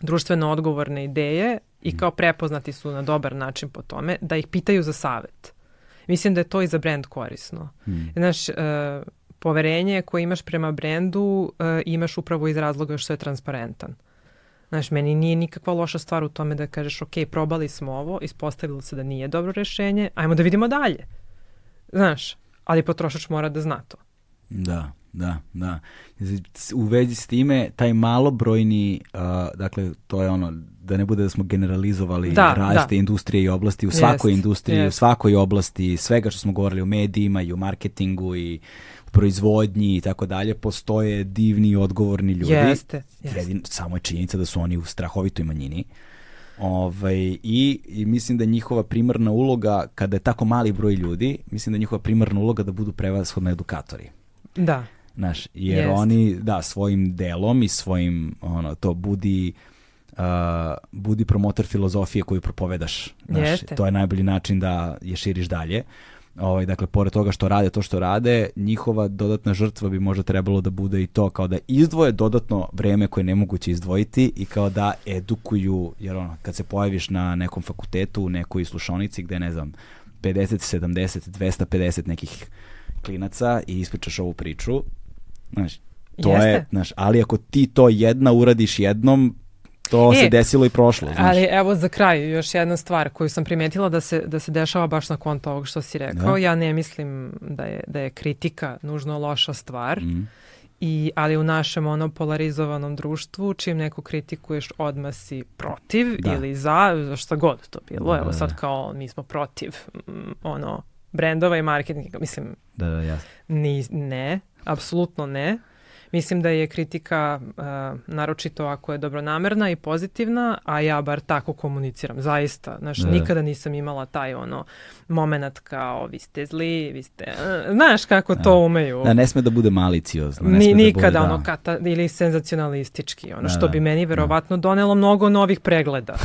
društveno odgovorne ideje i kao prepoznati su na dobar način po tome, da ih pitaju za savet. Mislim da je to i za brend korisno. Mm. Znaš, uh, poverenje koje imaš prema brendu uh, imaš upravo iz razloga što je transparentan. Znaš, meni nije nikakva loša stvar u tome da kažeš, ok, probali smo ovo, ispostavilo se da nije dobro rešenje, ajmo da vidimo dalje. Znaš, ali potrošač mora da zna to. Da, da, da. U vezi s time, taj malobrojni, uh, dakle, to je ono, da ne bude da smo generalizovali da, različite da. industrije i oblasti, u svakoj jest, industriji, jest. u svakoj oblasti, svega što smo govorili o medijima i u marketingu i proizvodnji i tako dalje, postoje divni i odgovorni ljudi. Jeste, jeste. Jedin, samo je činjenica da su oni u strahovitoj manjini. Ovaj, i, I mislim da je njihova primarna uloga, kada je tako mali broj ljudi, mislim da je njihova primarna uloga da budu prevashodno edukatori. Da. Znaš, jer Jest. oni, da, svojim delom i svojim, ono, to budi uh, budi promotor filozofije koju propovedaš. Znaš, Jeste. to je najbolji način da je širiš dalje. Ovaj, dakle, pored toga što rade to što rade, njihova dodatna žrtva bi možda trebalo da bude i to kao da izdvoje dodatno vreme koje je nemoguće izdvojiti i kao da edukuju, jer ono, kad se pojaviš na nekom fakultetu, u nekoj slušonici gde, ne znam, 50, 70, 250 nekih klinaca i ispričaš ovu priču, znaš, to Jeste. je, znaš, ali ako ti to jedna uradiš jednom, To e, se desilo i prošlo, znaš. Ali evo za kraj još jedna stvar koju sam primetila da se, da se dešava baš na konto ovog što si rekao. Da. Ja ne mislim da je, da je kritika nužno loša stvar. Mm. I, ali u našem ono polarizovanom društvu, čim neko kritikuješ, odmah si protiv da. ili za, za šta god to bilo. Da, Evo sad kao mi smo protiv ono brendova i marketinga. Mislim, da, da, jasno. Ni, ne, apsolutno ne. Mislim da je kritika uh, naročito ako je dobronamerna i pozitivna, a ja bar tako komuniciram, zaista. Znaš, da. nikada nisam imala taj ono moment kao vi ste zli, vi ste... Uh, znaš kako da. to umeju. Da, ne sme da bude maliciozno. Ni, da nikada da bude, ono kata, ili senzacionalistički, ono da, što bi meni verovatno donelo mnogo novih pregleda.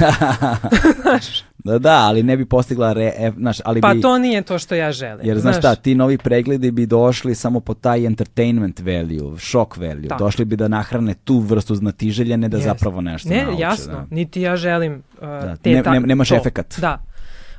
znaš, Da, da, ali ne bi postigla re, e, znaš, ali pa bi, to nije to što ja želim. Jer znaš šta, ti novi pregledi bi došli samo po taj entertainment value, shock value. Tako. Došli bi da nahrane tu vrstu znatiželja, ne da yes. zapravo nešto ne, nauče. jasno, da. niti ja želim uh, da, te ne, ne, nemaš to. efekat. Da,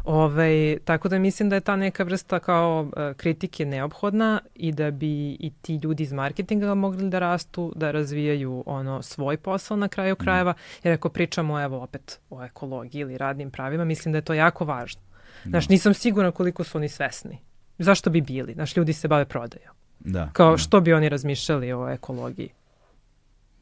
Ovaj, tako da mislim da je ta neka vrsta kao uh, kritike neophodna i da bi i ti ljudi iz marketinga mogli da rastu, da razvijaju ono svoj posao na kraju mhm. krajeva, jer ako pričamo evo opet o ekologiji ili radnim pravima, mislim da je to jako važno. Znaš, da. nisam sigurna koliko su oni svesni. Zašto bi bili? Znaš, ljudi se bave prodajom. Da, Kao da. što bi oni razmišljali o ekologiji?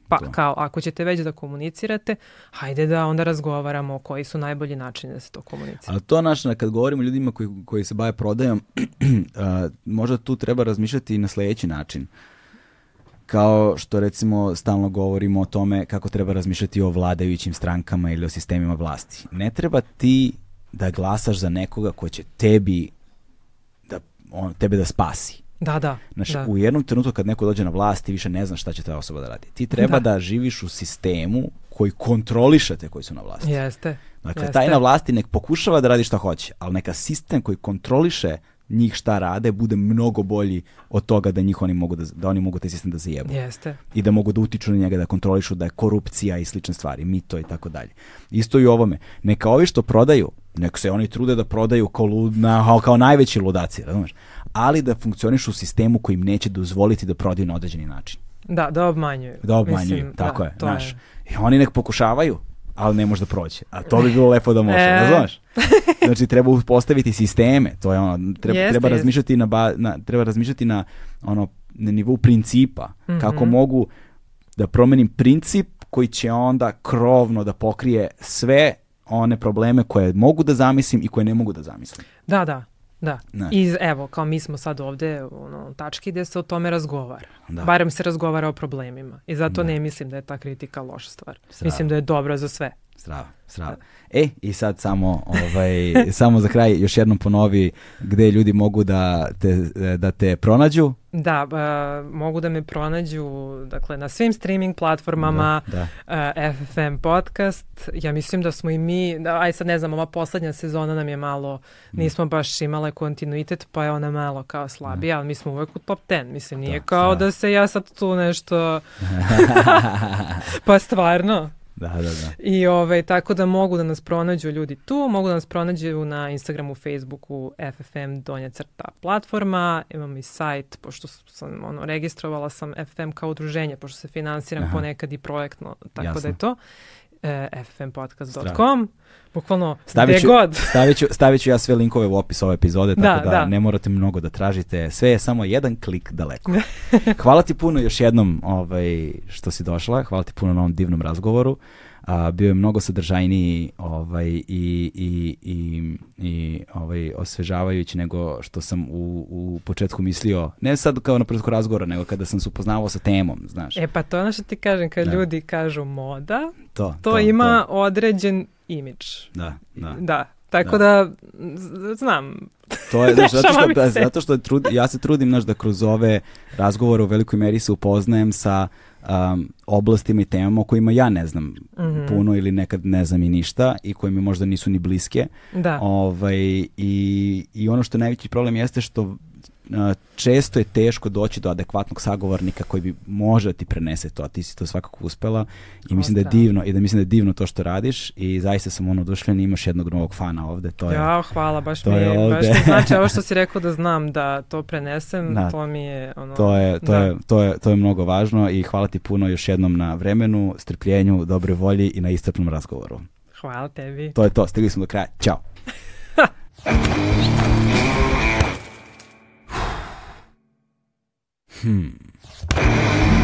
Pa to. kao, ako ćete već da komunicirate, hajde da onda razgovaramo koji su najbolji načini da se to komunicira. Ali to naš, kad govorimo ljudima koji, koji se bave prodajom, možda tu treba razmišljati i na sledeći način. Kao što recimo stalno govorimo o tome kako treba razmišljati o vladajućim strankama ili o sistemima vlasti. Ne treba ti da glasaš za nekoga ko će tebi da on tebe da spasi. Da, da. Znaš, da. u jednom trenutku kad neko dođe na vlast ti više ne znaš šta će ta osoba da radi. Ti treba da, da živiš u sistemu koji kontroliše te koji su na vlasti. Jeste. Dakle, Jeste. taj na vlasti nek pokušava da radi šta hoće, ali neka sistem koji kontroliše njih šta rade bude mnogo bolji od toga da njih oni mogu da, da oni mogu taj sistem da zajebu. Jeste. I da mogu da utiču na njega, da kontrolišu da je korupcija i slične stvari, mito i tako dalje. Isto i u ovome. Neka ovi što prodaju, nek se oni trude da prodaju kao, ludna, kao najveći ludaci, razumeš? Ali da funkcioniš u sistemu koji im neće dozvoliti da prodaju na određeni način. Da, da obmanjuju. Da obmanjuju, Mislim, tako da, je, znaš. I oni nek pokušavaju, ali ne može da prođe. A to bi bilo lepo da može, e. znaš? Znači treba uspostaviti sisteme, to je ono, treba, jeste, treba razmišljati na, ba, na treba razmišljati na ono na nivou principa, mm -hmm. kako mogu da promenim princip koji će onda krovno da pokrije sve one probleme koje mogu da zamislim i koje ne mogu da zamislim. Da, da. Da. Ne. I evo, kao mi smo sad ovde ono, tački gde se o tome razgovara. Da. Barem se razgovara o problemima. I zato da. ne mislim da je ta kritika loša stvar. Strava. Mislim da je dobra za sve. Strava, strava. E, i sad samo, ovaj, samo za kraj još jednom ponovi gde ljudi mogu da te, da te pronađu. Da, uh, mogu da me pronađu dakle, na svim streaming platformama, da, da. Uh, FFM podcast. Ja mislim da smo i mi, da, aj sad ne znam, ova poslednja sezona nam je malo, nismo baš imale kontinuitet, pa je ona malo kao slabija, da. ali mi smo uvek u top 10. Mislim, nije da, kao strava. da se ja sad tu nešto... pa stvarno. Da, da, da. I ovaj, tako da mogu da nas pronađu ljudi tu, mogu da nas pronađu na Instagramu, Facebooku, FFM donja crta platforma, imam i sajt, pošto sam ono, registrovala sam FFM kao udruženje, pošto se finansiram Aha. ponekad i projektno, tako Jasno. da je to ffmpodcast.com bukvalno stavit ću, god. stavit, ću, stavit ću ja sve linkove u opis ove epizode, tako da, da, da, ne morate mnogo da tražite. Sve je samo jedan klik daleko. Hvala ti puno još jednom ovaj, što si došla. Hvala ti puno na ovom divnom razgovoru a, bio je mnogo sadržajniji ovaj, i, i, i, i ovaj, osvežavajući nego što sam u, u početku mislio, ne sad kao na početku razgovora, nego kada sam se upoznavao sa temom, znaš. E pa to ono što ti kažem, kad da. ljudi kažu moda, to, to, to ima to. određen imidž. Da, da. Da, tako da, da znam, To je, znaš, zato što, zato što trud, ja se trudim, znaš, da kroz ove razgovore u velikoj meri se upoznajem sa um, oblastima i temama o kojima ja ne znam mm -hmm. puno ili nekad ne znam i ništa i koje mi možda nisu ni bliske. Da. Ovaj, i, I ono što je najveći problem jeste što često je teško doći do adekvatnog sagovornika koji bi može da ti prenese to, a ti si to svakako uspela i mislim da je divno i da mislim da je divno to što radiš i zaista sam ono oduševljen i imaš jednog novog fana ovde. To je, ja, hvala, baš mi je, baš mi znači ovo što si rekao da znam da to prenesem, da, to mi je ono... To je, to, da. je, to, je, to je mnogo važno i hvala ti puno još jednom na vremenu, strpljenju, dobre volji i na istrpnom razgovoru. Hvala tebi. To je to, stigli smo do kraja. Ćao. Hmm.